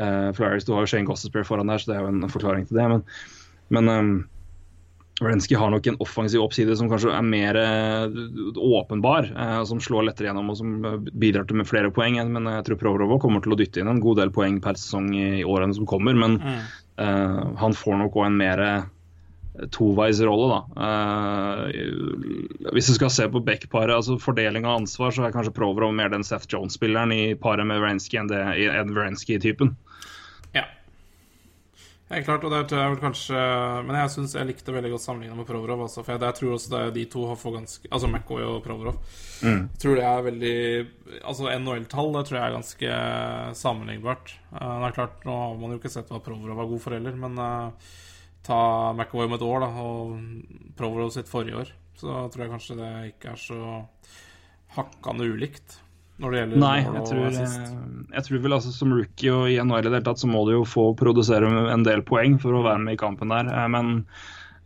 Eh, Flyers, Du har jo Shane Gossespear foran der, så det er jo en forklaring til det. Men, men um, Vrensky har nok en offensiv oppside som kanskje er mer eh, åpenbar, eh, som slår lettere gjennom og som eh, bidrar til med flere poeng. Men jeg tror Provorov kommer til å dytte inn en god del poeng per sesong i, årene som kommer. Men Mm. uh, han får nok òg en mer toveisrolle, da. Uh, hvis du skal se på backparet, altså fordeling av ansvar, så er kanskje Provorov mer den Seth Jones-spilleren i paret med Wrenski enn det enn Vrensky-typen. Ja. Klart, og der tror jeg vel kanskje Men jeg syns jeg likte veldig godt sammenligna med Provorov. Altså, for jeg, jeg tror også det er de to har fått ganske Altså McCoy og Provorov. Jeg tror det er veldig Altså NHL-tall det tror jeg er ganske sammenlignbart. Uh, det er klart, Nå har man jo ikke sett hva Provorov var god for heller, men uh, ta McAvoy om et år, da, og Provorov sitt forrige år, så tror jeg kanskje det ikke er så hakkande ulikt. Når det gjelder Nei, jeg tror, eh, jeg tror vel altså som rookie og i NHL i det hele tatt, så må du jo få produsere en del poeng for å være med i kampen der. Eh, Men,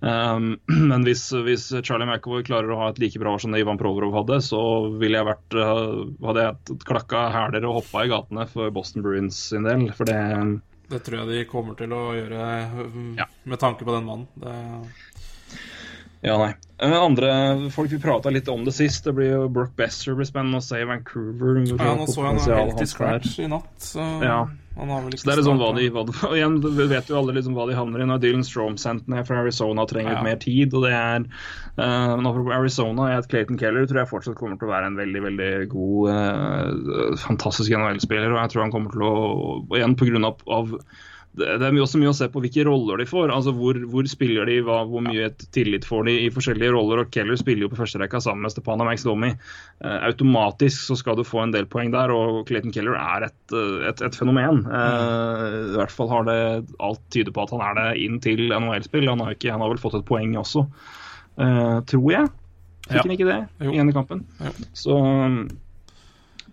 um, men hvis, hvis Charlie McAvoy klarer å ha et like bra år som det Ivan Provorov hadde, så ville jeg vært, eh, hadde jeg klakka hæler og hoppa i gatene for Boston Bruins sin del. For det Det tror jeg de kommer til å gjøre med tanke på den mannen. Det, Ja, nei. Eh, Andre folk vi prata litt om det sist. Det blir jo Brock Besser blir spennende å se i Vancouver. ja, nå så jeg potensialet helt i er. scratch i natt, så Ja. han har vel ikke Så det er liksom hva de, hva de og igjen, vi vet jo alle liksom hva de havner i når Dylan Strom sendt ned fra Arizona trenger Ja. litt mer tid. og det er uh, Apropos Arizona, jeg Clayton Keller tror jeg fortsatt kommer til å være en veldig veldig god, uh, fantastisk NHL-spiller. og jeg tror han kommer til å, og igjen på grunn av, av det det er også mye å se på hvilke roller de får. altså Hvor, hvor spiller de, hva, hvor mye tillit får de i forskjellige roller. og Keller spiller jo på førsterekka sammen med Stepan og Max Domi. Eh, automatisk så skal du få en del poeng der, og Clayton Keller er et, eh, et, et fenomen. Eh, I hvert fall har det alt tyder på at han er det inn til NHL-spill. Han, har ikke- han har vel fått et poeng også, eh, tror jeg. Fikk Ja. han ikke det Jo. i ene kampen? Jo. Så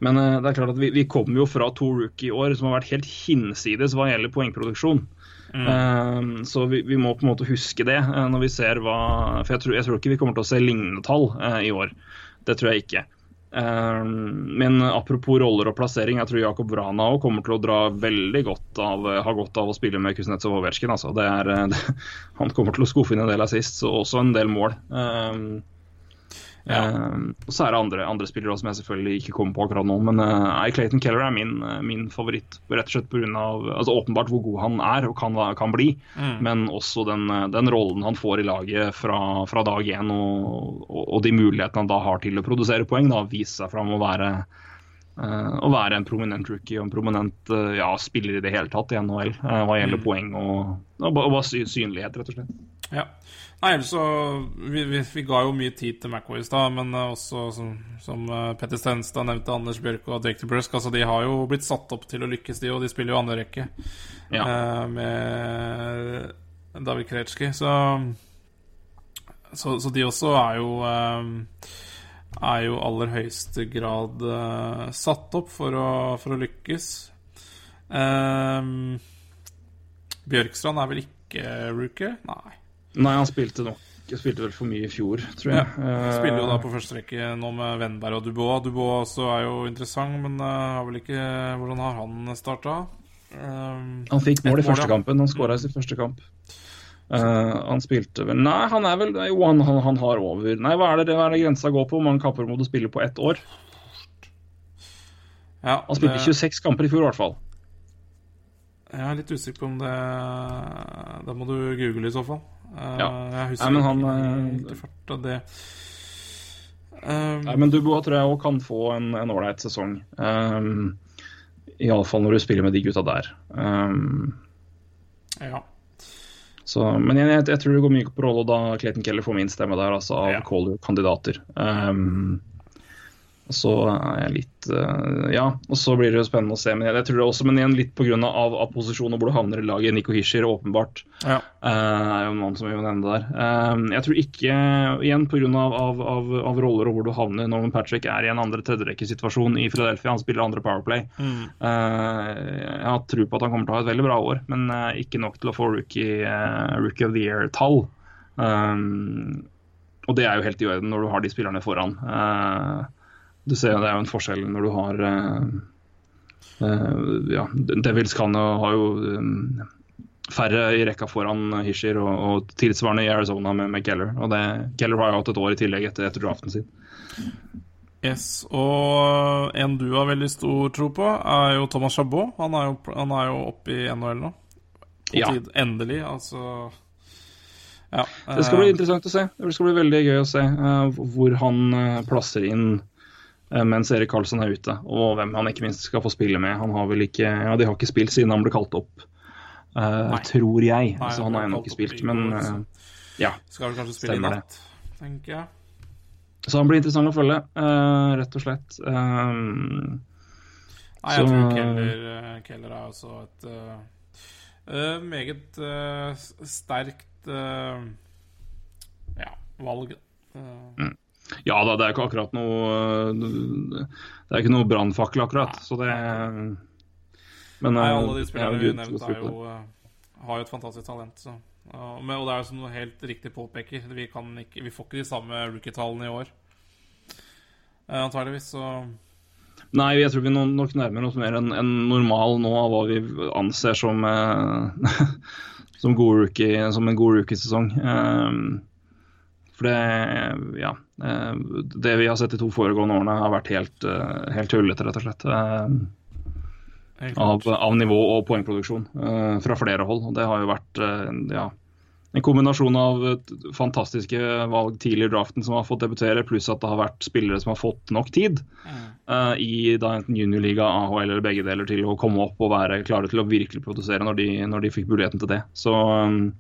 men eh, det er klart at vi, vi kommer jo fra to rookie-år som har vært helt hinsides hva gjelder poengproduksjon. Eh, så vi, vi må på en måte huske det eh, når vi ser hva For jeg tror, jeg tror ikke vi kommer til å se lignende tall i år. Det tror jeg ikke. Men apropos roller og plassering, jeg tror Jakob Vrana òg kommer til å dra veldig godt av, ha godt av å spille med Kuznetsov Ovetsjkin. Altså. Det er, det, han kommer til å skuffe inn en del assist og også en del mål. Eh, Eh, og så er det andre, andre spillere også, som jeg selvfølgelig ikke kommer på akkurat nå. Men uh, Clayton Keller er min, eh, min favoritt. Rett og slett på av, altså Åpenbart hvor god han er og kan, kan bli, men også den, den rollen han får i laget fra, fra dag én, og, og, og de mulighetene han da har til å produsere poeng. da, viser seg fram å være, å være en prominent rookie og en prominent ja, spiller i det hele tatt i NHL hva gjelder poeng og, og, og synlighet, rett og slett. Ja. Nei, så vi, vi, vi ga jo mye tid til Macquay i stad, men eh, også som, som eh, Petter Stenstad nevnte, Anders Bjørk og Drake Brusk, altså de har jo blitt satt opp til å lykkes, de, og de spiller jo andre rekke Ja. eh, med David Kretsjki, så, så Så de også er jo eh, er jo aller høyeste grad eh, satt opp for å, for å lykkes. Eh, Bjørkstrand er vel ikke rookie? Nei. Nei, han spilte nok jeg spilte vel for mye i fjor, tror jeg. Eh, Spiller jo da på første rekke nå med Vennberg og Dubois. Dubois også er jo interessant, men uh, har vel ikke Hvordan har han starta? Um, Han fikk mål i første kampen. Han skåra i sin første kamp. Uh, han spilte vel Nei, han er vel Jo, han, han, han har over Nei, hva er det, hva er det grensa går på? Hvor mange kamper må du spille på ett år? ja, Han spilte det- 26 kamper i fjor, i hvert fall. Jeg er litt usikker på om det Da må du google i så fall. Ja. Jeg husker Nei, men han, ikke eh, helt farta det. Um, Nei, men Dubois tror jeg òg kan få en en ålreit sesong. Um, Iallfall når du spiller med de gutta der. Um, ja. så, men jeg, jeg, jeg tror det går mye på rolle, da Clayton Keller får min stemme der, altså av Ja. Calder-kandidater. Um, så er jeg litt eh, Ja, og så blir det jo spennende å se. Men jeg, jeg tror det også, men igjen litt pga. Av, av posisjon og hvor du havner i laget. Nico Hischer, åpenbart, ja. eh, er jo noen som vi må nevne der. Eh, jeg tror ikke, igjen pga. Av, av, av, av roller og hvor du havner. Norman Patrick er i en andre-tredjerekkesituasjon i Philadelphia. Han spiller andre Powerplay. Mm. Jeg har tro på at han kommer til å ha et veldig bra år, men ikke nok til å få rookie, rookie of the year-tall. Og det er jo helt i orden når du har de spillerne foran. Eh, du ser jo Det er jo en forskjell når du har eh, eh, ja, Devils kan jo ha jo um, færre i rekka foran Hishir og, og tilsvarende i Arizona med, med Keller. Og det, Keller har jo hatt et år i tillegg etter, etter draften sin. Yes, og en du har veldig stor tro på, er jo Thomas Chabot. Han er jo, han er jo oppe i NHL nå. På Ja. tid, endelig, altså Ja. Det skal bli eh, interessant å se. Det skal bli veldig gøy å se uh, hvor han uh, plasser inn eh, mens Erik Karlsson er ute, og hvem han ikke minst skal få spille med. Han har vel ikke Ja, de har ikke spilt siden han ble kalt opp, uh, tror jeg. Nei, altså, han har ennå ikke spilt, men eh, ja. Skal vel kanskje spille i Stemmer det. natt, tenker jeg. Så han blir interessant å følge, uh, rett og slett. Um, Nei, jeg Så- tror Keller, eh, Keller er også et eh, eh, meget eh, sterkt eh, ja, valg. Eh, Ja da, det er ikke akkurat noe Det er ikke noe brannfakkel, akkurat. Så det Men Nei, alle de spillerne vi nevnte, jo, har jo et fantastisk talent. Så. Og det er jo som noe helt riktig påpeker. Vi, ikke, vi får ikke de samme rookie-tallene i år. Antageligvis, så Nei, jeg tror vi nok nærmer oss mer enn en normal nå av hva vi anser som, eh, som, rookie, som en god rookiesesong. Um, for det, ja, eh, det vi har sett de to foregående årene, har vært helt, eh, helt tullete, rett og slett. Um, av, av, nivå og poengproduksjon fra flere hold. Og det har jo vært ja, en kombinasjon av fantastiske valg tidlig i draften som har fått debutere, pluss at det har vært spillere som har fått nok tid uh, i da enten juniorliga, AHL eller begge deler til å komme opp og være klare til å virkelig produsere når de, når de fikk muligheten til det. Så um,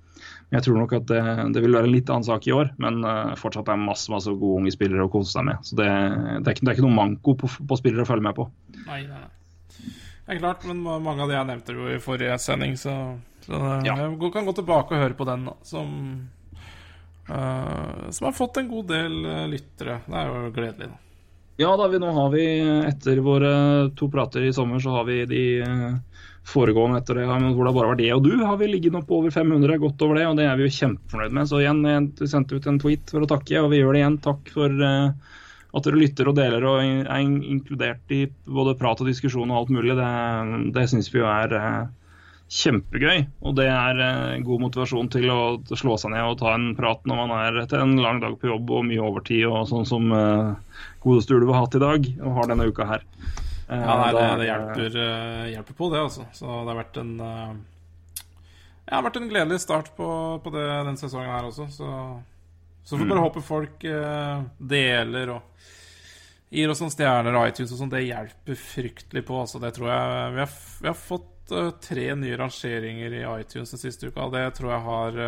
jeg tror nok at det, det, vil være en litt annen sak i år, men uh, fortsatt er masse masse gode unge spillere å kose seg med. Så det, det, er, ikke, det er ikke noe manko på, på, spillere å følge med på. Nei. Det er klart, men mange av de jeg nevnte jo i forrige sending, så så ja. jeg kan gå tilbake og høre på den, som, uh, som har fått en god del uh, lyttere. Det er jo gledelig, da. Ja, da vi, nå har vi, etter våre to prater i sommer, så har vi de uh, foregående etter det, hvor det bare var det og du, har vi ligget på over 500, godt over det, og det er vi jo kjempefornøyd med. Så igjen, jeg sendte ut en tweet for å takke, og vi gjør det igjen. Takk for at dere lytter og deler og er inkludert i både prat og diskusjon og alt mulig. Det, det syns vi jo er kjempegøy. Og det er eh, god motivasjon til å, til slå seg ned og ta en prat når man er etter en lang dag på jobb og mye overtid, og sånn som eh, godeste Ulv har hatt i dag og har denne uka her. Eh, ja, nei, det, det hjelper, uh, hjelper, på, det, altså. Så det har vært en ja, det har vært en gledelig start på, på det, den sesongen her også. Så, så får vi bare mm. håpe folk deler og gir oss noen stjerner og iTunes og sånn. Det hjelper fryktelig på. Altså, det tror jeg vi har, vi har fått tre nye rangeringer i iTunes den siste uka. Det tror jeg har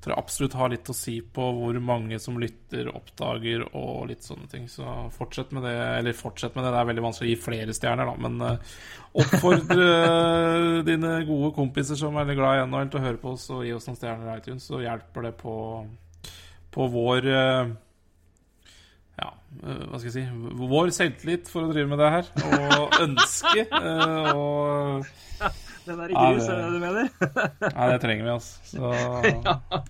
tror jeg absolutt har litt å si på hvor mange som lytter, oppdager og litt sånne ting. Så fortsett med det. Eller fortsett med det, det er veldig vanskelig å gi flere stjerner, da. Men uh, oppfordre dine gode kompiser som er veldig glad i NHL, til å høre på oss og gi oss noen stjerner i iTunes. Så hjelper det på, på vår uh, ja, eh, hva skal jeg si Vår selvtillit for å drive med det her. Og ønske. Og Den er i grus, er det du mener? ja, det trenger vi, altså. Så... ja.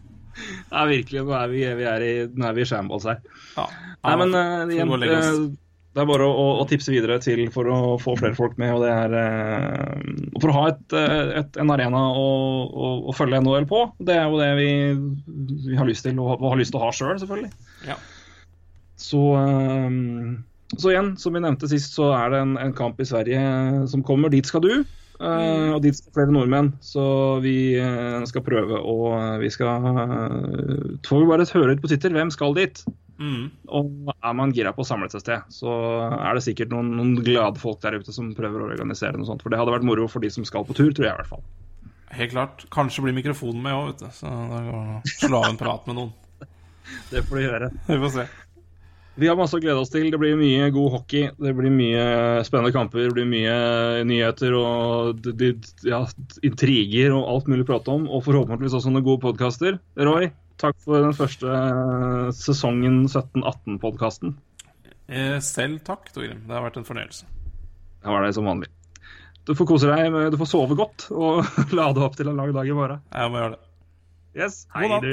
ja, virkelig. Nå er vi, vi er i, nå er vi i shambles her. Ja. Nei, men uh, igjen, det er bare å, å, tipse videre til for å få flere folk med. og det er uh, For å ha et, et, en arena å, å, å, følge NHL på. Det er jo det vi, vi har lyst til, og, har lyst til å ha sjøl, selv, selvfølgelig. Ja. Så, ehm, så, igjen, som vi nevnte sist, så er det en, en kamp i Sverige som kommer. Dit skal du. Uh, og dit skal flere nordmenn, så vi uh, skal prøve å Vi skal uh, Får vi bare høre litt på Twitter. Hvem skal dit? Mm. Og er man gira på å samles et sted, så er det sikkert noen, noen, glade folk der ute som prøver å organisere noe sånt. For det hadde vært moro for de som skal på tur, tror jeg i hvert fall. Helt klart. Kanskje blir mikrofonen med òg, vet du. Så da går det å slå av en prat med noen. det får du gjøre. Vi får se. Vi har masse å glede oss til. Det blir mye god hockey. Det blir mye spennende kamper. Det blir mye nyheter og ja, intriger og alt mulig å prate om. Og forhåpentligvis også noen gode podkaster. Roy, takk for den første eh, sesongen 17-18-podkasten. Eh, selv takk, Torgrim. Det har vært en fornøyelse. Det var det som vanlig. Du får kose deg, du får sove godt og lade opp til en lang dag i morgen. Jeg må gjøre det. Yes, hei du.